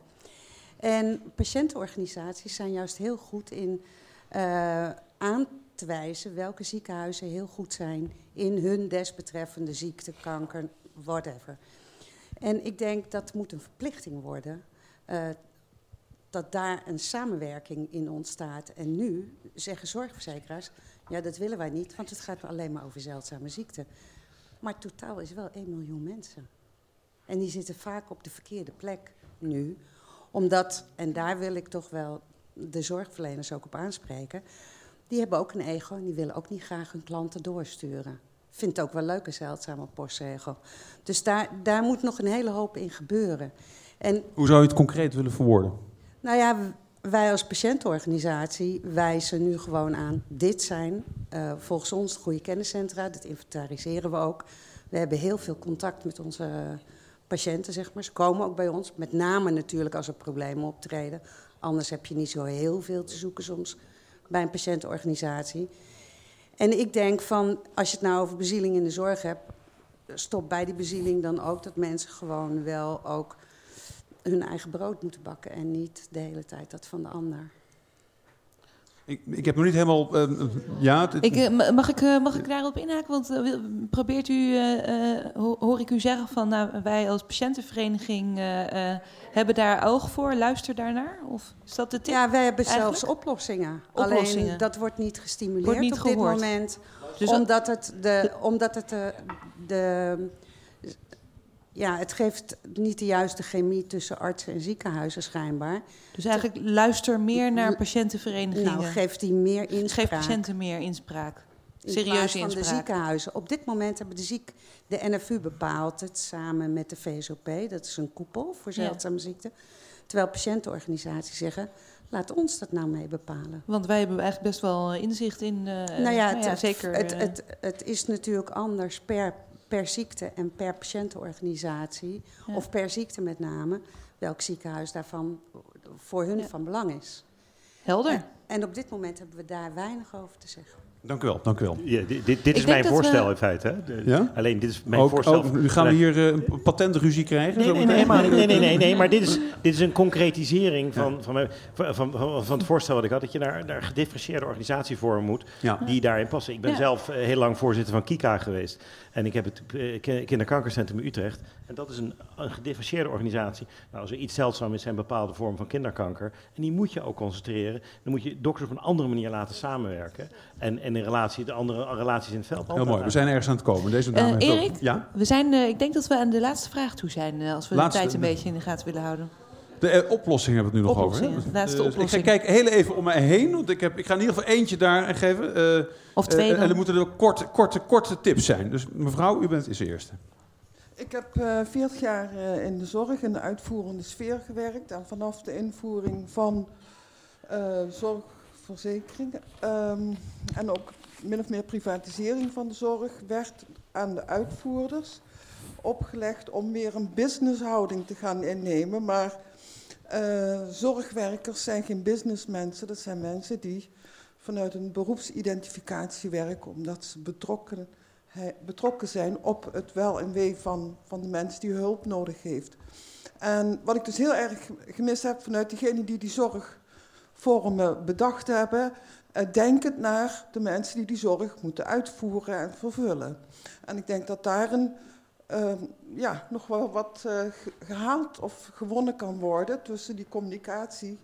En patiëntenorganisaties zijn juist heel goed in eh, aan te wijzen welke ziekenhuizen heel goed zijn in hun desbetreffende ziekte, kanker, whatever. En ik denk dat moet een verplichting worden. eh, dat daar een samenwerking in ontstaat. En nu zeggen zorgverzekeraars: ja, dat willen wij niet, want het gaat alleen maar over zeldzame ziekten. Maar totaal is wel 1 miljoen mensen. En die zitten vaak op de verkeerde plek nu. Omdat, en daar wil ik toch wel de zorgverleners ook op aanspreken. Die hebben ook een ego en die willen ook niet graag hun klanten doorsturen. Vind het ook wel leuk, een zeldzame postregel. Dus daar, daar moet nog een hele hoop in gebeuren. En Hoe zou je het concreet willen verwoorden? nou ja, wij als patiëntenorganisatie wijzen nu gewoon aan. Dit zijn eh, volgens ons de goede kenniscentra. Dat inventariseren we ook. We hebben heel veel contact met onze patiënten, zeg maar. Ze komen ook bij ons. Met name natuurlijk als er problemen optreden. Anders heb je niet zo heel veel te zoeken soms bij een patiëntenorganisatie. En ik denk van, als je het nou over bezieling in de zorg hebt... stop bij die bezieling dan ook dat mensen gewoon wel ook hun eigen brood moeten bakken en niet de hele tijd dat van de ander. Ik, ik heb nog niet helemaal... eh, ja, het- Ik, eh, ma- mag, ik, eh, mag ik daarop inhaken? Want eh, probeert u, eh, eh, ho- hoor ik u zeggen van nou, wij als patiëntenvereniging eh, eh, hebben daar oog voor, luister daarnaar? Of is dat de tip? Ja, wij hebben eigenlijk? zelfs oplossingen. Oplossingen. Alleen dat wordt niet gestimuleerd Wordt niet op dit moment. Dus- omdat het, de, omdat het de, de. Ja, het geeft niet de juiste chemie tussen artsen en ziekenhuizen schijnbaar. Dus eigenlijk luister meer naar patiëntenverenigingen. Nou, geeft die meer inspraak. Geef patiënten meer inspraak. In plaats Serieuze van de inspraak. ziekenhuizen. Op dit moment hebben de, ziek, de NFU bepaalt het samen met de VSOP. Dat is een koepel voor Ja. zeldzame ziekten. Terwijl patiëntenorganisaties zeggen, laat ons dat nou mee bepalen. Want wij hebben eigenlijk best wel inzicht in. eh, nou ja, het, het- zeker. Het, eh, het, het is natuurlijk anders per, per ziekte en per patiëntenorganisatie. Ja. Of per ziekte met name. Welk ziekenhuis daarvan voor hun van belang is. Helder. En, en op dit moment hebben we daar weinig over te zeggen. Dank u wel, dank u wel. Ja, dit, dit, is mijn voorstel we- in feite. Hè? De- Ja? Alleen dit is mijn Ook, voorstel. ook, nu gaan we hier eh, een patentruzie krijgen? Nee, zo nee, nee, meteen? maar, nee, nee, nee, nee, maar dit is, [LAUGHS] dit is een concretisering van, van, mijn- van, van, van, van het voorstel wat ik had. Dat je naar, naar gedifferentieerde organisatievormen moet Ja. die daarin passen. Ik ben Ja. zelf eh, heel lang voorzitter van KIKA geweest. En ik heb het eh, ki- kinderkankercentrum in Utrecht. En dat is een, een gedifferentieerde organisatie. Nou, als er iets zeldzaam is, zijn bepaalde vormen van kinderkanker. En die moet je ook concentreren. Dan moet je dokters op een andere manier laten samenwerken. En, en in relatie, de andere relaties in het veld. Heel mooi, we zijn ergens aan het komen. Deze dame Eh, heeft ook- Erik, Ja? we zijn, eh, ik denk dat we aan de laatste vraag toe zijn. eh, als we Laatste- de tijd een beetje in de gaten willen houden. De eh, oplossing hebben we het nu nog over. Oplossingen, Hè? laatste oplossing. Ik ga kijken heel even om mij heen. Want ik, heb, ik ga in ieder geval eentje daar geven. eh, Of twee eh, en er moeten er korte, korte, korte tips zijn. Dus mevrouw, u bent is de eerste. Ik heb eh 40 jaar eh, in de zorg, in de uitvoerende sfeer gewerkt. En vanaf de invoering van eh, zorgverzekering ehm, en ook min of meer privatisering van de zorg werd aan de uitvoerders opgelegd om meer een businesshouding te gaan innemen. Maar eh, zorgwerkers zijn geen businessmensen, dat zijn mensen die vanuit een beroepsidentificatie werken, omdat ze betrokken, betrokken zijn op het wel en wee van, van de mens die hulp nodig heeft. En wat ik dus heel erg gemist heb vanuit diegenen die die zorgvormen bedacht hebben, eh, denkend naar de mensen die die zorg moeten uitvoeren en vervullen. En ik denk dat daarin eh, ja, nog wel wat eh, ge- gehaald of gewonnen kan worden tussen die communicatie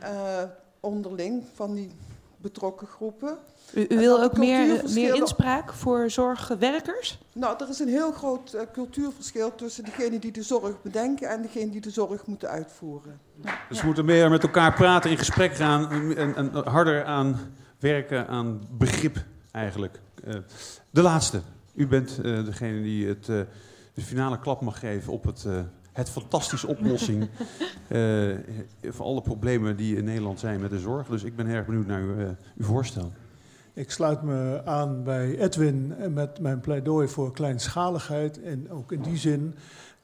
eh, onderling van die betrokken groepen. U, wil ook meer, cultuurverschillen- meer inspraak voor zorgwerkers? Nou, er is een heel groot eh, cultuurverschil tussen degenen die de zorg bedenken en degenen die de zorg moeten uitvoeren. Dus we moeten meer met elkaar praten, in gesprek gaan en, en, en harder aan werken aan begrip eigenlijk. Eh, de laatste. U bent eh, degene die het, eh, de finale klap mag geven op het, eh, het fantastische oplossing [LAUGHS] eh, van alle problemen die in Nederland zijn met de zorg. Dus ik ben erg benieuwd naar uw, uw voorstel. Ik sluit me aan bij Edwin met mijn pleidooi voor kleinschaligheid. En ook in die zin,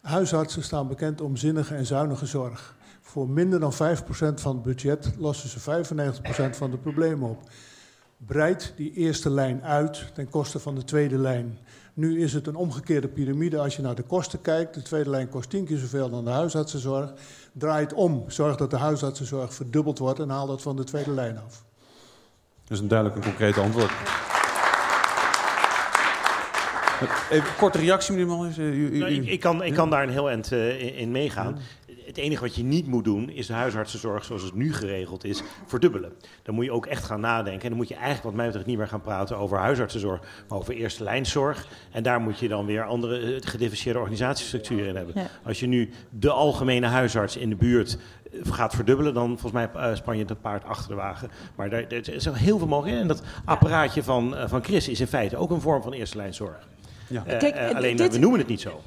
huisartsen staan bekend om zinnige en zuinige zorg. Voor minder dan 5% van het budget lossen ze 95% van de problemen op. Breid die eerste lijn uit ten koste van de tweede lijn. Nu is het een omgekeerde piramide als je naar de kosten kijkt. De tweede lijn kost tien keer zoveel dan de huisartsenzorg. Draai het om. Zorg dat de huisartsenzorg verdubbeld wordt en haal dat van de tweede lijn af. Dat is een duidelijk en concreet antwoord. Even een korte reactie, meneer. Eh, u- u- Nou, ik, ik, kan, ik kan daar een heel eind eh, in, in meegaan. Het enige wat je niet moet doen, is de huisartsenzorg zoals het nu geregeld is, verdubbelen. Dan moet je ook echt gaan nadenken. En dan moet je eigenlijk, wat mij betreft, niet meer gaan praten over huisartsenzorg, maar over eerste lijnszorg. En daar moet je dan weer andere eh, gedifferentieerde organisatiestructuren in hebben. Ja. Als je nu de algemene huisarts in de buurt eh, gaat verdubbelen, dan volgens mij eh, span je het paard achter de wagen. Maar daar, er is nog heel veel mogelijk. En dat apparaatje van, van Chris is in feite ook een vorm van eerste lijnzorg. Ja. Kijk, alleen dit- we noemen het niet zo.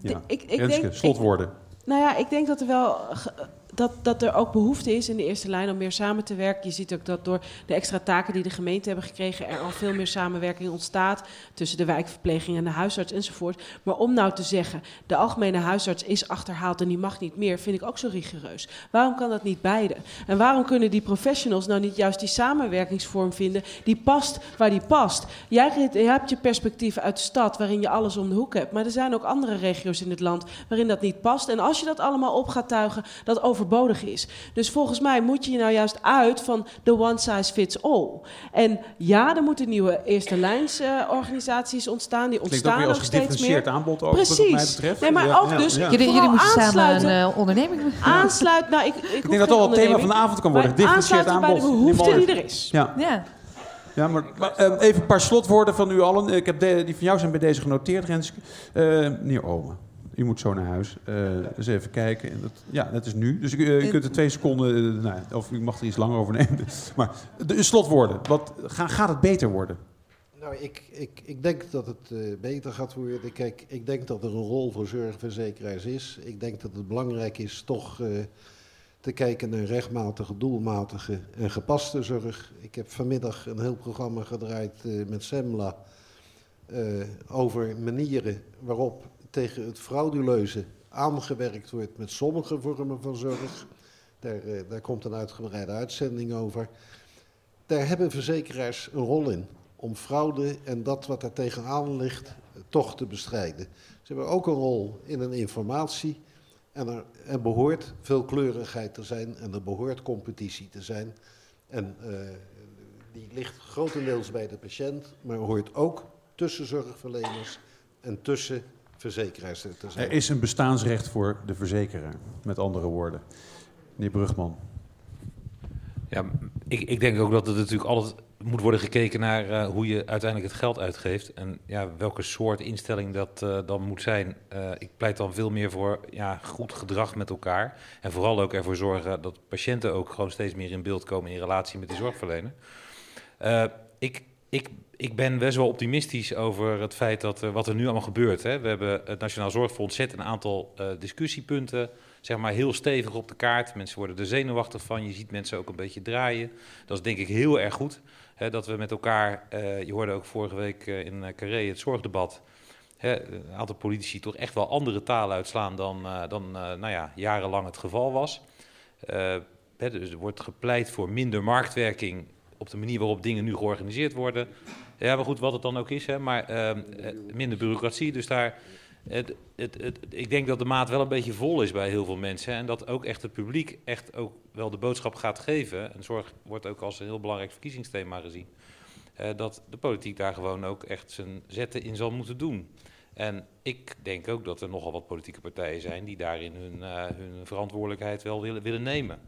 Ja. Ik, ik Renske, denk, slotwoorden. Nou ja, ik denk dat er wel dat, dat er ook behoefte is in de eerste lijn om meer samen te werken. Je ziet ook dat door de extra taken die de gemeente hebben gekregen, er al veel meer samenwerking ontstaat tussen de wijkverpleging en de huisarts enzovoort. Maar om nou te zeggen, de algemene huisarts is achterhaald en die mag niet meer, vind ik ook zo rigoureus. Waarom kan dat niet beide? En waarom kunnen die professionals nou niet juist die samenwerkingsvorm vinden die past waar die past? Jij hebt je perspectief uit de stad waarin je alles om de hoek hebt, maar er zijn ook andere regio's in het land waarin dat niet past. En als je dat allemaal op gaat tuigen, dat overbodig is. Dus volgens mij moet je je nou juist uit van de one size fits all. En ja, er moeten nieuwe eerste lijns eh, organisaties ontstaan. Die Klinkt ook ontstaan nog steeds gedifferentieerd meer. aanbod ook, Precies. wat mij betreft. Nee, maar Ja, ook ja, dus. ja. Jullie, moeten samen een aansluiten- eh, onderneming [LAUGHS] [LAUGHS] Aansluit, nou, ik, ik, Ik denk dat dat wel het thema van de avond kan worden. Maar Differentieerd aansluiten bij de aanbod. behoefte die er is. Ja. Ja. Ja, maar, maar, eh, even een paar slotwoorden van u allen. Ik heb de- die van jou zijn bij deze genoteerd, Renske. Eh meneer Omen, u moet zo naar huis. Eh eens even kijken. En dat, ja, dat is nu. Dus u, eh, u kunt er twee seconden, eh, nou, ja, of u mag er iets langer over nemen. [LAUGHS] Maar de slotwoorden. Wat, ga, gaat het beter worden? Nou, ik, ik, ik denk dat het eh, beter gaat worden. Kijk, ik denk dat er een rol voor zorgverzekeraars is. Ik denk dat het belangrijk is toch eh, te kijken naar rechtmatige, doelmatige en gepaste zorg. Ik heb vanmiddag een heel programma gedraaid eh, met Semla eh, over manieren waarop tegen het frauduleuze aangewerkt wordt met sommige vormen van zorg. Daar, eh, daar komt een uitgebreide uitzending over. Daar hebben verzekeraars een rol in om fraude en dat wat er tegenaan ligt eh, toch te bestrijden. Ze hebben ook een rol in een informatie en er, er behoort veelkleurigheid te zijn en er behoort competitie te zijn. En eh, die ligt grotendeels bij de patiënt, maar hoort ook tussen zorgverleners en tussen verzekeraars te zijn. Er is een bestaansrecht voor de verzekeraar, met andere woorden. Meneer Brugman. Ja, ik, ik denk ook dat het natuurlijk altijd moet worden gekeken naar eh, hoe je uiteindelijk het geld uitgeeft. En ja, welke soort instelling dat eh, dan moet zijn. Eh, ik pleit dan veel meer voor ja, goed gedrag met elkaar. En vooral ook ervoor zorgen dat patiënten ook gewoon steeds meer in beeld komen in relatie met die zorgverlener. Eh, ik, ik, ik ben best wel optimistisch over het feit dat eh, wat er nu allemaal gebeurt. Hè. We hebben het Nationaal Zorgfonds zet een aantal eh, discussiepunten zeg maar heel stevig op de kaart. Mensen worden er zenuwachtig van. Je ziet mensen ook een beetje draaien. Dat is denk ik heel erg goed. Hè, dat we met elkaar, eh, je hoorde ook vorige week in Carré het zorgdebat. Hè, een aantal politici toch echt wel andere talen uitslaan dan, dan nou ja, jarenlang het geval was. Hè, dus er wordt gepleit voor minder marktwerking op de manier waarop dingen nu georganiseerd worden. Ja, maar goed, wat het dan ook is, hè, maar uh, minder bureaucratie. Dus daar, het, het, het, ik denk dat de maat wel een beetje vol is bij heel veel mensen. En dat ook echt het publiek echt ook wel de boodschap gaat geven. En zorg wordt ook als een heel belangrijk verkiezingsthema gezien. Uh, dat de politiek daar gewoon ook echt zijn zetten in zal moeten doen. En ik denk ook dat er nogal wat politieke partijen zijn die daarin hun, uh, hun verantwoordelijkheid wel willen, willen nemen.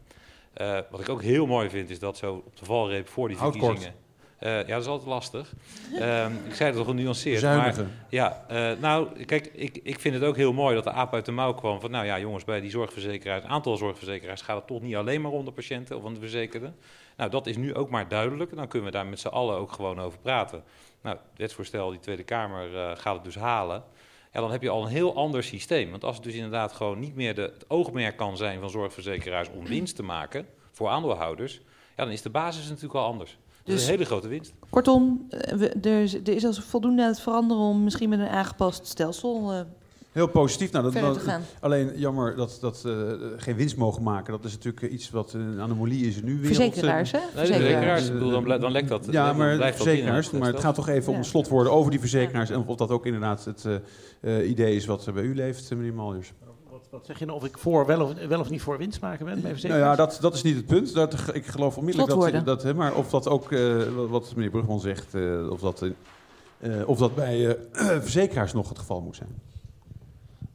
Eh, wat ik ook heel mooi vind, is dat zo op de valreep voor die verkiezingen... Eh, ja, dat is altijd lastig. [LAUGHS] Ehm, ik zei het toch genuanceerd. Zuinigen. Maar, ja, eh, nou, kijk, ik, ik vind het ook heel mooi dat de aap uit de mouw kwam. Van, nou ja, jongens, bij die zorgverzekeraars, aantal zorgverzekeraars... gaat het toch niet alleen maar om de patiënten of om de verzekerden. Nou, dat is nu ook maar duidelijk. Dan kunnen we daar met z'n allen ook gewoon over praten. Nou, het wetsvoorstel, die Tweede Kamer eh, gaat het dus halen. Ja, dan heb je al een heel ander systeem. Want als het dus inderdaad gewoon niet meer de, het oogmerk kan zijn van zorgverzekeraars om winst te maken voor aandeelhouders, ja, dan is de basis natuurlijk al anders. Dus, een hele grote winst. Kortom, eh, we- er, is- er is als voldoende aan het veranderen om misschien met een aangepast stelsel. eh, Heel positief. Nou, dat, dat- te gaan. Alleen jammer dat, dat eh, geen winst mogen maken. Dat is natuurlijk iets wat een anomalie is nu. wereld. Verzekeraars, hè? Nee, de verzekeraars. Ik bedoel, dan dan lekt dat- Ja, dan maar verzekeraars. Maar het gaat toch even om Ja. een slotwoorden over die verzekeraars. En of dat ook inderdaad het eh, eh, idee is wat er bij u leeft, meneer Maljers. Zeg je nou, of ik voor wel of, wel of niet voor winst maken ben bij Nou verzekeraars? ja, dat, dat is niet het punt. Dat, ik geloof onmiddellijk dat, dat... hè, Maar of dat ook, eh, wat- meneer Brugman zegt, eh, of, dat, eh, of dat bij eh, [CLEARS THROAT] verzekeraars nog het geval moet zijn.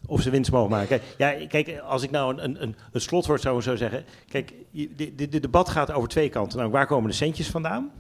Of ze winst mogen maken. Ja, kijk, als ik nou een, een, een slotwoord zou, zou zeggen. Kijk, je- dit dit- dit debat gaat over twee kanten. Nou, waar komen de centjes vandaan?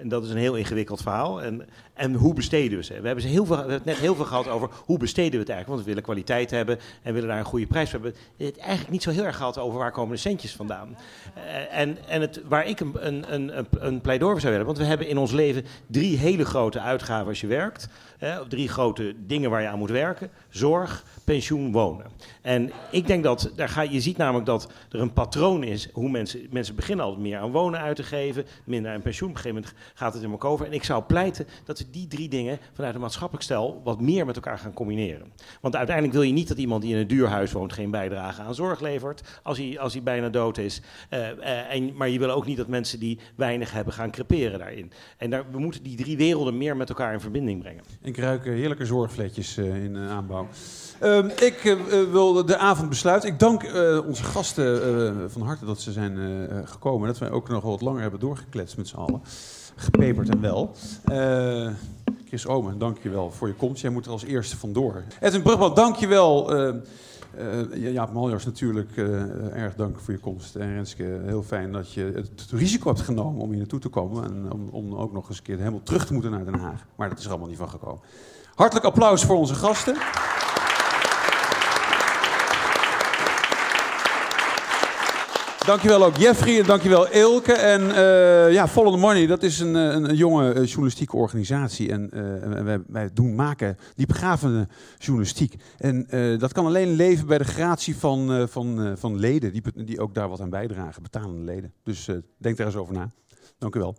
En dat is een heel ingewikkeld verhaal. En, en hoe besteden we ze? We hebben, ze heel veel, het net heel veel gehad over hoe besteden we het eigenlijk. Want we willen kwaliteit hebben en willen daar een goede prijs voor hebben. Het eigenlijk niet zo heel erg gehad over waar komen de centjes vandaan. Eh, en en het, waar ik een, een, een, een- pleidooi voor zou willen. Want we hebben in ons leven drie hele grote uitgaven als je werkt. Of drie grote dingen waar je aan moet werken. Zorg, pensioen, wonen. En ik denk dat, daar ga, je ziet namelijk dat er een patroon is hoe mensen, mensen beginnen altijd meer aan wonen uit te geven, minder aan pensioen. Op een gegeven moment gaat het in elkaar over. En ik zou pleiten dat we die drie dingen vanuit een maatschappelijk stel wat meer met elkaar gaan combineren. Want uiteindelijk wil je niet dat iemand die in een duur huis woont geen bijdrage aan zorg levert als hij, als hij bijna dood is. Eh, eh, en, maar je wil ook niet dat mensen die weinig hebben gaan creperen daarin. En daar, we moeten die drie werelden meer met elkaar in verbinding brengen. Ik ruik eh, heerlijke zorgvletjes eh, in aanbouw. Ehm, ik eh, eh, wil de avond besluiten. Ik dank eh, onze gasten van harte dat ze zijn gekomen. Dat wij ook nog wat langer hebben doorgekletst met z'n allen. Gepeperd en wel. Chris Omen, dank je wel voor je komst. Jij moet er als eerste vandoor. Edwin Brugman, dank je wel. Eh, Jaap Maljars natuurlijk erg dank voor je komst. En Renske, heel fijn dat je het risico hebt genomen om hier naartoe te komen. En om, om ook nog eens een keer helemaal terug te moeten naar Den Haag. Maar dat is er allemaal niet van gekomen. Hartelijk applaus voor onze gasten. Dankjewel ook Jeffrey en dankjewel Ilke. En eh, ja, Follow the Money, dat is een, eh, een, een jonge eh, journalistieke organisatie. En wij, doen maken diepgravende journalistiek. En dat kan alleen leven bij de gratie van, van, van leden, die, die ook daar wat aan bijdragen, betalende leden. Dus denk daar eens over na. Dank u wel.